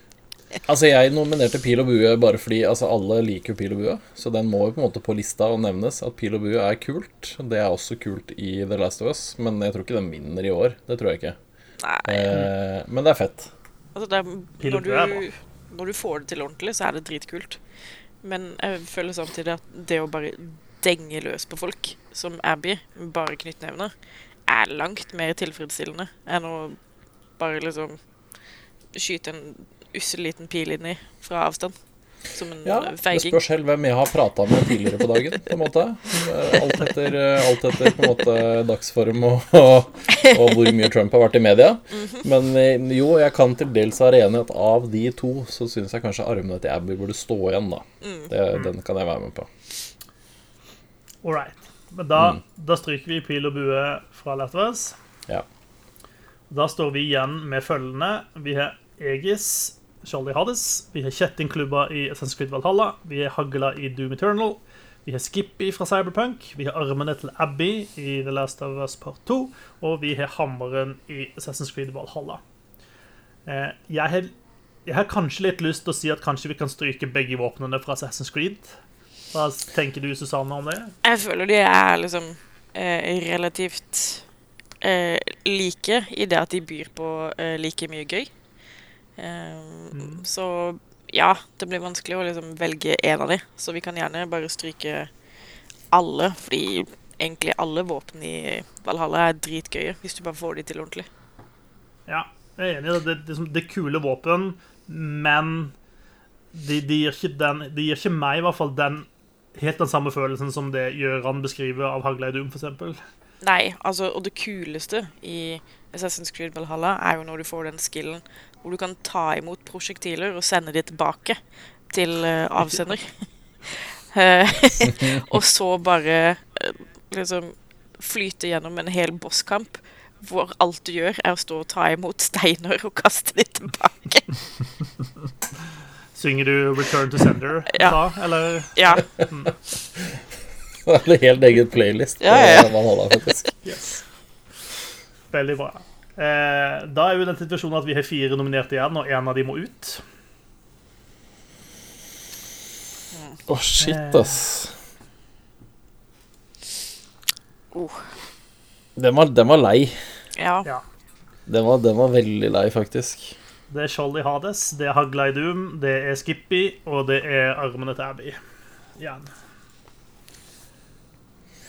Altså, jeg nominerte Pil og bue bare fordi altså, alle liker jo Pil og bue. Så den må jo på en måte på lista og nevnes at Pil og bue er kult. Det er også kult i The Last of Us, men jeg tror ikke den vinner i år. Det tror jeg ikke. Nei. Eh, men det er fett. Altså det er, når, du, når du får det til ordentlig, så er det dritkult. Men jeg føler samtidig at det å bare denge løs på folk, som Abby, bare knyttnevene, er langt mer tilfredsstillende enn å bare liksom skyte en ussel liten pil inn i fra avstand. som en Ja, feiging. det spørs selv hvem jeg har prata med tidligere på dagen, på en måte. Eh, Alt etter, eh, alt etter på en måte dagsform og, og, og hvor mye Trump har vært i media. Men eh, jo, jeg kan til dels være enig i at av de to, så syns jeg kanskje armene til Abby burde stå igjen, da. Det, den kan jeg være med på. All right. Men da, da stryker vi pil og bue fra Last. Ja. Da står vi igjen med følgende. Vi har Egis, Charlie Hades. Vi har kjettingklubber i Assassin's Creed Valhalla. Vi har hagla i Doom Eternal. Vi har Skippy fra Cyberpunk. Vi har armene til Abby i The Last of Us Part 2. Og vi har hammeren i Assassin's Creed Valhalla. Eh, jeg, har, jeg har kanskje litt lyst til å si at kanskje vi kan stryke begge våpnene fra Assassin's Creed. Hva tenker du, Susanne, om det? Jeg føler de er liksom eh, relativt eh, like i det at de byr på eh, like mye gøy. Eh, Så ja, det blir vanskelig å liksom velge én av de. Så vi kan gjerne bare stryke alle, fordi egentlig alle våpen i Valhalla er dritgøye, hvis du bare får de til ordentlig. Ja, jeg er enig. i Det, det, det, det er kule våpen, men de, de, gir ikke den, de gir ikke meg i hvert fall den helt den samme følelsen som det Gjøran beskriver av Doom, f.eks. Nei, altså, og det kuleste i Assassin's Creed Valhalla er jo når du får den skillen hvor du kan ta imot prosjektiler og sende de tilbake til uh, avsender. Eh, og så bare eh, liksom flyte gjennom en hel bosskamp hvor alt du gjør, er å stå og ta imot steiner og kaste de tilbake. Synger du 'Return to Sender' Ja. da, eller? Ja. Det er en helt egen playlist Ja, ja, ja. yes. Veldig bra. Eh, da er jo den situasjonen at vi har fire nominerte igjen, og én av de må ut. Å, shit, ass. Oh, Den var, den var lei. ja. Ja. Den var, den var veldig lei, faktisk. Det er Sholly Hades, det er Hagla i Doom, det er Skippy, og det er armene til Abby. Igjen.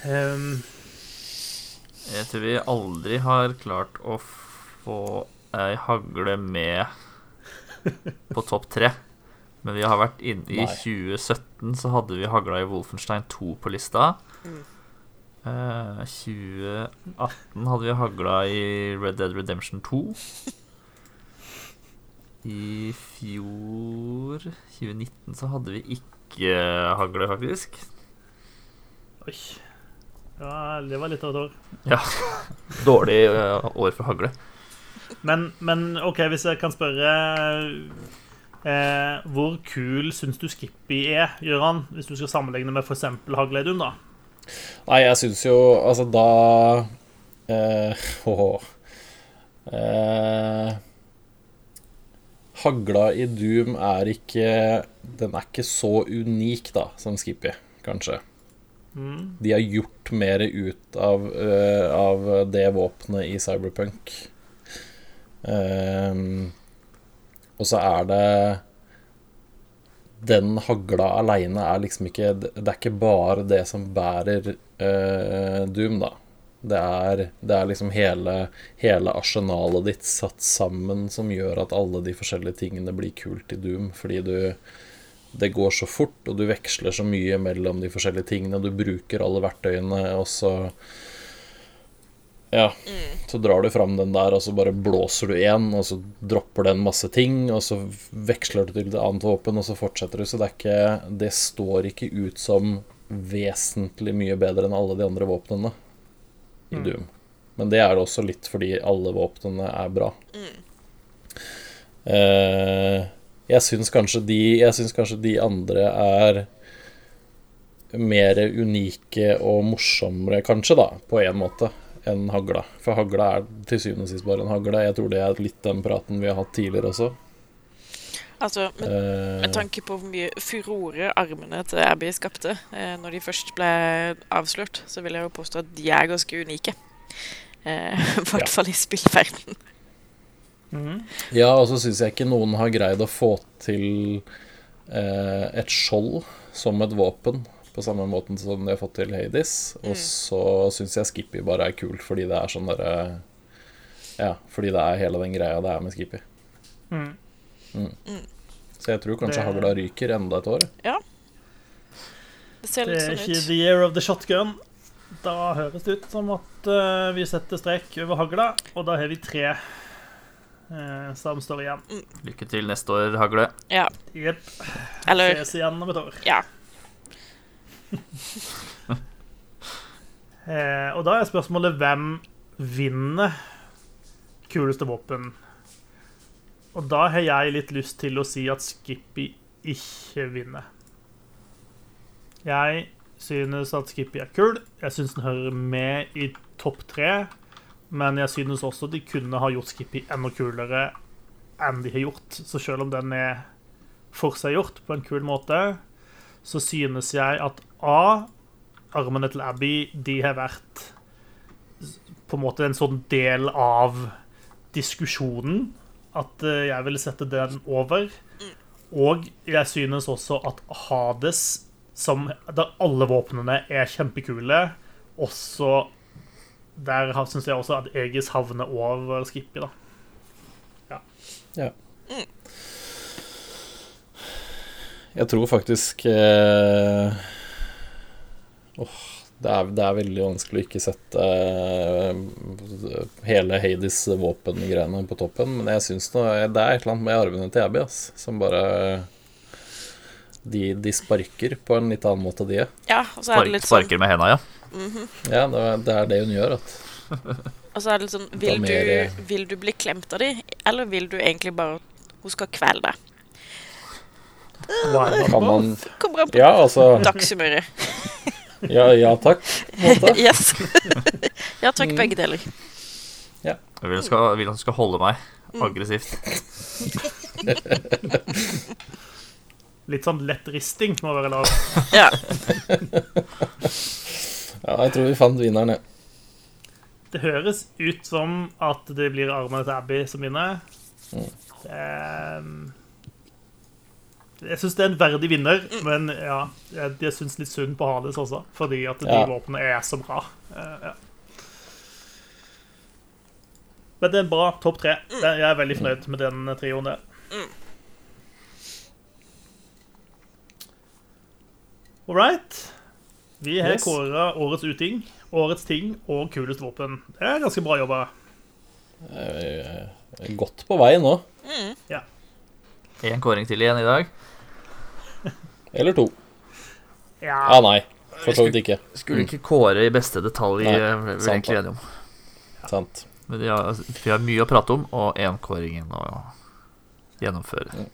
Ehm, Jeg tror vi aldri har klart å få ei hagle med på topp tre. Men vi har vært inne i 2017, så hadde vi hagla i Wolfenstein 2 på lista. Eh, 2018 hadde vi hagla i Red Dead Redemption 2. I fjor, 2019, så hadde vi ikke hagle, faktisk. oi. Ja, det var litt av et år. Ja. Dårlig uh, år for hagle. Men, men OK, hvis jeg kan spørre eh, Hvor kul syns du Skippy er, Gøran? Hvis du skal sammenligne med f.eks. Hagleidun, da? Nei, jeg syns jo Altså, da eh, åh, eh, Hagla i Doom er ikke Den er ikke så unik, da, som Skippy, kanskje. De har gjort mer ut av, uh, av det våpenet i Cyberpunk. Um, og så er det Den hagla aleine er liksom ikke Det er ikke bare det som bærer uh, Doom, da. Det er, det er liksom hele, hele arsenalet ditt satt sammen som gjør at alle de forskjellige tingene blir kult i Doom, fordi du det går så fort, og du veksler så mye mellom de forskjellige tingene. Du bruker alle verktøyene, og så Ja, så drar du fram den der, og så bare blåser du én, og så dropper den masse ting, og så veksler du til et annet våpen, og så fortsetter du. Så det er ikke Det står ikke ut som vesentlig mye bedre enn alle de andre våpnene i Doom. Men det er det også litt fordi alle våpnene er bra. Eh, jeg syns kanskje de kanskje de andre er mer unike og morsommere, kanskje, da, på en måte, enn hagla. For hagla er til syvende og sist bare en hagle. Jeg tror det er litt den praten vi har hatt tidligere også. Altså, med, Eh, med tanke på hvor mye furore armene til Abby skapte eh, når de først ble avslørt, så vil jeg jo påstå at de er ganske unike. Eh, I hvert fall i spillverden. Ja, og så syns jeg ikke noen har greid å få til eh, et skjold som et våpen på samme måten som de har fått til Hades. Og så syns jeg Skippy bare er kult fordi det er sånn derre Ja, fordi det er hele den greia det er med Skippy. Mm. Mm. Så jeg tror kanskje Det- hagla ryker enda et år. Ja. Det ser litt sånn ut. Det er sånn ikke the year of the shotgun. Da høres det ut som at eh, vi setter strek over hagla, og da har vi tre eh, de står igjen. Lykke til neste år, Hagle. Ja. Jepp. Eller Ses igjen om et år. Ja. Eh, og da er spørsmålet hvem vinner kuleste våpen? Og da har jeg litt lyst til å si at Skippy ikke vinner. Jeg synes at Skippy er kul. Jeg synes den hører med i topp tre. Men jeg synes også de kunne ha gjort Skippy enda kulere enn de har gjort. Så selv om den er forseggjort på en kul måte, så synes jeg at A armene til Abby de har vært på en måte en sånn del av diskusjonen at eh, jeg ville sette den over. Og jeg synes også at Hades, som, der alle våpnene er kjempekule, også Der syns jeg også at Egis havner over Skippy, da. Jeg tror faktisk eh, oh, det, er, det er veldig vanskelig å ikke sette eh, hele Hades våpengreiene på toppen, men jeg syns det er et eller annet med arvene til Abby ass, som bare de, de sparker på en litt annen måte, de ja, og så er det litt sånn sparker med henda, ja. Ja, det, er- det er det hun gjør. At, Og så er det litt sånn vil du, eh, vil du bli klemt av de, eller vil du egentlig bare Hun skal kvele deg. Kan man? Kommer an på Ja, altså dagshumøret. Ja, ja takk. måte. yes. ja takk, Mm. begge deler. Jeg vil, skal, vil han skal holde meg aggressivt. Litt sånn lett risting må være lov. Ja. Ja, jeg tror vi fant vinneren, jeg. Det høres ut som at det blir armene til Abby som vinner. Mm. Ehm, jeg syns det er en verdig vinner, men ja, jeg, syns litt synd på Hades også, fordi at de Ja. våpnene er så bra. Eh, ja. Men det er en bra topp tre. Jeg er veldig fornøyd med den trioen der. All right. Vi har Yes. kåra årets uting, årets ting og kulest våpen. Det er ganske bra jobba. Jeg er Godt på vei nå. Én kåring til igjen i dag. Eller to. Ja, Ja, nei. For så vidt ikke. Skulle ikke kåre i beste detalj, Nei, eh, vi sant egentlig det. enige om. Sant. Men vi har, vi har mye å prate om, og én kåring å gjennomføre.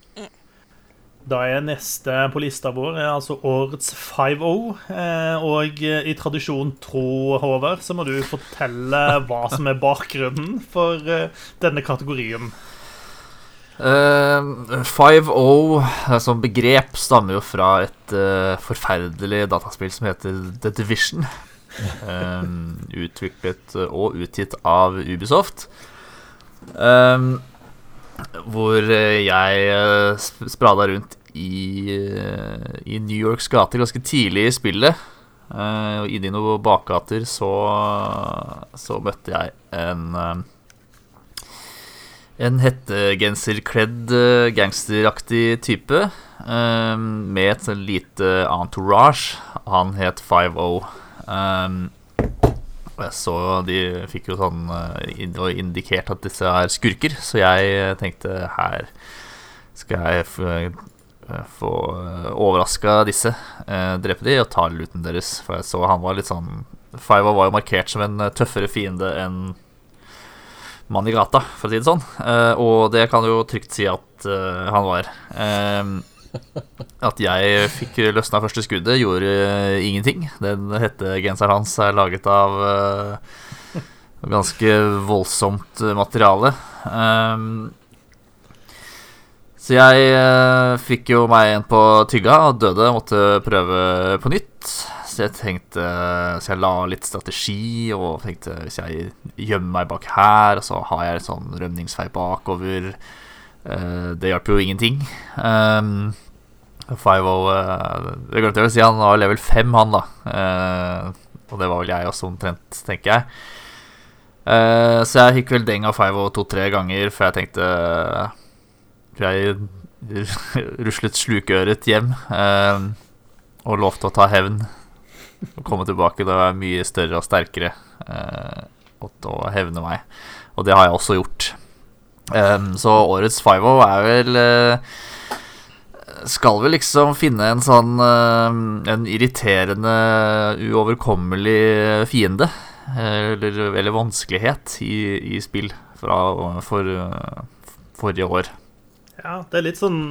Da er neste på lista vår er altså årets 5-0. eh, Og i tradisjon tro, Håvard, så må du fortelle hva som er bakgrunnen for eh, denne kategorien. Uh, 5-0 eh, som begrep stammer jo fra et eh, forferdelig dataspill som heter The Division. Eh, utviklet og utgitt av Ubisoft. Eh, hvor eh, jeg uh, sprada rundt i, eh, i New Yorks gater ganske tidlig i spillet. Eh, og inni noen bakgater så, så møtte jeg en eh, en hettegenserkledd eh, gangsteraktig type eh, med et sånn lite entourage. Han het 5-0. Um, og jeg så de fikk jo sånn Det var indikert at disse er skurker, så jeg tenkte her skal jeg få, eh, overraska disse, eh, drepe de og ta luten deres. For jeg så han var litt sånn 5-0 var jo markert som en eh, tøffere fiende enn mann i gata, for å si det sånn. Eh, og det kan jo trygt si at eh, han var. At jeg fikk løsna første skuddet, gjorde eh, ingenting. Den hettegenseren hans er laget av uh, ganske voldsomt materiale. Um, så jeg uh, fikk jo meg en på tygga og døde. Måtte prøve på nytt. Så jeg tenkte Så jeg la litt strategi og tenkte hvis jeg gjemmer meg bak her, og så har jeg en sånn rømningsvei bakover Det hjelper jo ingenting. Um, 5-0 eh, Det glemte jeg å si, han var level 5, han, da. Eh, og det var vel jeg også omtrent, tenker jeg. Eh, så jeg gikk vel deng av 5-0 to-tre ganger, for jeg tenkte jeg ruslet slukøret hjem eh, og lovte å ta hevn og komme tilbake da jeg er mye større og sterkere eh, og å hevne meg. Og det har jeg også gjort. Eh, så årets 5-0 er vel uh, Skal vel liksom finne en sånn uh, En irriterende, uoverkommelig fiende. Eller, eller vanskelighet i, i spill fra for, uh, forrige år. Ja, det er litt sånn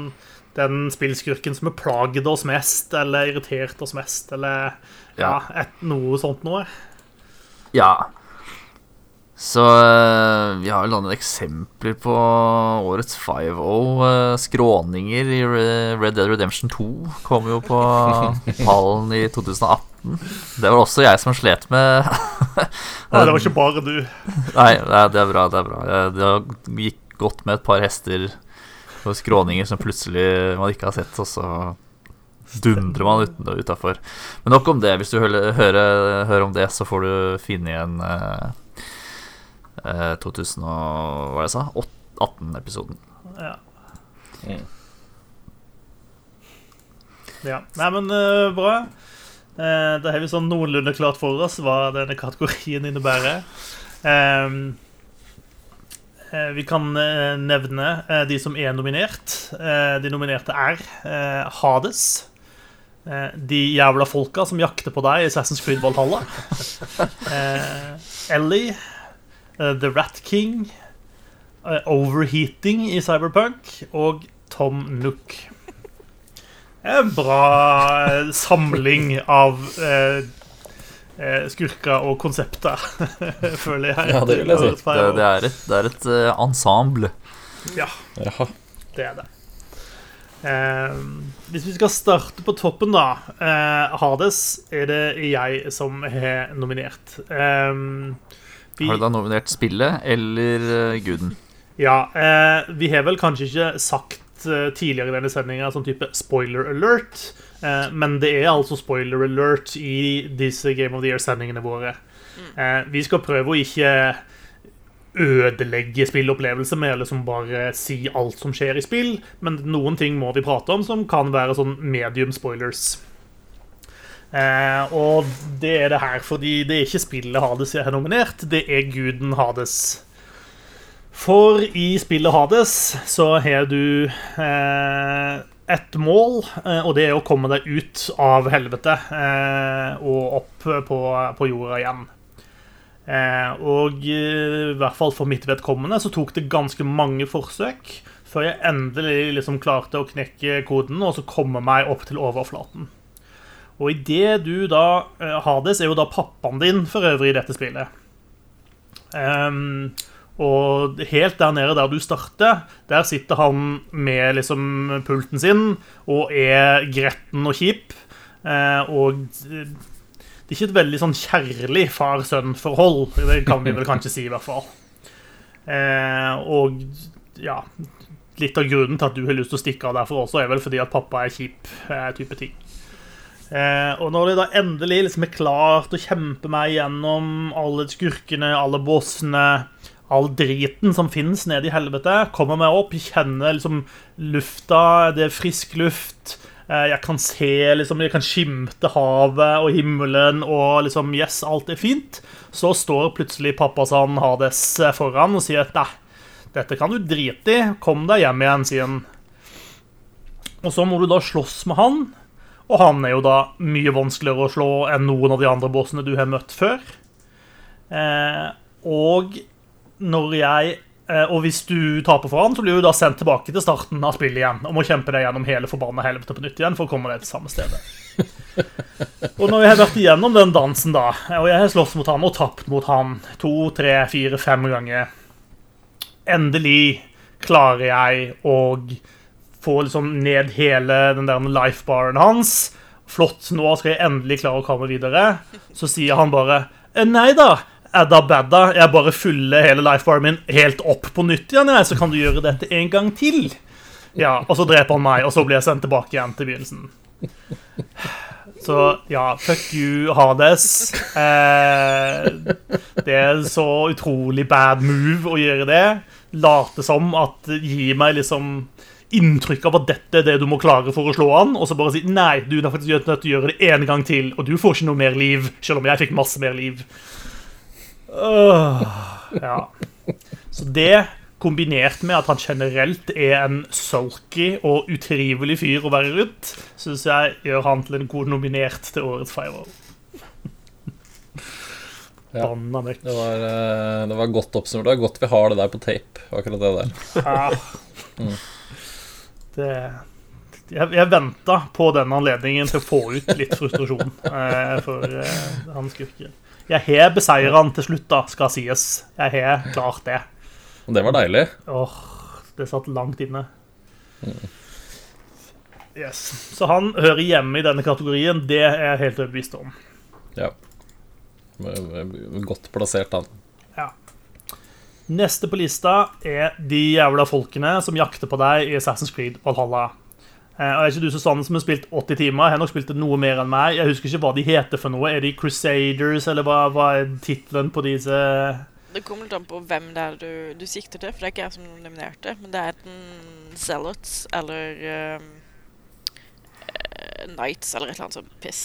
den spillskurken som har plaget oss mest, eller irritert oss mest, eller ja, et, noe sånt noe. Ja. Så eh, vi har vel noen eksempler på årets 5-0. eh, skråninger i Red Dead Redemption 2 kom jo på pallen i 2018. Det var også jeg som slet med Nei, det var ikke bare du. Nei, det er bra. Det er bra. Eh, Det gikk godt med et par hester og skråninger som plutselig man ikke har sett, og så dundrer man utenfor utafor. Men nok om det. Hvis du hører, hører, hører om det, så får du finne igjen eh, eh, 2000 og hva jeg sa 18-episoden. Ja. Mm. ja. Nei, men uh, bra. Uh, da har vi sånn noenlunde klart for oss hva denne kategorien innebærer. Ehm, eh, vi kan nevne de som er nominert. Eh, de nominerte er eh, Hades. Eh, de jævla folka som jakter på deg i Assassin's Creed Valhalla. Eh, Ellie. Eh, The Rat King. eh, Overheating i Cyberpunk. Og Tom Nook. En bra eh, samling av eh, skurker og konsepter, føler jeg. Ja, det vil jeg si. Det, det er et, det er et ensemble. Ja, Ja. det er det. Eh, hvis vi skal starte på toppen, da. Eh, Hades er det jeg som har nominert. Eh, Har du da nominert spillet eller eh, guden? Ja, eh, vi har vel kanskje ikke sagt eh, tidligere i denne sendinga sånn type spoiler alert, eh, men det er altså spoiler alert i disse Game of the Year-sendingene våre. Eh, vi skal prøve å ikke ødelegge spillopplevelser med eller som bare si alt som skjer i spill, men noen ting må vi prate om som kan være sånn medium spoilers. Eh, og det er det her fordi det er ikke spillet Hades jeg har nominert, det er guden Hades. For i spillet Hades så har du eh, et mål, eh, og det er å komme deg ut av helvete eh, og opp på, på jorda igjen. Eh, og eh, i hvert fall for mitt vedkommende så tok det ganske mange forsøk før jeg endelig liksom klarte å knekke koden og så komme meg opp til overflaten. Og idet du da eh, Hades er jo da pappaen din for øvrig i dette spillet. Um, og helt der nede der du starter, der sitter han med liksom pulten sin og er gretten og kjip. Eh, og det er ikke et veldig sånn kjærlig far-sønn-forhold. Det kan vi vel kanskje si, i hvert fall. Eh, og ja Litt av grunnen til at du har lyst til å stikke av derfor også, er vel fordi at pappa er kjip. Type ting. Eh, og når de da endelig liksom er klart å kjempe meg gjennom alle skurkene, alle bossene, all driten som finnes nede i helvete, kommer meg opp, kjenner liksom lufta, det er frisk luft. Eh, jeg kan se, liksom, jeg kan skimte havet og himmelen, og liksom, yes, alt er fint. Så står plutselig pappa sånn Hades foran og sier at nei, dette kan du drite i, kom deg hjem igjen, sier han. Og så må du da slåss med han. Og han er jo da mye vanskeligere å slå enn noen av de andre bossene du har møtt før. Eh, og når jeg eh, Og hvis du taper for han, så blir du da sendt tilbake til starten av spillet igjen. Og må kjempe deg gjennom hele forbanna helvete på nytt igjen for å komme deg til samme stedet. Og når jeg har vært igjennom den dansen, da, og jeg har slåss mot han og tapt mot han to, tre, fire, fem ganger Endelig klarer jeg å få liksom ned hele den der lifebaren hans. Flott, nå skal jeg endelig klare å komme videre. Så sier han bare «Eh, Nei da, adda badda. Jeg bare fyller hele lifebaren min helt opp på nytt igjen, jeg, så kan du gjøre dette en gang til. Ja, Og så dreper han meg, og så blir jeg sendt tilbake igjen til begynnelsen. Så ja, fuck you, Hades. Eh, det er så utrolig bad move å gjøre det. Late som at Gi meg liksom inntrykk av at dette er det du må klare for å slå an, og så bare si nei, du er faktisk nødt til å gjøre det en gang til, og du får ikke noe mer liv, selv om jeg fikk masse mer liv. Uh, ja. Så det, kombinert med at han generelt er en sulky og utrivelig fyr å være rundt, syns jeg gjør han til en god nominert til årets Five-O. Ja. Det var, eh, det var godt oppsummert. Det er godt vi har det der på tape, akkurat det der. Ja. Det, jeg jeg venta på den anledningen til å få ut litt frustrasjon eh, for eh, han skurken. Jeg har beseira han til slutt, da, skal sies. Jeg har klart det. Og det var deilig. Åh, det satt langt inne. Yes. Så han hører hjemme i denne kategorien. Det er jeg helt overbevist om. Ja. Godt plassert, han. Neste på lista er de jævla folkene som jakter på deg i Assassin's Creed Valhalla. Eh, og er ikke du Susanne som har spilt 80 timer? Jeg har nok spilt noe mer enn meg. Jeg husker ikke hva de heter for noe. Er de Crusaders, eller hva, hva er tittelen på disse Det kommer litt an på hvem det er du, du sikter til, for det er ikke jeg som nominerte. Men det er enten Zealots eller um, Knights eller et eller annet sånt piss.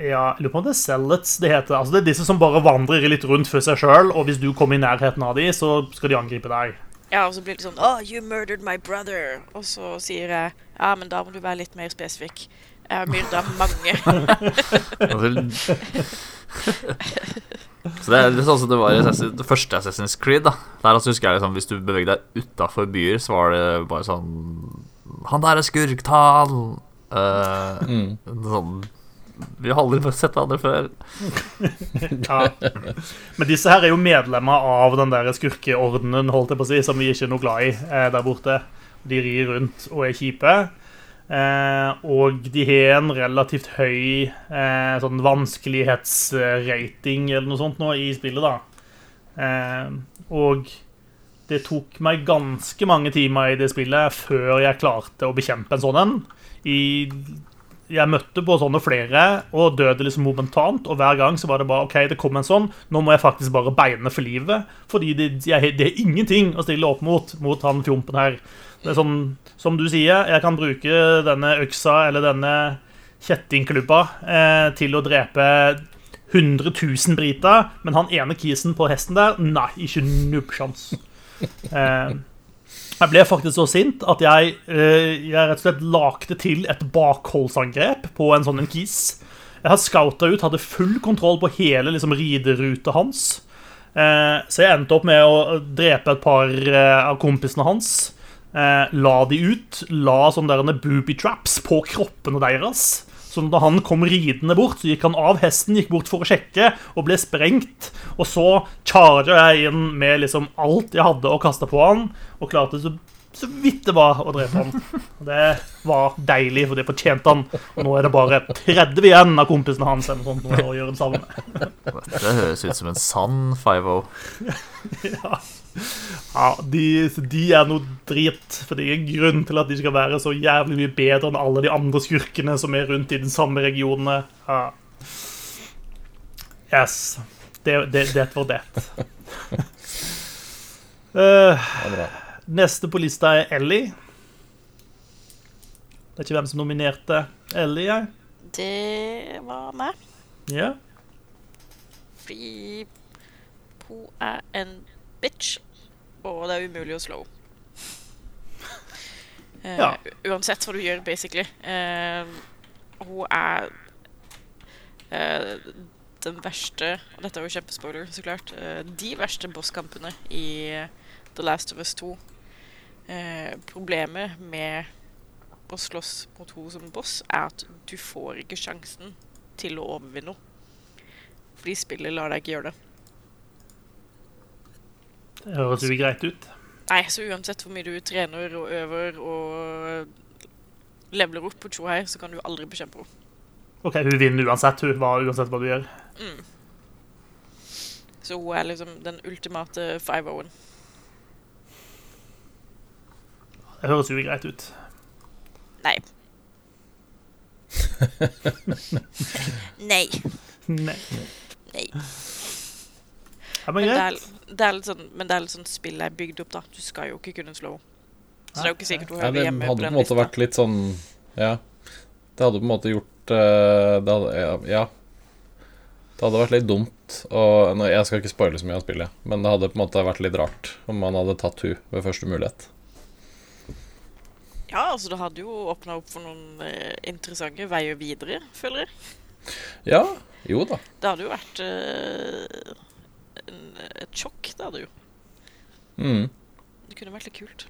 Ja, jeg lurer på om det er Zealots det heter. Altså, det er disse som bare vandrer litt rundt for seg sjøl, og hvis du kommer i nærheten av dem, så skal de angripe deg. Ja, og så blir det sånn Oh, you murdered my brother. Og så sier jeg Ja, men da må du være litt mer spesifikk. Jeg har myrda mange. Altså, Så det er litt sånn som det var i Assassin- det første Assassin's Creed. da Der altså husker jeg liksom Hvis du bevegde deg utafor byer, så var det bare sånn Han der er skurktal! Uh, Mm. sånn Vi har aldri sett hverandre før. Ja. Men disse her er jo medlemmer av den der skurkeordenen holdt jeg på å si, som vi ikke er noe glad i eh, der borte. De rir rundt og er kjipe. Eh, og de har en relativt høy eh, sånn vanskelighetsrating eller noe sånt nå i spillet, da. Eh, og det tok meg ganske mange timer i det spillet før jeg klarte å bekjempe en sånn en. I jeg møtte på sånne flere og døde liksom momentant. Og hver gang så var det bare OK, det kom en sånn. Nå må jeg faktisk bare beine for livet. Fordi det, jeg, det er ingenting å stille opp mot mot han fjompen her. Det er sånn, Som du sier, jeg kan bruke denne øksa eller denne kjettingklubba eh, til å drepe 100 000 briter, men han ene kisen på hesten der, nei, ikke nubbsjans. Eh, jeg ble faktisk så sint at jeg, eh, jeg rett og slett lagde til et bakholdsangrep på en sånn en kis. Jeg har scouta ut, hadde full kontroll på hele liksom, rideruta hans. Eh, så jeg endte opp med å drepe et par eh, av kompisene hans. La de ut. La sånne booby traps på kroppene deres. Så da han kom ridende bort, så gikk han av hesten, gikk bort for å sjekke, og ble sprengt. Og så charga jeg inn med liksom alt jeg hadde å kaste på han, og klarte så, så vidt det var å drepe han. Og det var deilig, for det fortjente han. Og nå er det bare 30 igjen av kompisene hans eller noe sånt, å gjøre det samme med. Det høres ut som en sann 5-0. Ja, de, de er noe drit, for det er ingen grunn til at de skal være så jævlig mye bedre enn alle de andre skurkene som er rundt i den samme regionene. Ja. Yes. Det, det, det var det. Bra. neste på lista er Ellie. Det er ikke hvem som nominerte Ellie, jeg. Det var meg. Ja. Fordi hun er en bitch, og det er umulig å slå. Eh, Ja. Uansett hva du gjør, basically. Uh, hun er uh, den verste Og dette er jo kjempespoiler, så klart. eh, de verste bosskampene i The Last of Us 2. Eh, problemet med å slåss mot henne som boss, er at du får ikke sjansen til å overvinne henne. Fordi spillet lar deg ikke gjøre det. Det høres jo greit ut. Nei, så uansett hvor mye du trener og øver og leveler opp på Chohei, så kan du aldri bekjempe henne. OK, hun vinner uansett, hun, hva, uansett hva du gjør. Mm. Så hun er liksom den ultimate 5-0-en. Det høres jo greit ut. Nei. Nei. Nei. Nei. Ja, men greit. Det er litt sånn, men det er litt sånn spillet er bygd opp, da. Du skal jo ikke kunne slå henne. Så det er jo ikke sikkert du hører det hjemme hadde på på en måte lista. vært litt sånn Ja. Det hadde på en måte gjort eh, det hadde, ja, ja. Det hadde vært litt dumt og, nå, Jeg skal ikke spoile så mye av spillet, men det hadde på en måte vært litt rart om man hadde tatt hun ved første mulighet. Ja, altså det hadde jo åpna opp for noen eh, interessante veier videre, føler jeg. Ja, jo da. Det hadde jo vært eh, et sjokk, det hadde jo. Mm. Det kunne vært litt kult.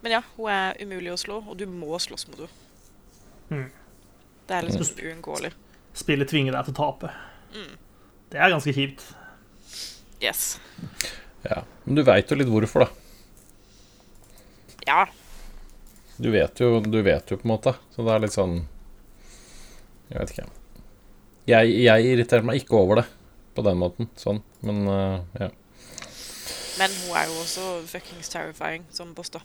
Men ja, hun er umulig å slå, og du må slåss mot henne. Mm. Det er liksom uunngåelig. Spillet tvinger deg til å tape. Mm. Det er ganske kjipt. Yes. Ja. Men du veit jo litt hvorfor, da. Ja. Du vet, jo, du vet jo på en måte. Så det er litt sånn Jeg vet ikke. Jeg, jeg irriterer meg ikke over det på den måten. Sånn. Men uh, ja. Men hun er jo også fuckings terrifying som boss, da.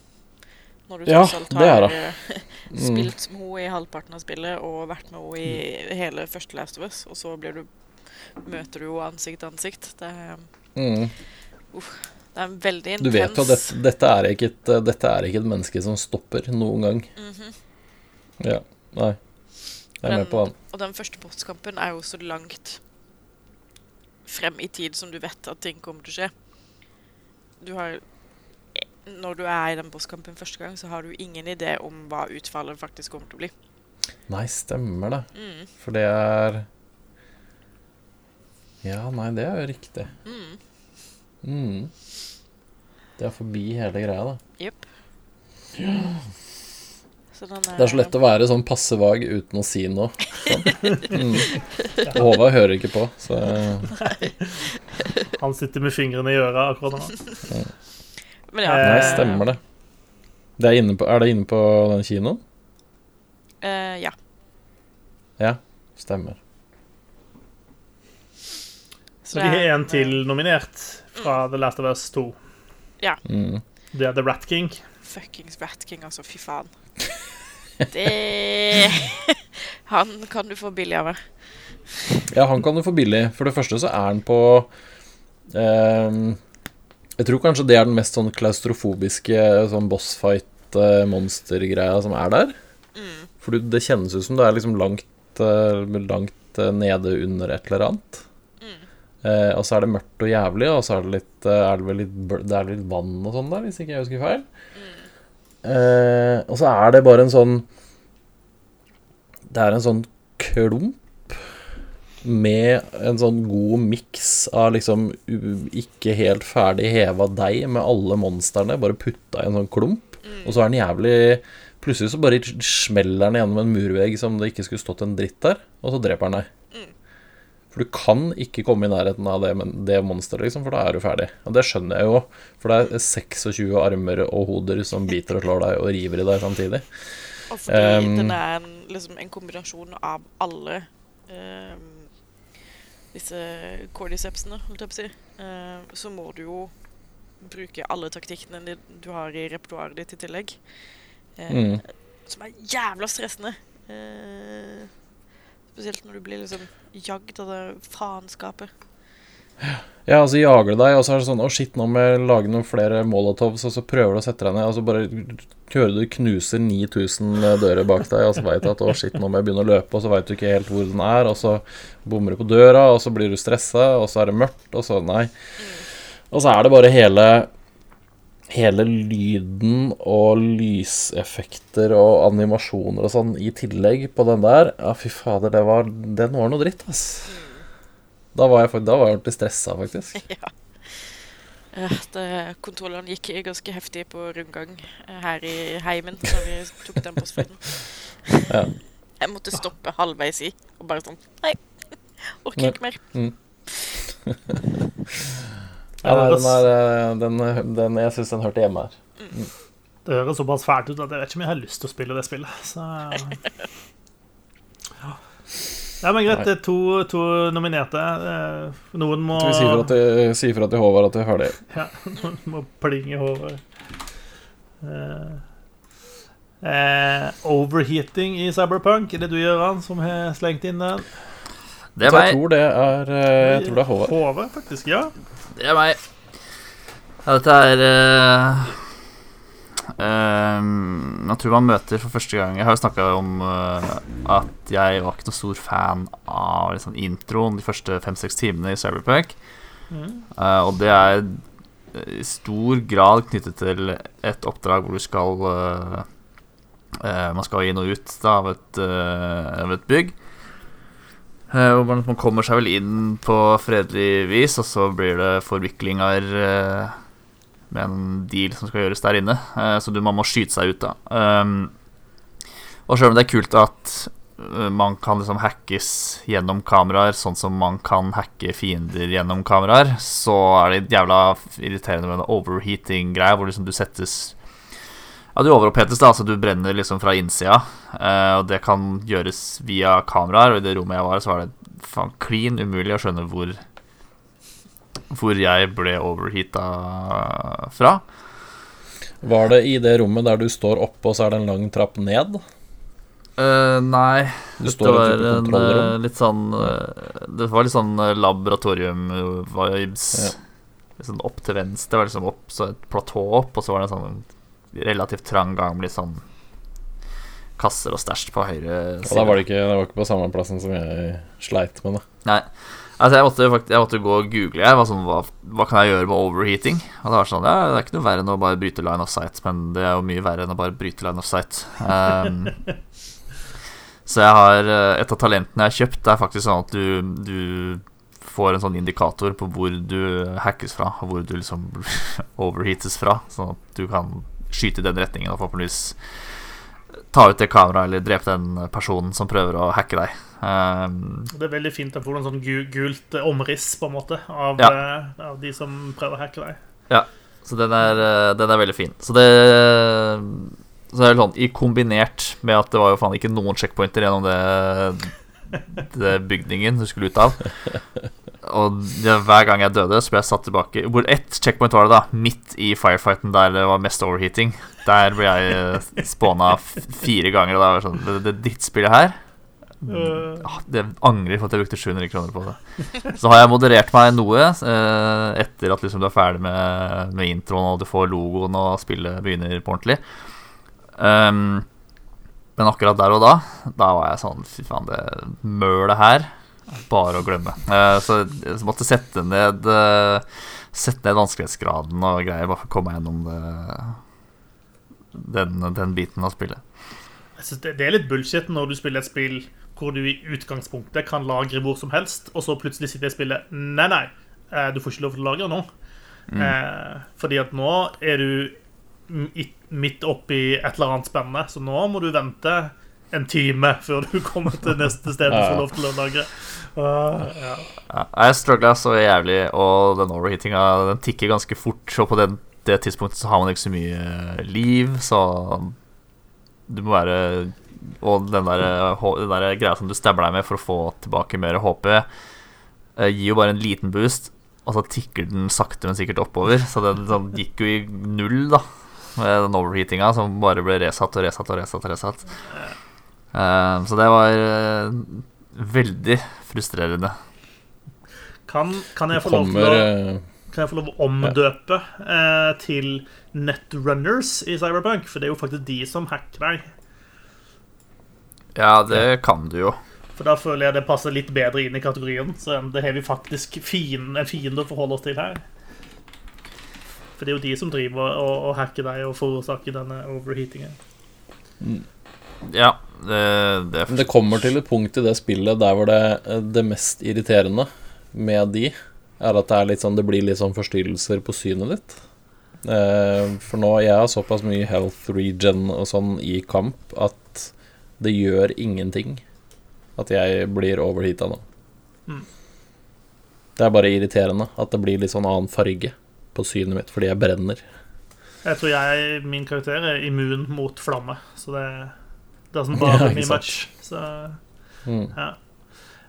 Når du Ja, tross har eh, Mm. spilt med henne i halvparten av spillet og vært med henne i hele første Last of Us, og så blir du møter du henne ansikt til ansikt. Det er, Mm. det er veldig intens Du vet jo at dette, dette, er ikke et, eh, dette er ikke et menneske som stopper noen gang. Mhm. Ja. Nei. Jeg er med på den. Og den første bosskampen er jo så langt frem i tid som du vet at ting kommer til å skje. Du har Når du er i den bosskampen første gang, så har du ingen idé om hva utfallet faktisk kommer til å bli. Nei, stemmer det. Mm. For det er Ja, nei, det er jo riktig. Mm. Mm. Det er forbi hele greia, da. Jepp. Så den Det er så lett å være sånn passe vag uten å si noe. Sånn. Mm. Håvard hører ikke på, så Han sitter med fingrene i øra akkurat nå. Men ja. Nei, stemmer det. det er, inne på, er det inne på den kinoen? Uh, ja. Ja, stemmer. Så er har en til nominert fra The Last of Us 2. Mm. Det er The Rat King. Fuckings Rat King, altså. Fy faen. Det Han kan du få billig av meg. Ja, han kan du få billig. For det første så er han på eh, Jeg tror kanskje det er den mest sånn klaustrofobiske sånn bossfight-monstergreia som er der. Mm. For det kjennes ut som det er liksom langt, eh, langt eh, nede under et eller annet. Mm. Eh, og så er det mørkt og jævlig, og så er det litt, eh, er det vel litt, det er litt vann og sånn der, hvis ikke jeg husker feil. Eh, og så er det bare en sånn Det er en sånn klump med en sånn god miks av liksom ikke helt ferdig heva deig med alle monstrene, bare putta i en sånn klump. Mm. Og så er den jævlig Plutselig så bare smeller den gjennom en murvegg som det ikke skulle stått en dritt der, og så dreper den deg. For du kan ikke komme i nærheten av det, men- det monsteret, liksom, for da er du ferdig. Og det skjønner jeg jo, for det er 26 armer og hoder som biter og slår deg og river i deg samtidig. Og fordi Um, den er en, liksom en kombinasjon av alle um, disse cordycepsene, holdt jeg på å si, eh, så må du jo bruke alle taktikkene du har i repertoaret ditt i tillegg. Uh, Mm. Som er jævla stressende. Eh, spesielt når du blir liksom jagd av det faenskapet. Ja, altså jager du deg, og så er det sånn Å, shit, nå må jeg lage noen flere molotovs, og så prøver du å sette deg ned, og så bare hører du knuser 9000 dører bak deg, og så veit du at å, shit, nå må jeg begynne å løpe, og så veit du ikke helt hvor den er, og så bommer du på døra, og så blir du stressa, og så er det mørkt, og så Nei. Og så er det bare hele Hele lyden og lyseffekter og animasjoner og sånn i tillegg på den der. Ja, fy fader, det var, den var noe dritt, ass. Da var jeg, da var jeg ordentlig stressa, faktisk. ja. Eh, det, kontrollene gikk ganske heftig på rundgang eh, her i heimen da vi tok den bossfighten. Ja. Jeg måtte stoppe halvveis i og bare sånn Nei, orker ikke mer. Ja, nei, den er eh, den, den, Jeg syns den hørte hjemme her. Det høres såpass fælt ut at jeg vet ikke om jeg har lyst til å spille det spillet. Så Ja, ja men greit. Det er to, to nominerte. Eh, Noen må vi si fra til, si fra til Håvard at vi hører det. Ja, noen må plinge Håvard. Eh, eh, overheating i Cyberpunk, er det du, Gøran, som har slengt inn den? Det er meg. jeg tror det er Jeg tror det er Håvard. Håvard, faktisk. Ja. Det er meg. Ja, dette er uh, Ehm, jeg tror man møter for første gang Jeg har jo snakka om uh, at jeg var ikke noe stor fan av liksom, introen de første fem-seks timene i Cyberpunk. Eh, og det er i stor grad knyttet til et oppdrag hvor du skal Man skal inn og ut da, av, et, av et bygg. Eh, hvor man, man kommer seg vel inn på fredelig vis, og så blir det forviklinger eh, med en deal som skal gjøres der inne. Eh, så du, man må skyte seg ut, da. Um, og selv om det er kult at eh, man kan liksom hackes gjennom kameraer, sånn som man kan hacke fiender gjennom kameraer, så er det jævla irriterende med en overheating-greie, hvor liksom du settes Ja, du overopphetes, da, altså du brenner liksom fra innsida, eh, og det kan gjøres via kameraer, og i det rommet jeg var, så var det faen klin umulig å skjønne hvor hvor jeg ble overheata fra. Var det i det rommet der du står oppe, og så er det en lang trapp ned? Eh, nei, Du det var en eh, litt sånn eh, Det var litt sånn eh, laboratorium-vibes. Ja. Sånn opp til venstre. Var liksom opp, så et platå opp, og så var det en sånn relativt trang gang med litt sånn kasser og stæsj på høyre Og da var det ikke, det var ikke på samme plassen som jeg sleit med det. Nei. Altså, jeg måtte, jeg måtte gå og google. Jeg hva, hva kan jeg gjøre med overheating? Og det var sånn, ja, det er ikke noe verre enn å bare bryte line of sight, men det er jo mye verre enn å bare bryte line of sight. Um, så jeg har eh, Et av talentene jeg har kjøpt, det er faktisk sånn at du, du får en sånn indikator på hvor du hackes fra, og hvor du liksom overheates fra, sånn at du kan skyte i den retningen og forhåpentligvis ta ut det kameraet eller drepe den personen som prøver å hacke deg. Um, Det er veldig fint å få en sånn gult omriss på en måte av, Ja. uh, av de som prøver å hacke deg. Ja, Så den er, eh, den er veldig fin. Så det Så det er sånn i kombinert med at det var jo faen ikke noen checkpointer gjennom det, det bygningen du skulle ut av. Og det, hver gang jeg døde, så ble jeg satt tilbake Hvor ett checkpoint var det, da? Midt i firefighten der det var mest overheating. Der ble jeg spåna fire ganger, og da var det sånn Det, det drittspillet her Øh, Ah, Det angrer for at jeg brukte 700 kroner på det. Så har jeg moderert meg noe eh, etter at liksom du er ferdig med, med introen og du får logoen og spillet begynner på ordentlig. Um, men akkurat der og da, da var jeg sånn Fy faen, det mølet her er bare å glemme. Eh, så jeg måtte sette ned eh, Sette ned vanskelighetsgraden og greier bare for å komme meg gjennom det, den, den biten av spillet. jeg synes det, det er litt bullshit når du spiller et spill hvor du i utgangspunktet kan lagre hvor som helst, og så plutselig sitter jeg og spiller Nei, nei, eh, du får ikke lov til å lagre nå. Mm. fordi at nå er du midt oppi et eller annet spennende, så nå må du vente en time før du kommer til neste sted du får lov til å lagre. Uh, ja. Ja, jeg struggla så jævlig, og den overheatinga den tikker ganske fort. Og på den, det tidspunktet så har man ikke så mye liv, så du må være Og den der, den der greia som du stabler deg med for å få tilbake mer HP, eh, gir jo bare en liten boost, og så tikker den sakte, men sikkert oppover. Så den sånn, gikk jo i null, da, med den overheatinga, som bare ble resatt og resatt og resatt. og resatt Eh, Så det var eh, veldig frustrerende. Kan, kan, jeg få lov til Kommer å, eh, kan jeg få lov å omdøpe ja. til Netrunners i Cyberpunk? For det er jo faktisk de som hacker deg. Ja, det kan du jo. For da føler jeg det passer litt bedre inn i kategorien. Så det har vi faktisk fin, en fiende å forholde oss til her. For det er jo de som driver og, og hacker deg og forårsaker denne overheatingen. Ja, det, det det kommer til et punkt i det spillet der hvor det, det mest irriterende med de, er at det er litt sånn Det blir litt sånn forstyrrelser på synet ditt. Eh, for nå Jeg har såpass mye health regen og sånn i kamp at det gjør ingenting at jeg blir overheata nå. Mm. Det er bare irriterende at det blir litt sånn annen farge på synet mitt fordi jeg brenner. Jeg tror jeg, min karakter er immun mot flamme, så det doesn't Ja, bother ikke me sant. much. Så Mm. ja.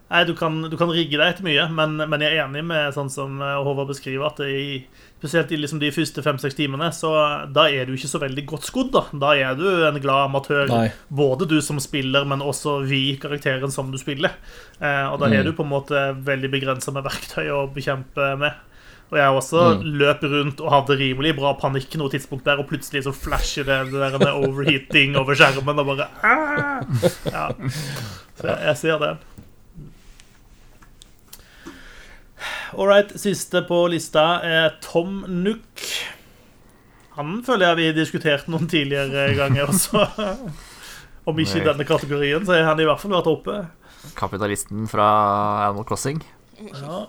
Nei, du kan, du kan rigge deg etter mye, men, men jeg er enig med sånn som eh, Håvard beskriver, at i, spesielt i liksom de første fem-seks timene, så da er du ikke så veldig godt skodd. Da Da er du en glad amatør, Nei. både du som spiller, men også vi, karakteren som du spiller. Eh, og da Mm. er du på en måte veldig begrensa med verktøy å bekjempe med. Og jeg også løp rundt og hadde rimelig bra panikk noe tidspunkt der, og plutselig så flasher det, det der med overheating over skjermen, og bare Aah! Ja. Så jeg, jeg ser det. All right, siste på lista er Tom Nook. Han føler jeg vi diskuterte noen tidligere ganger også. Om ikke i denne kategorien, så har han i hvert fall vært oppe. Kapitalisten fra Animal Crossing. Ja.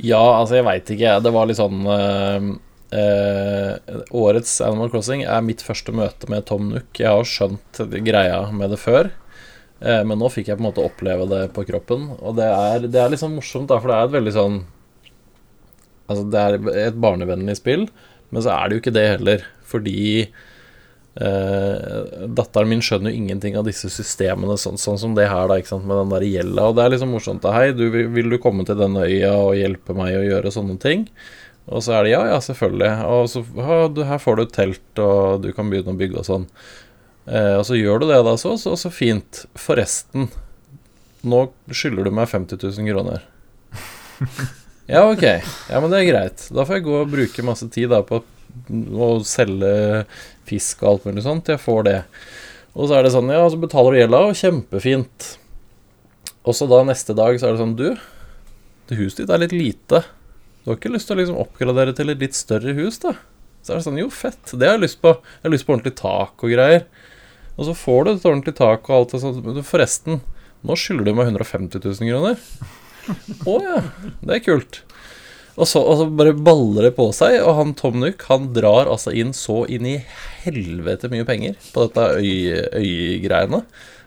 Ja, altså, jeg veit ikke. Det var litt sånn eh, eh, Årets Animal Crossing er mitt første møte med Tom Nook. Jeg har skjønt greia med det før, eh, men nå fikk jeg på en måte oppleve det på kroppen. Og det er, det er litt sånn morsomt, da, for det er et veldig sånn Altså, det er et barnevennlig spill, men så er det jo ikke det heller, fordi Eh, datteren min skjønner jo ingenting av disse systemene, sånn, sånn som det her, da, med den der gjelda. Og det er liksom morsomt. da, Hei, du, vil du komme til denne øya og hjelpe meg å gjøre sånne ting? Og så er det ja, ja, selvfølgelig. Og så ja, du, her får du et telt, og du kan begynne å bygge og sånn. Uh, og så gjør du det, da, så, så, så fint. Forresten, nå skylder du meg 50 000 kroner. Ja, ok. Ja, men det er greit. Da får jeg gå og bruke masse tid da på å selge fisk og alt mulig sånt. Jeg får det. Og så er det sånn, ja, så betaler du gjelda, og kjempefint. Og så da neste dag så er det sånn, du, det huset ditt er litt lite. Du har ikke lyst til å liksom oppgradere til et litt større hus, da? Så er det sånn, jo, fett. Det har jeg lyst på. Jeg har lyst på ordentlig tak og greier. Og så får du et ordentlig tak og alt det sånt. Men forresten, nå skylder du meg 150 000 kroner. Å ja, det er kult. Og så, og så bare baller det på seg, og han Tom Nook han drar altså inn så inn i helvete mye penger på dette øy.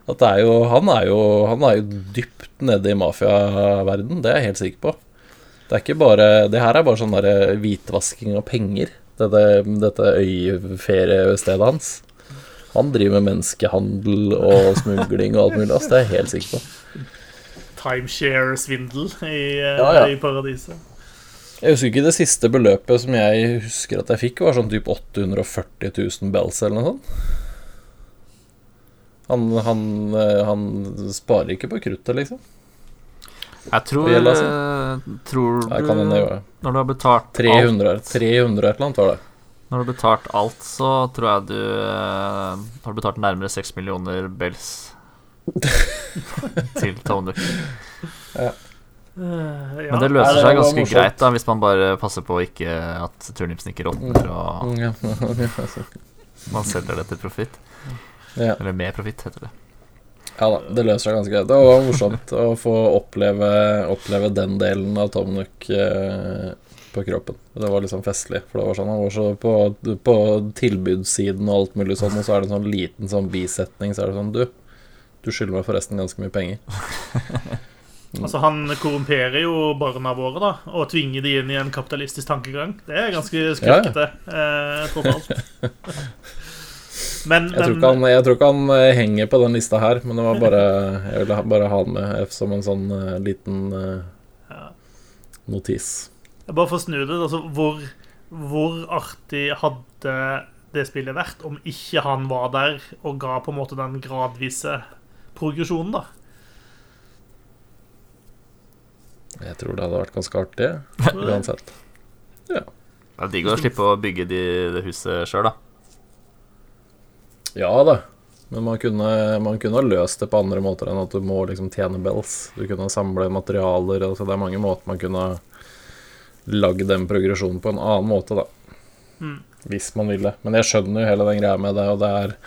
At det er jo Han er jo, han er jo dypt nede i mafiaverden, det er jeg helt sikker på. Det er ikke bare Det her er bare sånn der hvitvasking av penger, dette, dette øyferiestedet hans. Han driver med menneskehandel og smugling og alt mulig. Altså, det er jeg helt sikker på. Timeshare-svindel i, eh, Ja, ja. i paradiset. Jeg husker ikke det siste beløpet som jeg husker at jeg fikk, var sånn typ 840 000 bells eller noe sånt. Han, han, eh, han sparer ikke på kruttet, liksom. Jeg tror, gjelder, altså. tror du Jeg kan hende gjøre. Når du har betalt 300, alt 300 et eller annet var det. Når du har betalt alt, så tror jeg du eh, har betalt nærmere 6 millioner bells til Tone Nook. Eh, ja. Men det løser seg ganske greit da hvis man bare passer på ikke at turnipsen ikke råtner, og man selger det til profitt. Ja. Eller med profitt, heter det. ja da, det løser seg ganske greit. Det var morsomt å få oppleve, oppleve den delen av Tom Nook eh, på kroppen. Det var liksom festlig. For det var sånn Han var så på, på tilbudssiden og alt mulig sånn, og så er det en sånn liten sånn bisetning, så er det sånn Du, du skylder meg forresten ganske mye penger. Altså, han korrumperer jo barna våre da og tvinger de inn i en kapitalistisk tankegang. Det er ganske skurkete, eh, tross alt. Men, Jeg tror, han, jeg tror ikke han eh, henger på den lista her, men det var bare Jeg ville bare ha den med som en sånn uh, liten uh, Ja. notis. bare for å snu det, altså, hvor, hvor artig hadde det spillet vært om ikke han var der og ga på en måte den gradvise progresjonen, da? Jeg tror det hadde vært ganske artig, uansett. Det er digg å slippe å bygge de, det huset sjøl, da. Ja da, men man kunne, man kunne ha løst det på andre måter enn at du må liksom tjene bells. Du kunne samle materialer, altså det er mange måter man kunne lagd den progresjonen på en annen måte, da. Mm. Hvis man ville. Men jeg skjønner jo hele den greia med det, og det er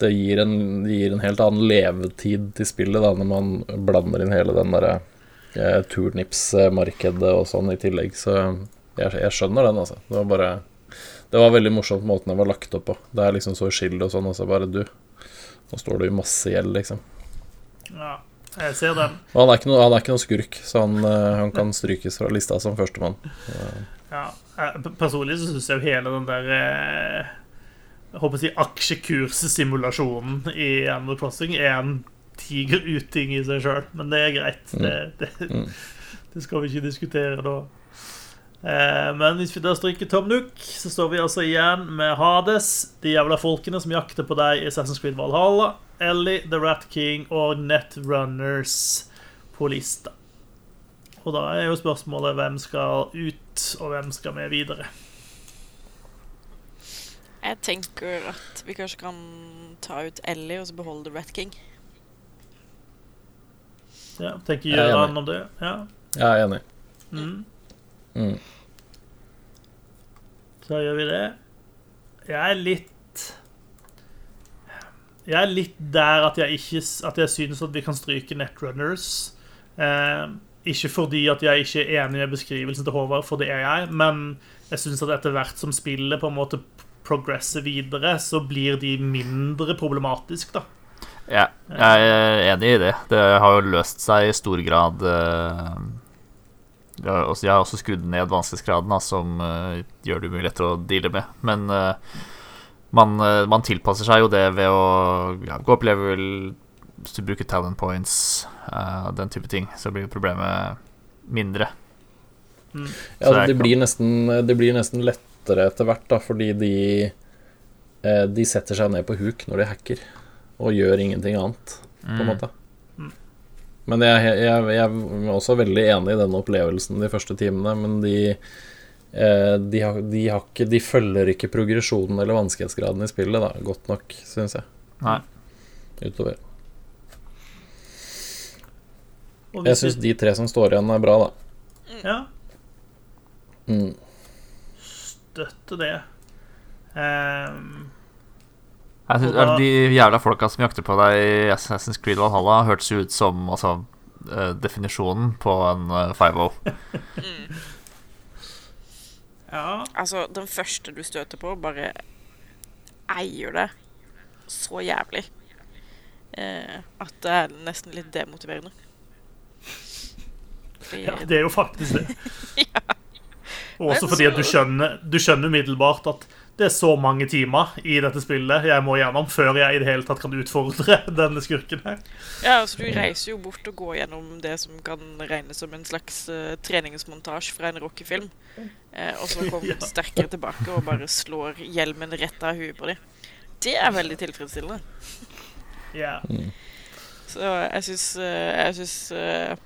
det gir, en, det gir en helt annen levetid til spillet da, når man blander inn hele den derre turnipsmarkedet og sånn i tillegg. Så jeg, jeg skjønner den, altså. Det var bare Det var veldig morsomt måten det var lagt opp på. Det er liksom så uskyldig og sånn, og så bare du. Nå står du i masse gjeld, liksom. Ja, jeg ser den. Og han er ikke noen noe skurk, så han, eh, han kan strykes fra lista som førstemann. Ja, eh, Personlig så syns jeg jo hele den der eh, Jeg håper å si aksjekurssimulasjonen i Animal Crossing er en tiger uting i seg sjøl, men det er greit. Det, det, Mm. det skal vi ikke diskutere da. Eh, Men hvis vi da stryker Tom Nook, så står vi altså igjen med Hades, de jævla folkene som jakter på deg i Assassin's Creed Valhalla, Ellie, The Rat King og Netrunners på lista. Og da er jo spørsmålet hvem skal ut, og hvem skal med videre. Jeg tenker at vi kanskje kan ta ut Ellie og så beholde Rat King. Ja, tenker er enig. om det? Ja. Jeg er enig. Mm. Mm. Så gjør vi det. Jeg er litt Jeg er litt der at jeg ikke At jeg synes at vi kan stryke Netrunners. Eh, ikke fordi at jeg ikke er enig med beskrivelsen til Håvard, for det er jeg, men jeg syns at etter hvert som spillet på en måte progresser videre, så blir de mindre problematisk, da. Ja, jeg er enig i det. Det har jo løst seg i stor grad eh, Jeg har også, også skrudd ned vanskelighetsgraden, som eh, gjør det mye lettere å deale med. Men eh, man, man tilpasser seg jo det ved å ja, gå opp level, hvis du bruker talent points, eh, den type ting, så blir problemet mindre. Ja, Så altså, det, blir nesten, det blir nesten lettere etter hvert, da, fordi de eh, De setter seg ned på huk når de hacker, og gjør ingenting annet, på en Mm. måte. Men jeg, jeg, jeg er også veldig enig i den opplevelsen de første timene, men de eh, de, har, de, har ikke, de følger ikke progresjonen eller vanskelighetsgraden i spillet da, godt nok, syns jeg. Nei. Utover. Jeg syns de tre som står igjen, er bra, da. ja, Mm. Støtte det. Ehm, Jeg synes, da- De jævla folka som jakter på deg i Assassin's Creed Valhalla, hørtes jo ut som altså, eh, definisjonen på en eh, 5-0. ja, Altså, den første du støter på, bare eier det så jævlig eh, at det er nesten litt demotiverende. Fordi ja, det er jo faktisk det. Ja. Også fordi at du skjønner, du skjønner umiddelbart at det er så mange timer i dette spillet jeg må gjennom før jeg i det hele tatt kan utfordre denne skurken her. Ja, altså Du reiser jo bort og går gjennom det som kan regnes som en slags uh, treningsmontasje fra en rockefilm. Uh, og så kommer Ja. sterkere tilbake og bare slår hjelmen rett av huet på dem. Det er veldig tilfredsstillende. Ja. Så jeg syns, eh, jeg syns eh,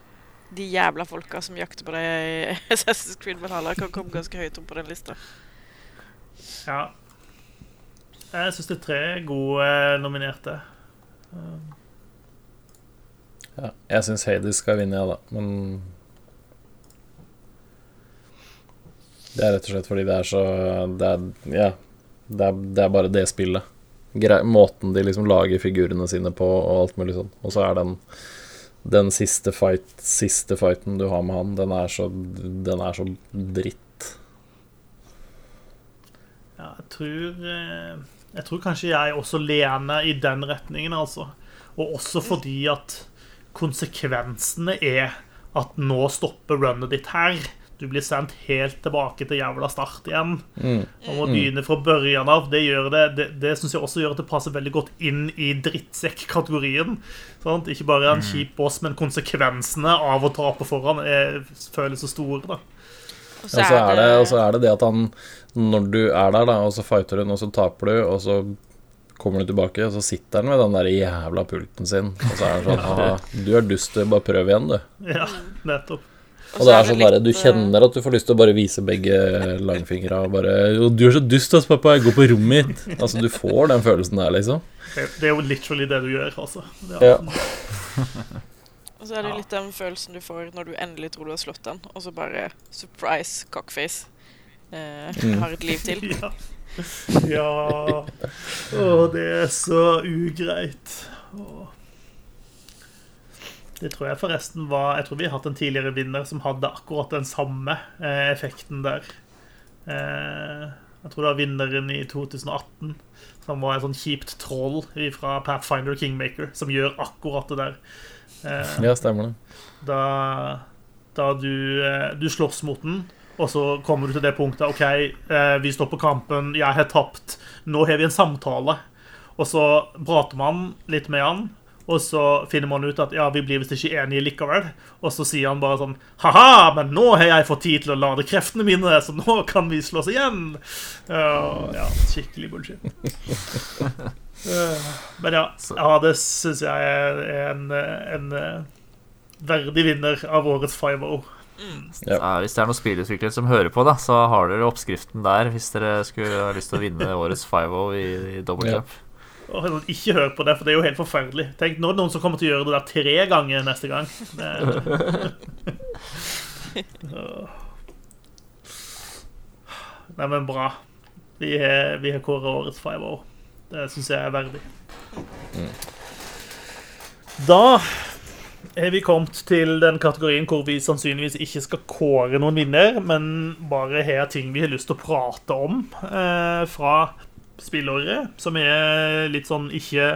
de jævla folka som jakter på deg i Assassin's Creed Valhalla, kan komme ganske høyt opp på den lista. Ja. Jeg syns det er tre gode eh, nominerte. Ja, jeg syns Hades skal vinne, ja, da, men Det er rett og slett fordi det er så Det er, ja, det er, det er bare det spillet. Gre måten de liksom lager figurene sine på, og alt mulig sånn. Og så er den den siste, fight, siste fighten du har med han, den er så, den er så dritt. Ja, jeg tror eh, Jeg tror kanskje jeg også lener i den retningen, altså. Og også fordi at konsekvensene er at nå stopper runnet ditt her. Du blir sendt helt tilbake til jævla start igjen. Mm. Og må begynne fra børjan av. Det, gjør det, det, det syns jeg også gjør at det passer veldig godt inn i drittsekk-kategorien. Sant? Ikke bare en kjip boss, men konsekvensene av å tape foran er, føles så store. da. Og så er det, og så er det det at han Når du er der, da, og så fighter hun, og så taper du, og så kommer du tilbake, og så sitter han med den der jævla pulten sin, og så er han sånn Haha, du er dust. Bare prøv igjen, du. Ja, nettopp. Og det er sånn der, Du eh, kjenner at du får lyst til å bare vise begge langfingra og bare «Å, 'Du er så dust, ass, pappa. Jeg går på rommet mitt.' Altså, du får den følelsen der, liksom. Det, det er jo literally det du gjør, altså. Ja. Og så er det litt den følelsen du får når du endelig tror du har slått den, og så bare surprise cockface. Eh, Mm. Har et liv til. Ja. ja. Og det er så ugreit. Åh. Det tror jeg forresten var Jeg tror vi har hatt en tidligere vinner som hadde akkurat den samme eh, effekten der. Eh, jeg tror det var vinneren i 2018, som var et sånn kjipt troll fra Pathfinder Kingmaker, som gjør akkurat det der. Eh, Ja, stemmer det. da, da du, eh, du slåss mot den, og så kommer du til det punktet OK, vi står på kampen, jeg har tapt, nå har vi en samtale. Og så prater man litt med han, og så finner man ut at ja, vi blir visst ikke enige likevel. Og så sier han bare sånn Ha-ha, men nå har jeg fått tid til å lade kreftene mine, så nå kan vi slåss igjen. Ja, ja skikkelig bullshit. Uh, Men ja, Hades syns jeg er en, en eh, verdig vinner av årets 5-0. Ja. Ja, hvis det er noen spillutviklere som hører på, da, så har dere oppskriften der hvis dere skulle ha lyst til å vinne årets 5-0 i, i double Ja. cup. Åh, ikke hør på det, for det er jo helt forferdelig. Tenk, Nå er det noen som kommer til å gjøre det der tre ganger neste gang. Nei, men bra. Vi har, vi har kåret årets 5-0. Det syns jeg er verdig. Da er vi kommet til den kategorien hvor vi sannsynligvis ikke skal kåre noen vinner, men bare har ting vi har lyst til å prate om eh, fra spillåret, som er litt sånn ikke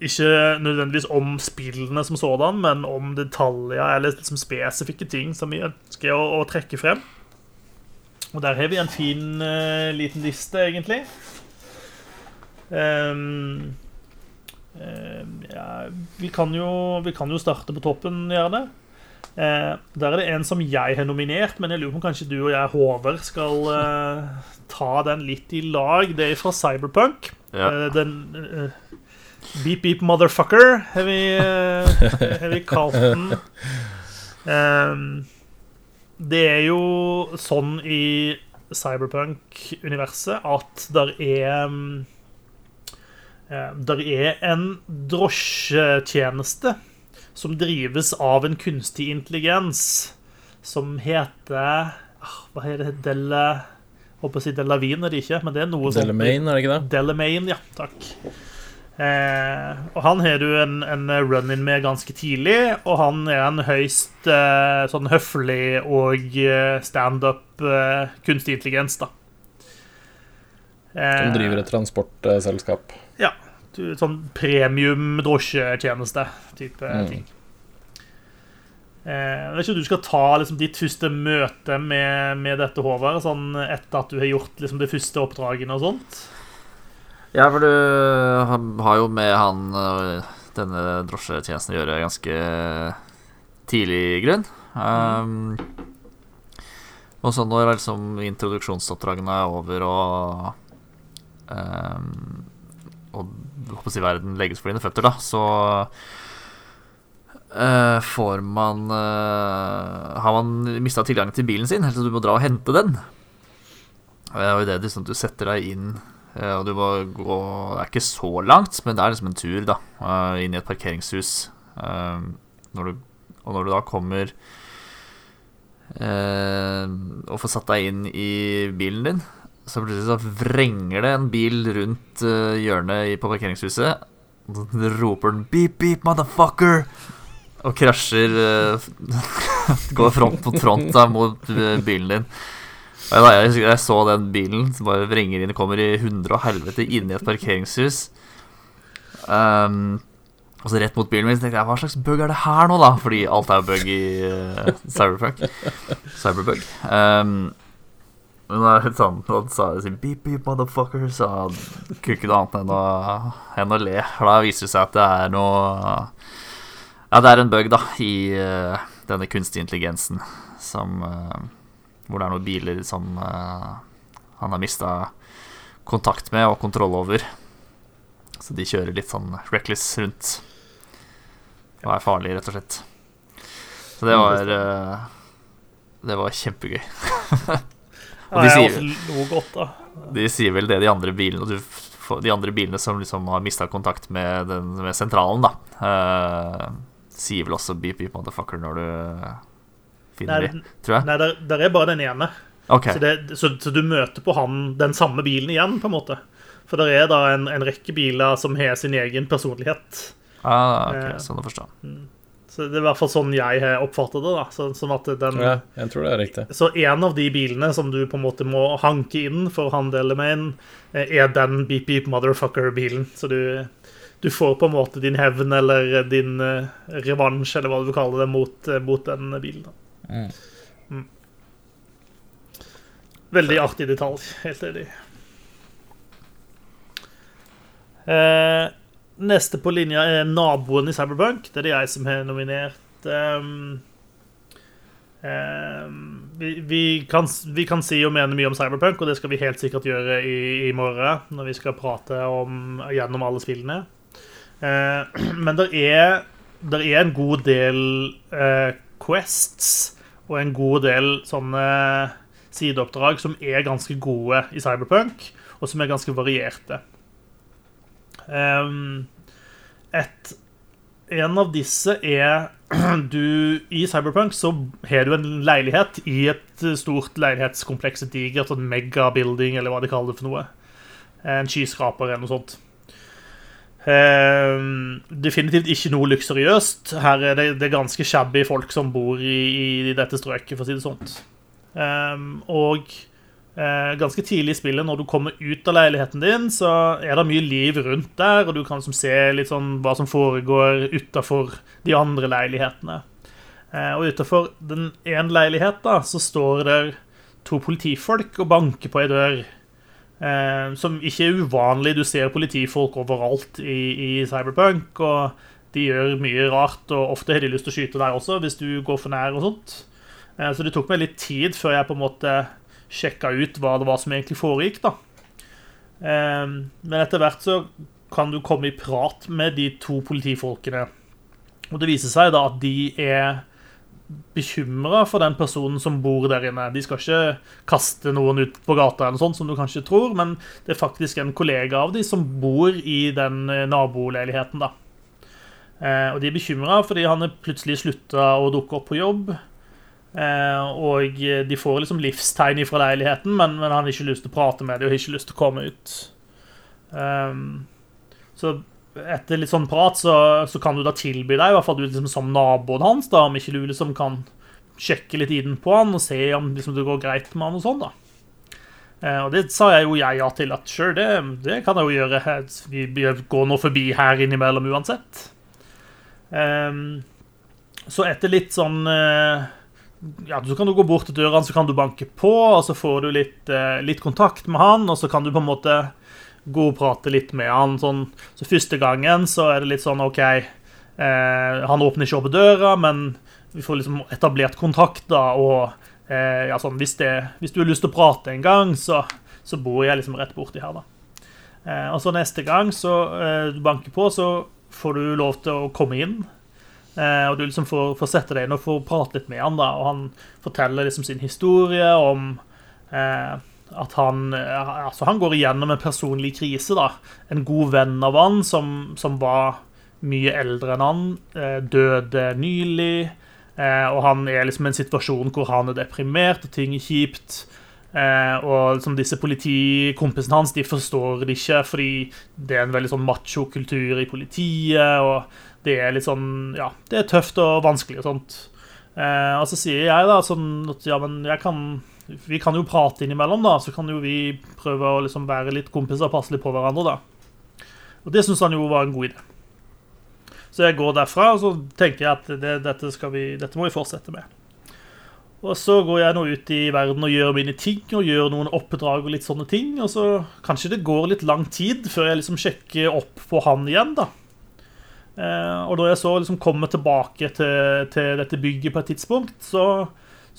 ikke nødvendigvis om spillene som sådan, men om detaljer eller liksom spesifikke ting som vi ønsker å, å trekke frem. Og der har vi en fin uh, liten liste, egentlig. Ehm, ja, vi, kan jo, vi kan jo starte på toppen, gjerne. Eh, der er det en som jeg har nominert, men jeg lurer på om kanskje du og jeg, Håvard, skal eh, ta den litt i lag. Det er fra Cyberpunk. Ja. Eh, den eh, Beep Beep Motherfucker har vi, eh, vi kalt den. Det er jo sånn i Cyberpunk-universet at der er mm, eh, Der er en drosjetjeneste som drives av en kunstig intelligens som heter ah, Hva heter det? Dele... Jeg håper å si Delavine, er det ikke, men det er noe sånt. Delamain, er det ikke det? Delamain, ja. Takk. Eh, og han har du en, en run-in med ganske tidlig, og han er en høyst eh, sånn høflig og eh, standup eh, kunstig intelligens, da. Eh, Som driver et transportselskap. Ja. du- Sånn premium drosjetjeneste type Mm. ting. Eh, jeg vet ikke om du skal ta liksom, ditt første møte med, med dette, Håvard, sånn etter at du har gjort liksom, de første oppdragene og sånt? Ja, for du har jo med han øh, denne drosjetjenesten å gjøre ganske tidlig i grunn. Um, og så når liksom introduksjonsoppdragene er over og um, Og si, verden legges for dine føtter, da, så uh, får man uh, Har man mista tilgangen til bilen sin, til du må dra og hente den. Uh, og i det liksom, du setter deg inn Eh, og du må gå Det er ikke så langt, men det er liksom en tur, da. inn i et parkeringshus. Når du, og når du da kommer og får satt deg inn i bilen din, så plutselig så vrenger det en bil rundt eh, hjørnet på parkeringshuset. Og så roper den 'beep, beep, motherfucker'! Og krasjer eh, Går front mot front da, mot eh, bilen din. Og da jeg, jeg så den bilen som bare vrenger inn kommer i hundre og helvete inn i et parkeringshus. Um, og så rett mot bilen min så tenkte jeg hva slags bug er det her nå, da? Fordi alt er bug i uh, Cyberpunk. Cyberbug. Um, men det er litt sånn han sa sin beep beep motherfucker, så kunne ikke noe annet enn å, enn å le. For da viser det seg at det er noe Ja, det er en bug, da, i uh, denne kunstige intelligensen som uh, hvor det er noen biler som uh, han har mista kontakt med og kontroll over. Så de kjører litt sånn reckless rundt. Og er farlige, rett og slett. Så det var Det var kjempegøy. Og de sier- godt. De sier vel det, de andre bilene du De andre bilene som liksom har mista kontakt med, den, med sentralen, da. Uh, sier vel også beep beep motherfucker når du finner Nei, de, tror jeg. nei der, der er bare den ene. Okay. Så, det, så, så du møter på han den samme bilen igjen, på en måte. For det er da en, en rekke biler som har sin egen personlighet. Ah, ok, Eh, sånn å forstå. Så det er i hvert fall sånn jeg oppfattet det. da så, Sånn at den Ja, jeg tror det er riktig. Så en av de bilene som du på en måte må hanke inn for å handle med inn, er den beep beep motherfucker-bilen. Så du, du får på en måte din hevn eller din eh, revansj, eller hva du vil kalle det, mot, eh, mot den bilen. da. Mm. Veldig artig detalj. Helt enig. Eh, neste på linja er naboen i Cyberpunk. Det er det jeg som har nominert. Um, um, vi, vi, kan, vi kan si og mene mye om Cyberpunk, og det skal vi helt sikkert gjøre i, i morgen. Når vi skal prate om, gjennom alle spillene. Eh, men det er, er en god del eh, quests og en god del sånne sideoppdrag som er ganske gode i Cyberpunk, og som er ganske varierte. Et, en av disse er du I Cyberpunk så har du en leilighet i et stort leilighetskompleks, et digert sånn megabuilding, eller hva de kaller det for noe. En skyskraper eller noe sånt. Um, definitivt ikke noe luksuriøst. Her er det, det er ganske shabby folk som bor i, i dette strøket, for å si det sånt. Um, og uh, ganske tidlig i spillet, når du kommer ut av leiligheten din, så er det mye liv rundt der, og du kan liksom se litt sånn hva som foregår utafor de andre leilighetene. Uh, og utafor den ene leilighet da, så står det to politifolk og banker på ei dør. Eh, som ikke er uvanlig. Du ser politifolk overalt i, i, Cyberpunk. Og de gjør mye rart, og ofte har de lyst til å skyte deg også hvis du går for nær. og sånt. Eh, så det tok meg litt tid før jeg på en måte sjekka ut hva det var som egentlig foregikk. da. Eh, men etter hvert så kan du komme i prat med de to politifolkene. Og det viser seg da at de er bekymra for den personen som bor der inne. De skal ikke kaste noen ut på gata, eller sånt, som du kanskje tror, men det er faktisk en kollega av de som bor i den eh, naboleiligheten. da. Eh, og De er bekymra fordi han er plutselig slutta å dukke opp på jobb. Eh, og de får liksom livstegn fra leiligheten, men, men, han har ikke lyst til å prate med dem og har ikke lyst til å komme ut. Um, så etter litt sånn prat, så, så, kan du da tilby deg, i hvert fall du liksom som naboen hans, da, om ikke du liksom kan sjekke litt inn på han og se om liksom, det går greit med han og sånn, da. Eh, og det sa jeg jo jeg ja til, at sure, det, det, kan jeg jo gjøre. Vi går nå forbi her innimellom uansett. Eh, så etter litt sånn eh, ja, Så kan du gå bort til dørene, så kan du banke på, og så får du litt, eh, litt kontakt med han, og så kan du på en måte gå og prate litt med han. Sånn, så første gangen så er det litt sånn OK eh, Han åpner ikke opp døra, men vi får liksom etablert kontakt, da, og eh, ja, sånn, hvis, det, hvis, du har lyst til å prate en gang, så, så bor jeg liksom rett borti her, da. Eh, og så neste gang så eh, du banker på, så får du lov til å komme inn. Eh, og du liksom får, får sette deg inn og får prate litt med han, da, og han forteller liksom sin historie om eh, at han, altså han går igjennom en personlig krise. da. En god venn av han som, som var mye eldre enn han, eh, døde nylig. Eh, og han er liksom i en situasjon hvor han er deprimert, og ting er kjipt. Eh, og liksom disse politikompisene hans de forstår det ikke, fordi det er en veldig sånn macho-kultur i politiet. og det er litt sånn Ja, det er tøft og vanskelig og sånt. og så sier jeg da sånn at ja, men jeg kan vi kan jo prate innimellom, da, så kan jo vi prøve å liksom være litt kompiser og passe litt på hverandre. da. Og Det syns han jo var en god idé. Så jeg går derfra og så tenker jeg at det, dette, vi, dette, må vi fortsette med. Og så går jeg nå ut i verden og gjør mine ting og gjør noen oppdrag og litt sånne ting. Og så kanskje det går litt lang tid før jeg liksom sjekker opp på han igjen, da. Eh, og da jeg så liksom kommer tilbake til, til dette bygget på et tidspunkt, så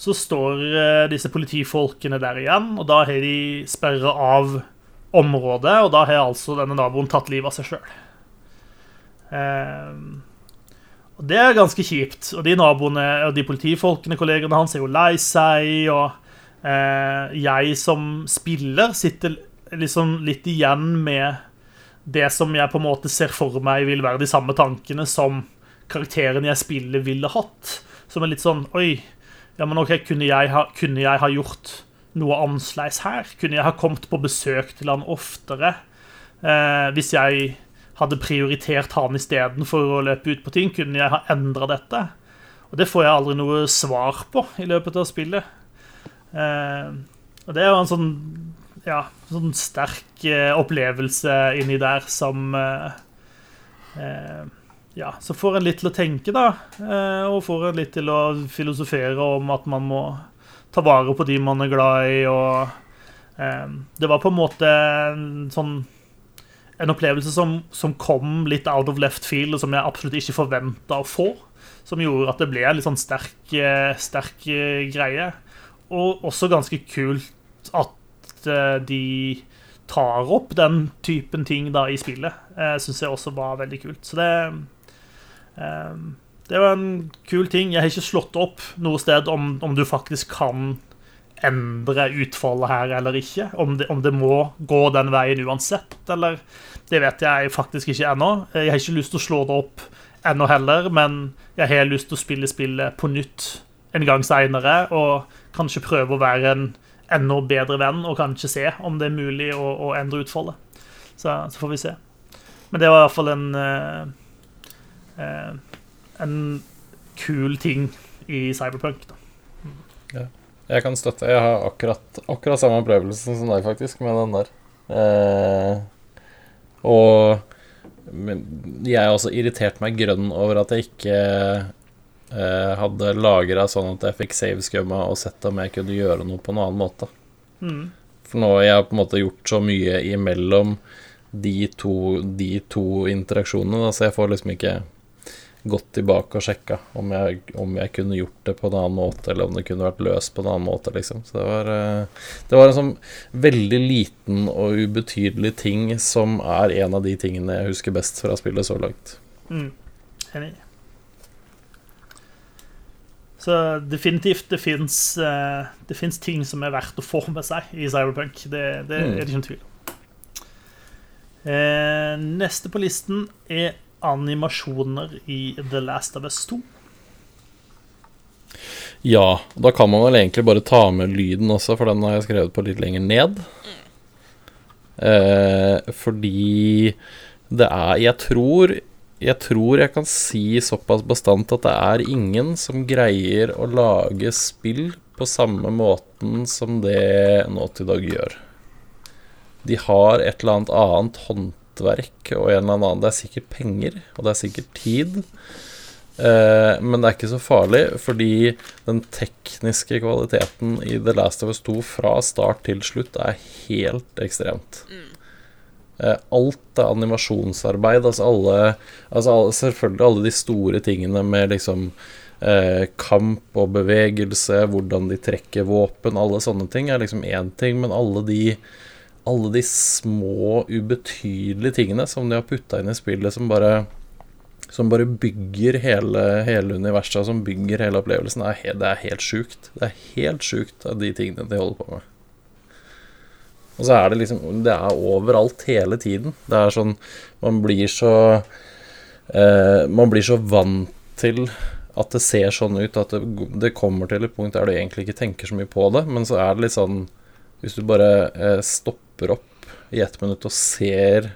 så står eh, disse politifolkene der igjen, og da har de sperra av området, og da har altså denne naboen tatt livet av seg sjøl. Eh, og det er ganske kjipt. Og de naboene og de politifolkene, kollegene hans, er jo lei seg, og jeg som spiller sitter liksom litt igjen med det som jeg på en måte ser for meg vil være de samme tankene som karakteren jeg spiller, ville hatt. Som er litt sånn Oi, ja, men ok, kunne jeg ha, kunne jeg ha gjort noe annerledes her? Kunne jeg ha kommet på besøk til han oftere? Eh, hvis jeg hadde prioritert han istedenfor å løpe ut på ting, kunne jeg ha endra dette? Og det får jeg aldri noe svar på i løpet av spillet. Eh, og det er jo en sånn ja, sånn sterk eh, opplevelse inni der som eh, eh, ja, så får en litt til å tenke, da. Og får en litt til å filosofere om at man må ta vare på de man er glad i, og eh, Det var på en måte en sånn En opplevelse som, som, kom litt out of left field, og som jeg absolutt ikke forventa å få. Som gjorde at det ble en litt sånn sterk, sterk greie. Og også ganske kult at de tar opp den typen ting da i spillet. Eh, Syns jeg også var veldig kult. Så det Ehm, det var en kul ting. Jeg har ikke slått opp noe sted om, om du faktisk kan endre utfallet her eller ikke. Om det, om det må gå den veien uansett, eller Det vet jeg faktisk ikke ennå. Jeg har ikke lyst til å slå det opp ennå heller, men jeg har lyst til å spille spillet på nytt en gang seinere, og kanskje prøve å være en enda bedre venn, og kanskje se om det er mulig å, å endre utfallet. Så, så, får vi se. Men det var i hvert fall en uh, en kul ting i Cyberpunk. da. Jeg kan støtte. Jeg har akkurat, akkurat samme opplevelse som deg, faktisk, med den der. Uh, og men jeg har også irritert meg grønn over at jeg ikke eh, hadde lagra sånn at jeg fikk saveskumma og sett om jeg kunne gjøre noe på en annen måte. Mm. For nå har jeg på en måte gjort så mye imellom de to, de to interaksjonene, da, så jeg får liksom ikke gått tilbake og sjekka om jeg, om jeg kunne gjort det på en annen måte, eller om det kunne vært løst på en annen måte, liksom. Så det var, eh, det var en sånn veldig liten og ubetydelig ting som er en av de tingene jeg husker best fra spillet så langt. Mm. Enig. Så definitivt det fins eh, Det fins ting som er verdt å få med seg i Cyberpunk. Det, det Mm. er det ikke noen tvil om. Eh, neste på listen er animasjoner i The Last of Us 2. Ja, da kan man vel egentlig bare ta med lyden også, for den har jeg skrevet på litt lenger ned. Eh, fordi det er Jeg tror Jeg tror jeg kan si såpass bastant at det er ingen som greier å lage spill på samme måten som det Naughty Dog gjør. De har et eller annet annet håndverk og en eller annen Det er sikkert penger, og det er sikkert tid. Eh, men det er ikke så farlig, fordi den tekniske kvaliteten i The Last of Us 2 fra start til slutt er helt ekstremt. Eh, alt av animasjonsarbeid. Altså alle, altså alle Selvfølgelig alle de store tingene med liksom eh, kamp og bevegelse, hvordan de trekker våpen, alle sånne ting er liksom én ting, men alle de alle de små, ubetydelige tingene som de har putta inn i spillet, som bare som bare bygger hele, hele universet, som bygger hele opplevelsen. Det er, helt sjukt. Det er helt sjukt de tingene de holder på med. Og så er det liksom Det er overalt hele tiden. Det er sånn Man blir så eh, Man blir så vant til at det ser sånn ut at det, det kommer til et punkt der du egentlig ikke tenker så mye på det, men så er det litt sånn Hvis du bare eh, stopper opp i ett minutt og ser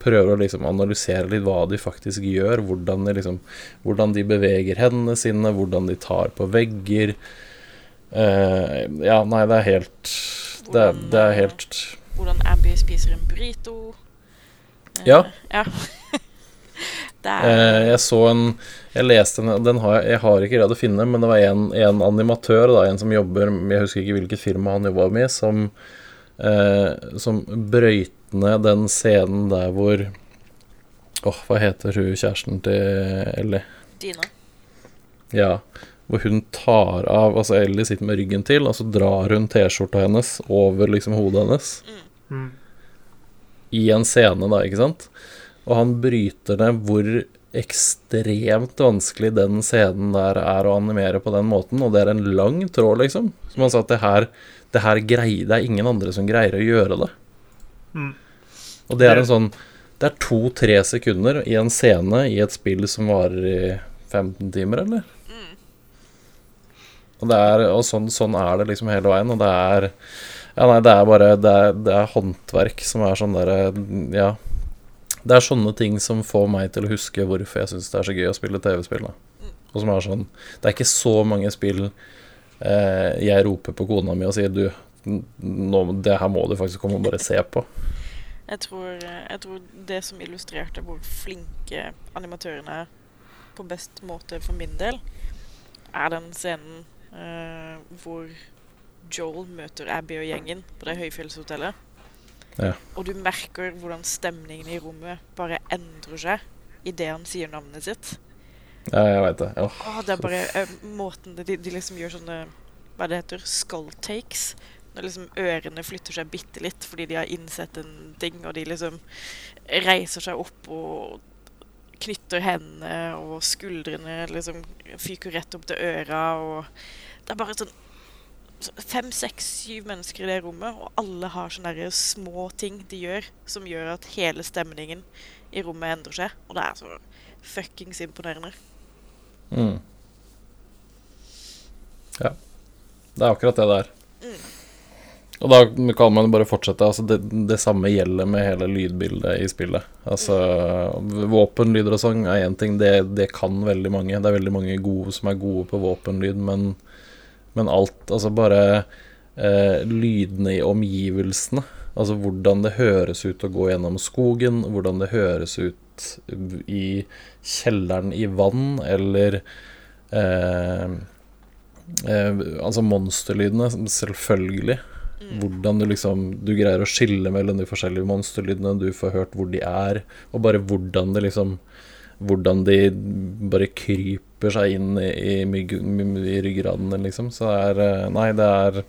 prøver å liksom analysere litt hva de faktisk gjør, hvordan de, liksom, hvordan de beveger hendene sine, hvordan de tar på vegger. Eh, ja, nei, det er helt Det, er- det er helt Hvordan Abby spiser en burrito. Eh, Ja. ja. eh, Jeg så en Jeg leste en den har jeg, har ikke greid å finne, men det var en, en animatør, da, en som jobber Jeg husker ikke hvilket firma han jobba med, som, eh, som brøyt ned den scenen der hvor Åh, hva heter hun kjæresten til Ellie? Dina. Ja, hvor hun tar av Altså Ellie sitter med ryggen til, og så drar hun T-skjorta hennes over liksom hodet hennes. Mm. I en scene, da, ikke sant? Og han bryter ned hvor ekstremt vanskelig den scenen der er å animere på den måten, og det er en lang tråd, liksom. Som han sa at det her, det her greier Det er ingen andre som greier å gjøre det. Mm. Og det er en sånn Det er to-tre sekunder i en scene i et spill som varer i 15 timer, eller? Og, det er, og sånn, sånn er det liksom hele veien, og det er Ja, nei, det er bare Det er, det er håndverk som er sånn derre Ja. Det er sånne ting som får meg til å huske hvorfor jeg syns det er så gøy å spille TV-spill. da. Og som er sånn Det er ikke så mange spill eh, jeg roper på kona mi og sier du, nå, det her må du faktisk komme og bare se på. Jeg tror, jeg tror det som illustrerte hvor flinke animatørene er på best måte for min del, er den scenen eh, hvor Joel møter Abby og gjengen på det høyfjellshotellet. Ja. Og du merker hvordan stemningen i rommet bare endrer seg idet han sier navnet sitt. Ja, jeg veit det. Oh. Åh, det er bare uh, måten de, de liksom gjør sånne Hva det heter? Skull takes. Når liksom ørene flytter seg bitte litt fordi de har innsett en ting, og de liksom reiser seg opp og knytter hendene, og skuldrene liksom fyker rett opp til øra, og det er bare sånn fem, seks, syv mennesker i det rommet, og alle har sånne små ting de gjør som gjør at hele stemningen i rommet endrer seg. Og det er så fuckings imponerende. Mm. Ja. Det er akkurat det det er. Mm. Og da kan man bare fortsette. Altså det, det samme gjelder med hele lydbildet i spillet. Altså Våpenlyder og sånn er én ting, det, det kan veldig mange. Det er veldig mange gode som er gode på våpenlyd, men, men alt Altså bare eh, lydene i omgivelsene. Altså hvordan det høres ut å gå gjennom skogen, hvordan det høres ut i kjelleren i vann, eller eh, eh, Altså monsterlydene, selvfølgelig. Hvordan du liksom Du greier å skille mellom de forskjellige monsterlydene, du får hørt hvor de er, og bare hvordan det liksom Hvordan de bare kryper seg inn i, i, mygg- i ryggraden, liksom. Så det er eh, Nei, det er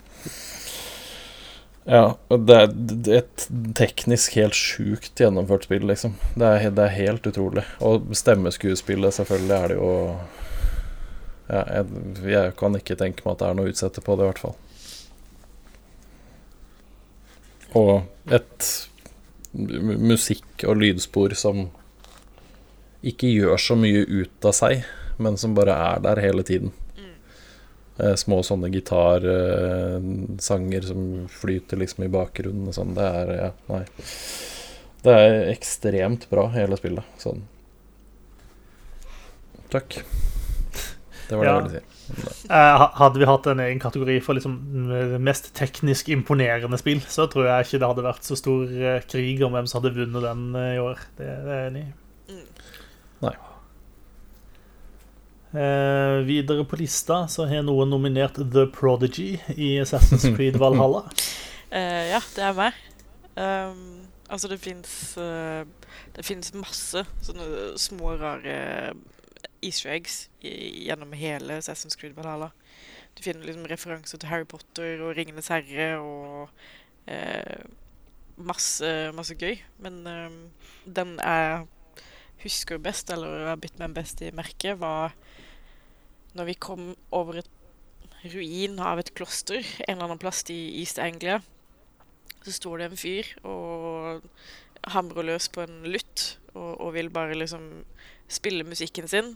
Ja, det er et teknisk helt sjukt gjennomført spill, liksom. Det er, det er helt utrolig. Og stemmeskuespillet, selvfølgelig, er det jo ja, jeg, jeg kan ikke tenke meg at det er noe å utsette på det, i hvert fall. Og et musikk- og lydspor som ikke gjør så mye ut av seg, men som bare er der hele tiden. Mm. små sånne gitarsanger som flyter liksom i bakgrunnen og sånn. Det er Ja, nei. Det er ekstremt bra, hele spillet. Sånn. Takk. Det var det Ja. jeg ville si. Eh, ha- hadde vi hatt en egen kategori for liksom mm, mest teknisk imponerende spill, så tror jeg ikke det hadde vært så stor eh, krig om hvem som hadde vunnet den eh, i år. Det, det er jeg enig i. Mm. Nei. Eh, videre på lista så har noen nominert The Prodigy i Assassin's Creed Valhalla. Eh, ja, det er meg. Um, altså, det fins Det fins masse sånne små, rare easter eggs i, gjennom hele Assassin's Creed Valhalla. Du finner liksom referanser til Harry Potter og Ringenes herre og eh, masse, masse gøy. Men eh, den jeg husker best, eller har bitt meg best i merket, var når vi kom over et ruin av et kloster en eller annen plass i East Anglia. Så står det en fyr og hamrer løs på en lutt og, og vil bare liksom spille musikken sin.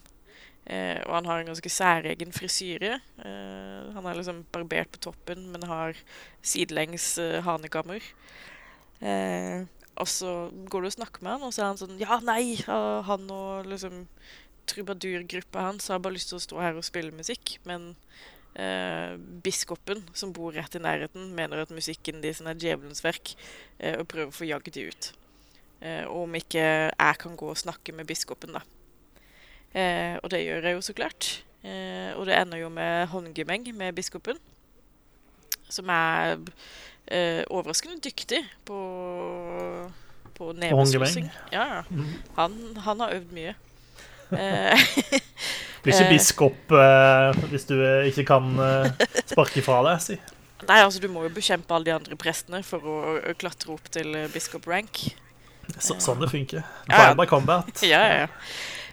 Eh, og han har en ganske særegen frisyre. Eh, han er liksom barbert på toppen, men har sidelengs eh, hanekammer. Eh, og så går du og snakker med han, og så er han sånn Ja, nei, han og liksom trubadurgruppa hans har bare lyst til å stå her og spille musikk, men eh, biskopen, som bor rett i nærheten, mener at musikken deres er djevelens verk, eh, og prøver å få jagd de ut. Og om ikke jeg kan gå og snakke med biskopen, da. Eh, og det gjør jeg jo så klart. Eh, og det ender jo med håndgemeng med biskopen, som er eh, overraskende dyktig på, på neveslåssing. Ja, ja. Mhm. Han, han har øvd mye. Eh, Blir ikke Eh. biskop eh, hvis du ikke kan sparke fra deg, si. Nei, altså du må jo bekjempe alle de andre prestene for å, å klatre opp til biskop rank. Så, sånn det funker. Ja, ja. By combat. Ja, ja, ja.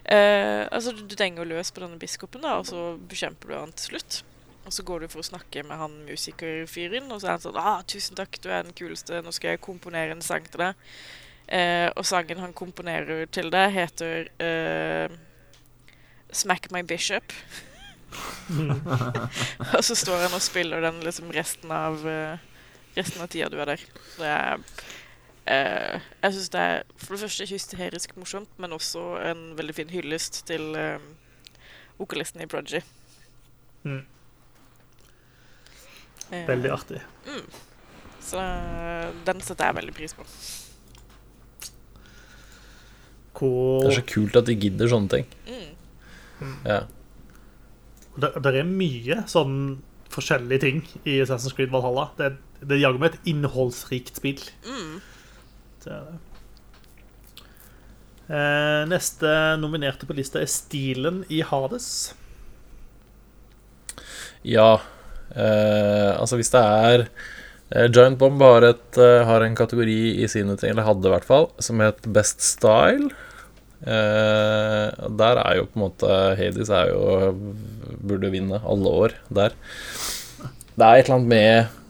Eh, altså du, denger løs på denne biskopen, da, og så bekjemper du han til slutt. Og så går du for å snakke med han musikerfyren, og så er han sånn ah, 'Tusen takk, du er den kuleste. Nå skal jeg komponere en sang til deg.' Eh, og sangen han komponerer til deg, heter eh, 'Smack My Bishop'. og så står han og spiller den liksom resten av uh, Resten av tida du er der. Det er eh, Jeg syns det er for det første hysterisk morsomt, men også en veldig fin hyllest til eh, vokalisten i Prodigy. Mm. Eh, Veldig artig. Så eh, den setter jeg veldig pris på. Cool. Det er så kult at de gidder sånne ting. Mm. Ja. det, det er mye sånn forskjellige ting i Assassin's Creed Valhalla. Det, det er jaggu meg et innholdsrikt spill. Mm. Det er det. Eh, neste nominerte på lista er stilen i Hades. Ja. Eh, altså, hvis det er eh, Giant Bomb har, et, eh, har en kategori i sine ting, eller hadde i hvert fall, som het Best Style. Eh, der er jo på en måte Hades er jo burde vinne alle år der. Det er et eller annet med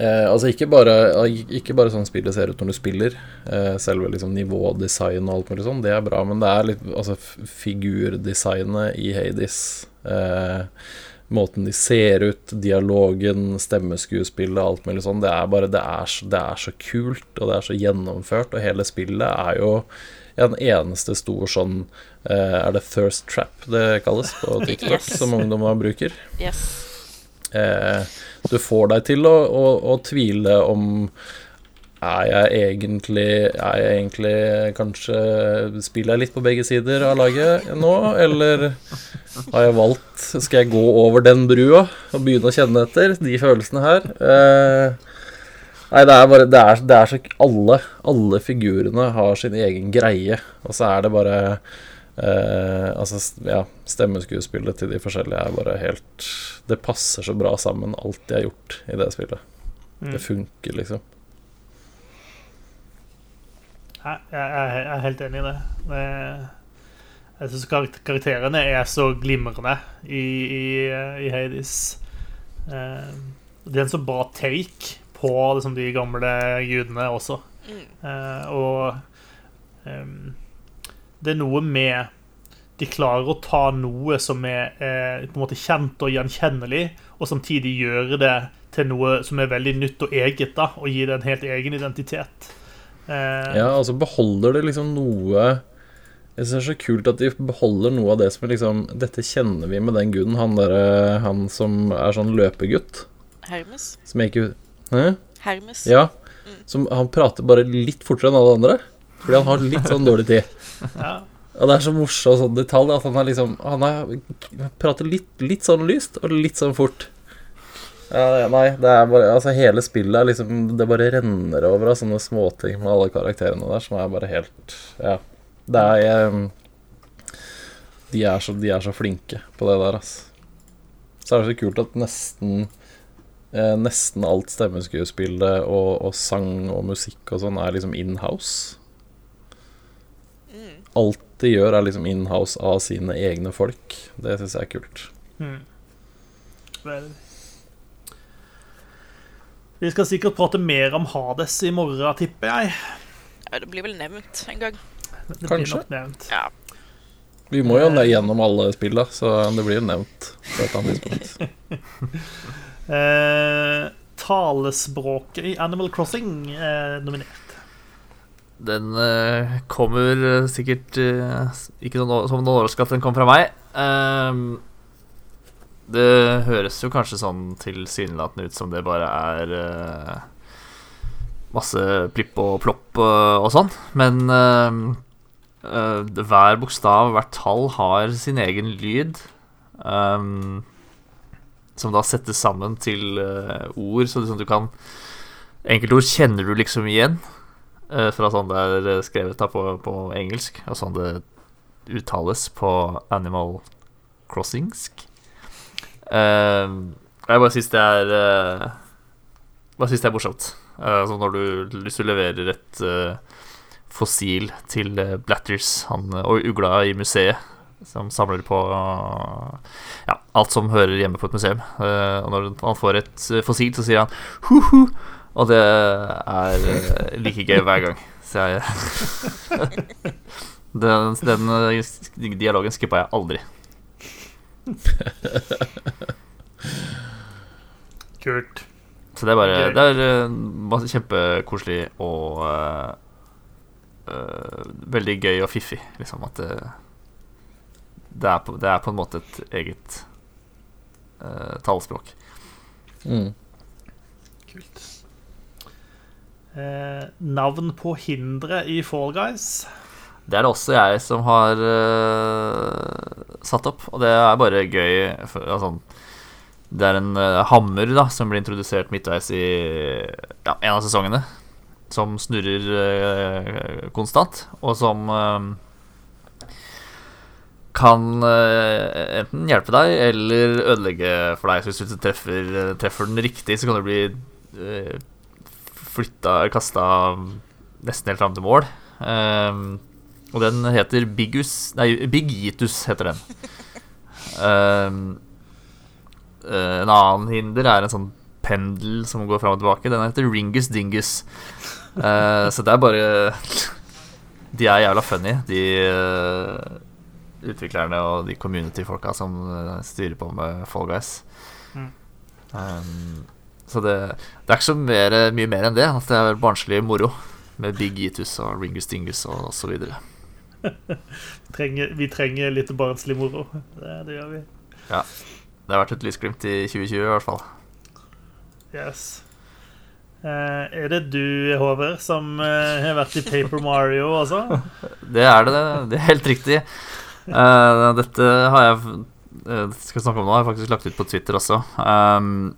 eh, Altså ikke bare, ikke bare sånn spillet ser ut når du spiller, eh, selve liksom nivådesign og alt mulig sånn, det er bra, men det er litt Altså figurdesignet i Hades eh, Måten de ser ut, dialogen, stemmeskuespillet, alt mulig sånn. Det er bare det er, så, det er så kult, og det er så gjennomført, og hele spillet er jo en eneste stor sånn eh, Er det thirst trap det kalles på TikTok, Yes. som ungdommer bruker? Yes. Eh, du får deg til å, å, å tvile om er jeg egentlig Er jeg egentlig kanskje Spiller jeg litt på begge sider av laget nå, eller har jeg valgt Skal jeg gå over den brua og begynne å kjenne etter de følelsene her? Eh, nei, det er bare Det er, det er så alle, alle figurene har sin egen greie, og så er det bare Eh, altså, ja, stemmeskuespillet til de forskjellige er bare helt Det passer så bra sammen, alt de har gjort i det spillet. Mm. Det funker, liksom. Jeg, jeg, jeg er helt enig i det. det jeg syns karakterene er så glimrende i, i, i Hades. Eh, det er en så bra take på liksom, de gamle gudene også. Mm. Eh, og ehm, det er noe med De klarer å ta noe som er eh, på en måte kjent og gjenkjennelig, og samtidig gjøre det til noe som er veldig nytt og eget, da, og gi det en helt egen identitet. Eh, Ja, altså beholder det liksom noe Jeg synes det er så kult at de beholder noe av det som er liksom Dette kjenner vi med den guden, han derre Han som er sånn løpegutt. Hermes. Som jeg ikke Hæ? Hermes. Ja. Som han prater bare litt fortere enn alle andre. Fordi han har litt sånn dårlig tid. ja. Og det er så morsom sånn detalj at han liksom Han er, prater litt, litt sånn lyst og litt sånn fort. Ja, nei, det er bare Altså, hele spillet er liksom Det bare renner over av sånne småting med alle karakterene der som er bare helt Ja. Det er jeg, de, er så, de er så flinke på det der, altså. Så er det så kult at nesten eh, Nesten alt stemmeskuespillet og, og sang og musikk og sånn er liksom in-house Mm. Alt de gjør, er liksom in-house av sine egne folk. Det syns jeg er kult. Mm. Vel. Vi skal sikkert prate mer om Hades i morgen, tipper jeg. Ja, det blir vel nevnt en gang. Det blir Kanskje. nok nevnt. Ja. Vi må jo ned gjennom alle spilla, så det blir jo nevnt på et annet tidspunkt. Eh, talespråket i Animal Crossing er nominert. Den uh, kommer eh, sikkert uh, ikke noen, som noen overraskelse at den kommer fra meg. Ehm, det høres jo kanskje sånn tilsynelatende ut som det bare er uh, masse plipp og plopp og sånn, men ehm, eh, hver bokstav, hvert tall, har sin egen lyd. Um, som da settes sammen til ord, så liksom du kan Enkeltord kjenner du liksom igjen. Eh, fra sånn det er eh, skrevet på, på engelsk, og sånn det uttales på Animal Crossingsk. Uh, jeg bare syns det er uh, Bare syns det er morsomt. Uh, altså når du, hvis du leverer et fossil til Blatters, han og ugla i museet, som samler på ja, alt som hører hjemme på et museum. Og når han får et fossil, så sier han hu-hu. Og det er eh, like gøy hver gang. Så jeg Den, den eh, dialogen skippa jeg aldri. Kult. Så det er bare Det er eh, masse- kjempekoselig og uh, uh, veldig gøy og fiffig, liksom. At det, det, er, på, det er på en måte et eget uh, talespråk. Mm. Kult. Eh, navn på hindre i Fall Guys. Det er det også jeg som har eh, satt opp, og det er bare gøy. For, altså, det er en uh, hammer da som blir introdusert midtveis i ja, en av sesongene. Som snurrer uh, konstant, og som kan enten hjelpe deg eller ødelegge for deg. Så hvis du treffer, treffer den riktig, så kan du bli uh, flytta, kasta nesten helt fram til mål. Um, og den heter Bigus Nei, Bigitus heter den. Eh, en annen hinder er en sånn pendel som går fram og tilbake. Den heter Ringus Dingus. Uh, så det er bare De er jævla funny, de uh, utviklerne og de community-folka som styrer på med Fall Guys. Um, så det, det er ikke så mer, mye mer enn det. At det er barnslig moro med Big Itus og Ringus Dingus og så videre. Trenger, vi trenger litt barnslig moro. Det, det gjør vi. Det har vært et lysglimt i 2020 i hvert fall. Yes. Eh, er det du, Håvard, som eh, har vært i Paper Mario også? Det er det. Det er helt riktig. Eh, dette har jeg uh, skal snakke om nå, har jeg faktisk lagt ut på Twitter også. Um,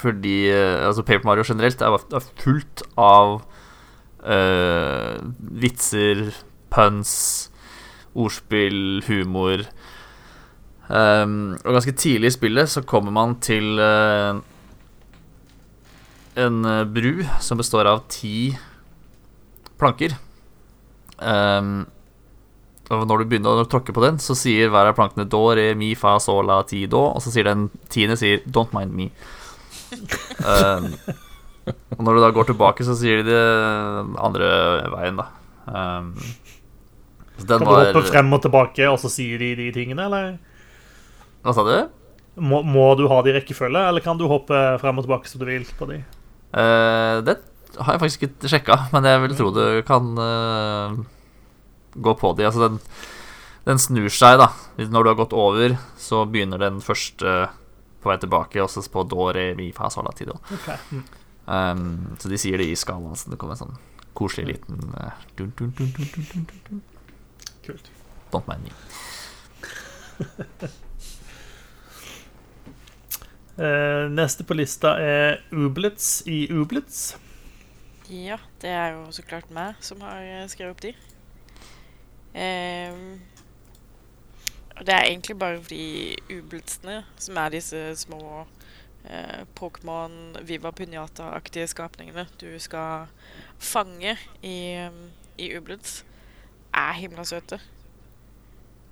fordi eh, altså Paper Mario generelt er, fullt av uh, vitser, puns, ordspill, humor. Um, og ganske tidlig i spillet så kommer man til uh, en bru som består av ti planker. Um, og når du begynner å tråkke på den, så sier hver av plankene do, re, mi, fa, sol, la, ti, do. Og så sier den tiende sier don't mind me. Um, og når du da går tilbake, så sier de det andre veien, da. Um, så den Kan du hoppe frem og tilbake, og så sier de de tingene, eller? Hva sa du? Må, må du ha de i rekkefølge, eller kan du hoppe frem og tilbake som du vil på de? Uh, det har jeg faktisk ikke sjekka, men jeg vil tro du kan uh, gå på de. Altså, den, den snur seg, da. Når du har gått over, så begynner den første Psycho er tilbake, og så på Dore Mifa sånne tider. Okay. Mm. Um, så de sier det i skalaen, så det kommer en sånn koselig liten uh, dun, dun, dun, Kult. Don't mind me. uh, neste på lista er Ublitz i Ublitz. Ja, det er jo så klart meg som har eh, skrevet opp de. Um, det er egentlig bare fordi ublitsene, som er disse små eh, Pokémon Viva Punjata-aktige skapningene du skal fange i, um, i Ublitz, er himla søte.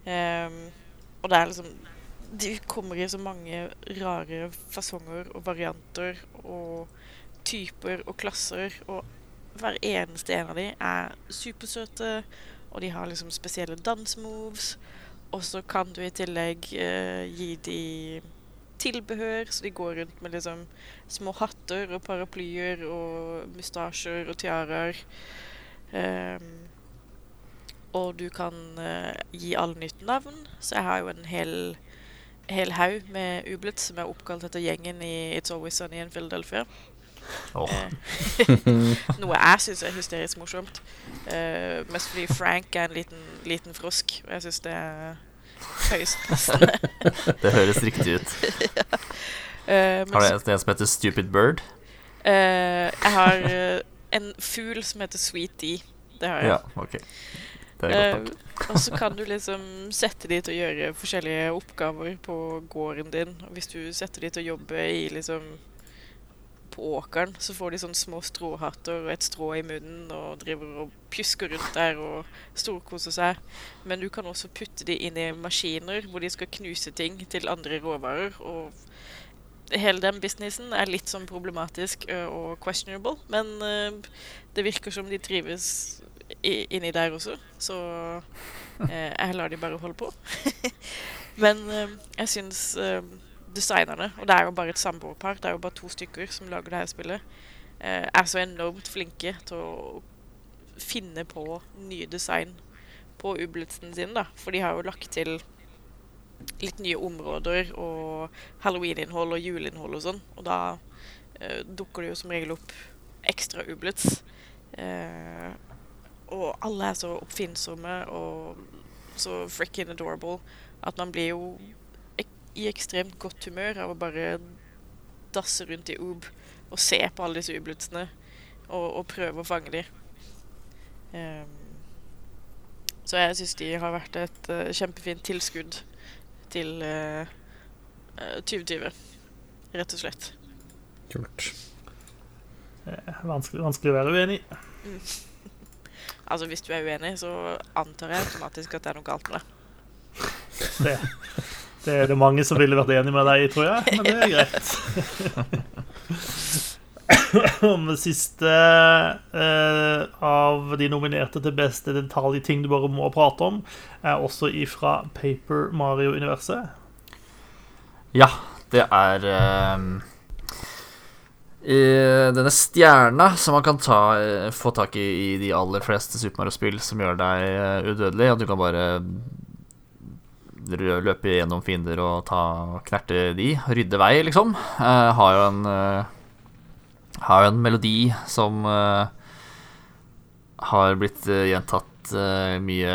Um, og det er liksom De kommer i så mange rare fasonger og varianter og typer og klasser, og hver eneste en av de er supersøte, og de har liksom spesielle dansemoves. Og så kan du i tillegg eh, gi de tilbehør, så de går rundt med liksom små hatter og paraplyer og mustasjer og tiaraer. Ehm, og du kan eh, gi alle nytt navn, så jeg har jo en hel hel haug med ublitz som er oppkalt etter gjengen i It's Always Sunny in Philadelphia. Eh, noe jeg syns er hysterisk morsomt. Uh, mest fordi Frank er en liten, liten frosk, og jeg syns det er høyst det høres riktig ut. ja. uh, Har du en som heter Stupid Bird? Uh, jeg har uh, en fugl som heter Sweet D. Det har jeg. Ja, okay. Det er godt nok. Og så kan du liksom sette de til å gjøre forskjellige oppgaver på gården din. Og hvis du setter de til å jobbe i liksom på åkeren, så får de sånne små stråhatter og et strå i munnen og driver og pjusker rundt der og storkoser seg. Men du kan også putte de inn i maskiner hvor de skal knuse ting til andre råvarer. Og hele den businessen er litt sånn problematisk og questionable, men det virker som de trives inni der også, så jeg lar de bare holde på. Men jeg syns designerne, og det er jo bare et samboerpar, det er jo bare to stykker som lager det her spillet, eh, er så enormt flinke til å finne på nye design på ublitsen sin, da. For de har jo lagt til litt nye områder og halloween-innhold og juleinnhold og sånn, og da eh, dukker det jo som regel opp ekstra ublits. Eh, og alle er så oppfinnsomme og så frikken adorable at man blir jo i ekstremt godt humør av å bare dasse rundt i Oob og se på alle disse ublutsene og, og prøve å fange dem. Um, så jeg syns de har vært et uh, kjempefint tilskudd til eh, eh, 2020, rett og slett. Kult. Eh, Vanskelig, vanskelig å være uenig Mm. Altså, hvis du er uenig, så antar jeg automatisk at det er noe galt med deg. Det, det er det mange som ville vært enig med deg i, tror jeg, men det er greit. Om det siste eh, av de nominerte til beste detaljting du bare må prate om, er også ifra Paper Mario-universet. Ja, det er eh, denne stjerna som man kan ta, eh, få tak i i de aller fleste Super Mario-spill som gjør deg eh, udødelig, og du kan bare løpe gjennom fiender og ta knerte de, rydde vei, liksom. Uh, har jo en uh, Har jo en melodi som uh, har blitt gjentatt mye,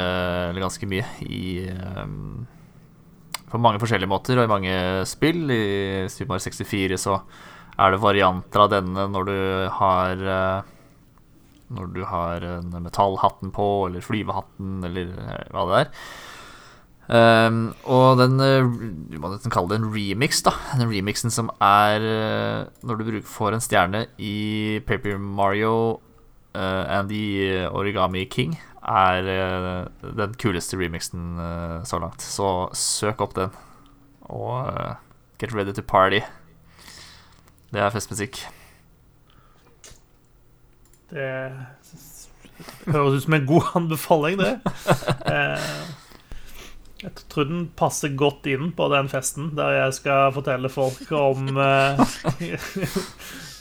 eller ganske mye, i um, på mange forskjellige måter og i mange spill. I Super Mario 64 så er det varianter av denne når du har Når du har en metallhatten på, eller flyvehatten, eller hva det er. Ehm, og den Du må nesten kalle det en remix, da. Den remixen som er eh, når du får en stjerne i Paper Mario uh, and the Origami King, er uh, den kuleste remixen uh, så langt. Så søk opp den, og get ready to party. Det er festmusikk. Det høres ut som en god anbefaling, det. Eh, Jeg tror den passer godt inn på den festen der jeg skal fortelle folk om uh,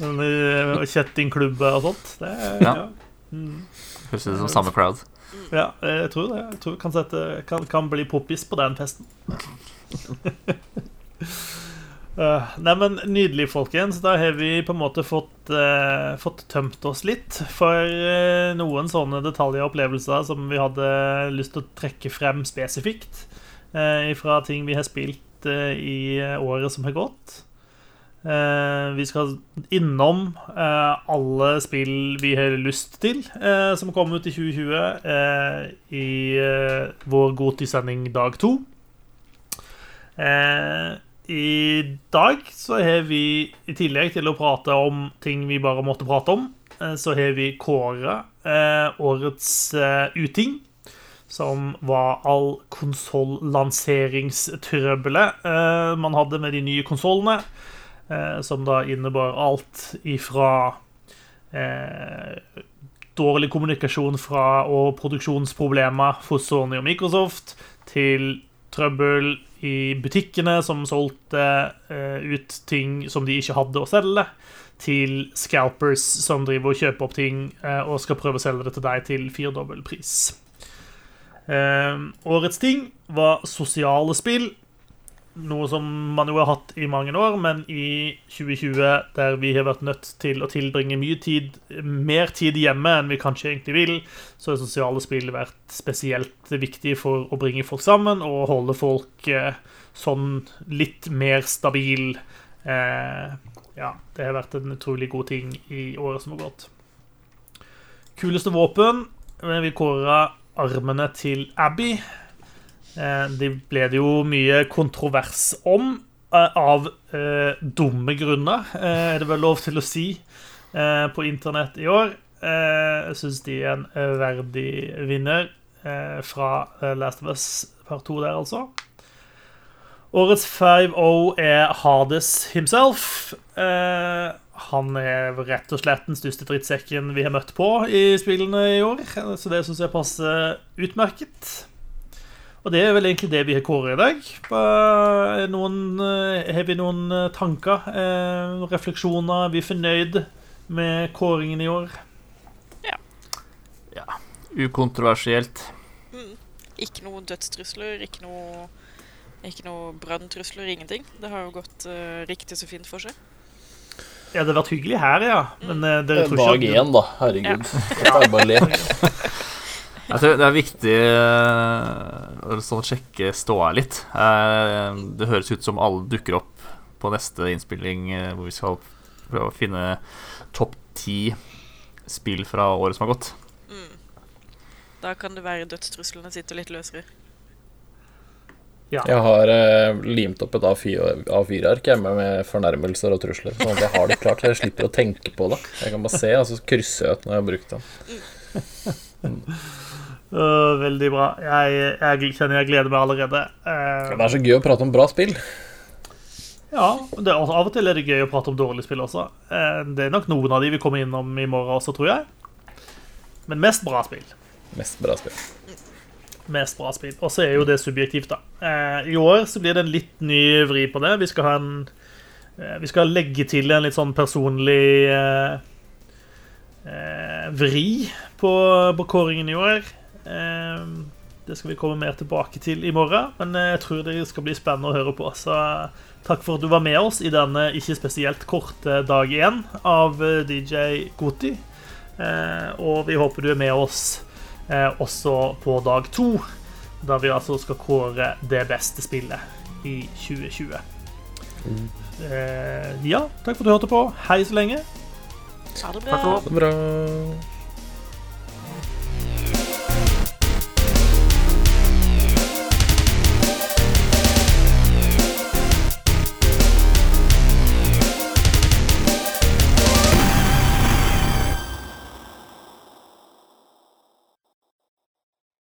denne kjettingklubber og sånt. Det, Ja. ja. Mm. Høres ut som samme crowd. Ja, jeg tror det. Jeg tror kan, sette, kan, kan bli poppis på den festen. Uh, nei, men Nydelig, folkens. Da har vi på en måte fått, uh, fått tømt oss litt for uh, noen sånne detaljer og opplevelser som vi hadde lyst til å trekke frem spesifikt fra ting vi har spilt i året som har gått. Vi skal innom alle spill vi har lyst til, som kom ut i 2020, eh, i vår Goti-sending dag to. Eh, I dag så har vi, i tillegg til å prate om ting vi bare måtte prate om, eh, så har vi kåra eh, årets eh, uting. Som var all konsollanseringstrøbbelet eh, man hadde med de nye konsollene. Eh, som da innebar alt ifra eh, dårlig kommunikasjon fra og produksjonsproblemer for Sony og Microsoft, til trøbbel i butikkene som solgte eh, ut ting som de ikke hadde å selge, til scalpers som driver og kjøper opp ting eh, og skal prøve å selge det til deg til firdobbel pris. Eh, årets ting var sosiale spill. Noe som man jo har hatt i mange år, men i 2020, der vi har vært nødt til å tilbringe mye tid, mer tid hjemme enn vi kanskje egentlig vil, så har sosiale spill vært spesielt viktig for å bringe folk sammen og holde folk eh, sånn litt mer stabil. Eh, ja, det har vært en utrolig god ting i året som har gått. Kuleste våpen Vi kåra armene til Abby. Eh, Det ble det jo mye kontrovers om, eh, av eh, dumme grunner, eh, er det vel lov til å si, eh, på internett i år. Jeg syns de er en verdig vinner fra Last of Us part 2 der, altså. Årets 5-0 er Hades himself. Han er rett og slett den største drittsekken vi har møtt på i spillene i år, så det syns jeg passer utmerket. Og det er vel egentlig det vi har kåret i dag. Noen, eh, har vi noen eh, tanker, eh, refleksjoner? Er vi fornøyd med kåringen i år? Ja Ukontroversielt. Ikke noe dødstrusler, ikke noe, ikke noe branntrusler, ingenting. Det har jo gått eh, riktig så fint for seg. Ja, det har vært hyggelig her, ja. Men eh, dere tror ikke Dag én, da. Herregud. Dette er bare lek. Jeg tror det er viktig eh, å sjekke ståa litt. Eh, Det høres ut som alle dukker opp på neste innspilling eh, hvor vi skal prøve å finne topp ti spill fra året som har gått. Da kan det være dødstruslene sitter litt løsere. Ja. Jeg har eh, limt opp et A4-ark hjemme med fornærmelser og trusler. Sånn at jeg har det klart, så jeg slipper å tenke på det. Jeg kan bare se, og så krysser jeg ut når jeg har brukt den. Øh, veldig bra. Jeg, jeg kjenner jeg gleder meg allerede. Uh, Det er så gøy å prate om bra spill. ja, det Av og til er det gøy å prate om dårlige spill også. Uh, det er nok noen av de vi kommer innom i morgen også, tror jeg. Men mest bra spill. Mest bra spill. Mest bra spill. Og så er jo det subjektivt, da. I år så blir det en litt ny vri på det. Vi skal ha en Vi skal legge til en litt sånn personlig vri på, på kåringen i år. Eh, det skal vi komme mer tilbake til i morgen, men eh, jeg tror det skal bli spennende å høre på. Så eh, takk for at du var med oss i denne ikke spesielt korte dag én av eh, DJ Goti. Eh, og vi håper du er med oss eh, også på dag to, da vi altså skal kåre det beste spillet i 2020. Eh, ja, takk for at du hørte på. Hei så lenge. Ha det Takk for bra. Det bra.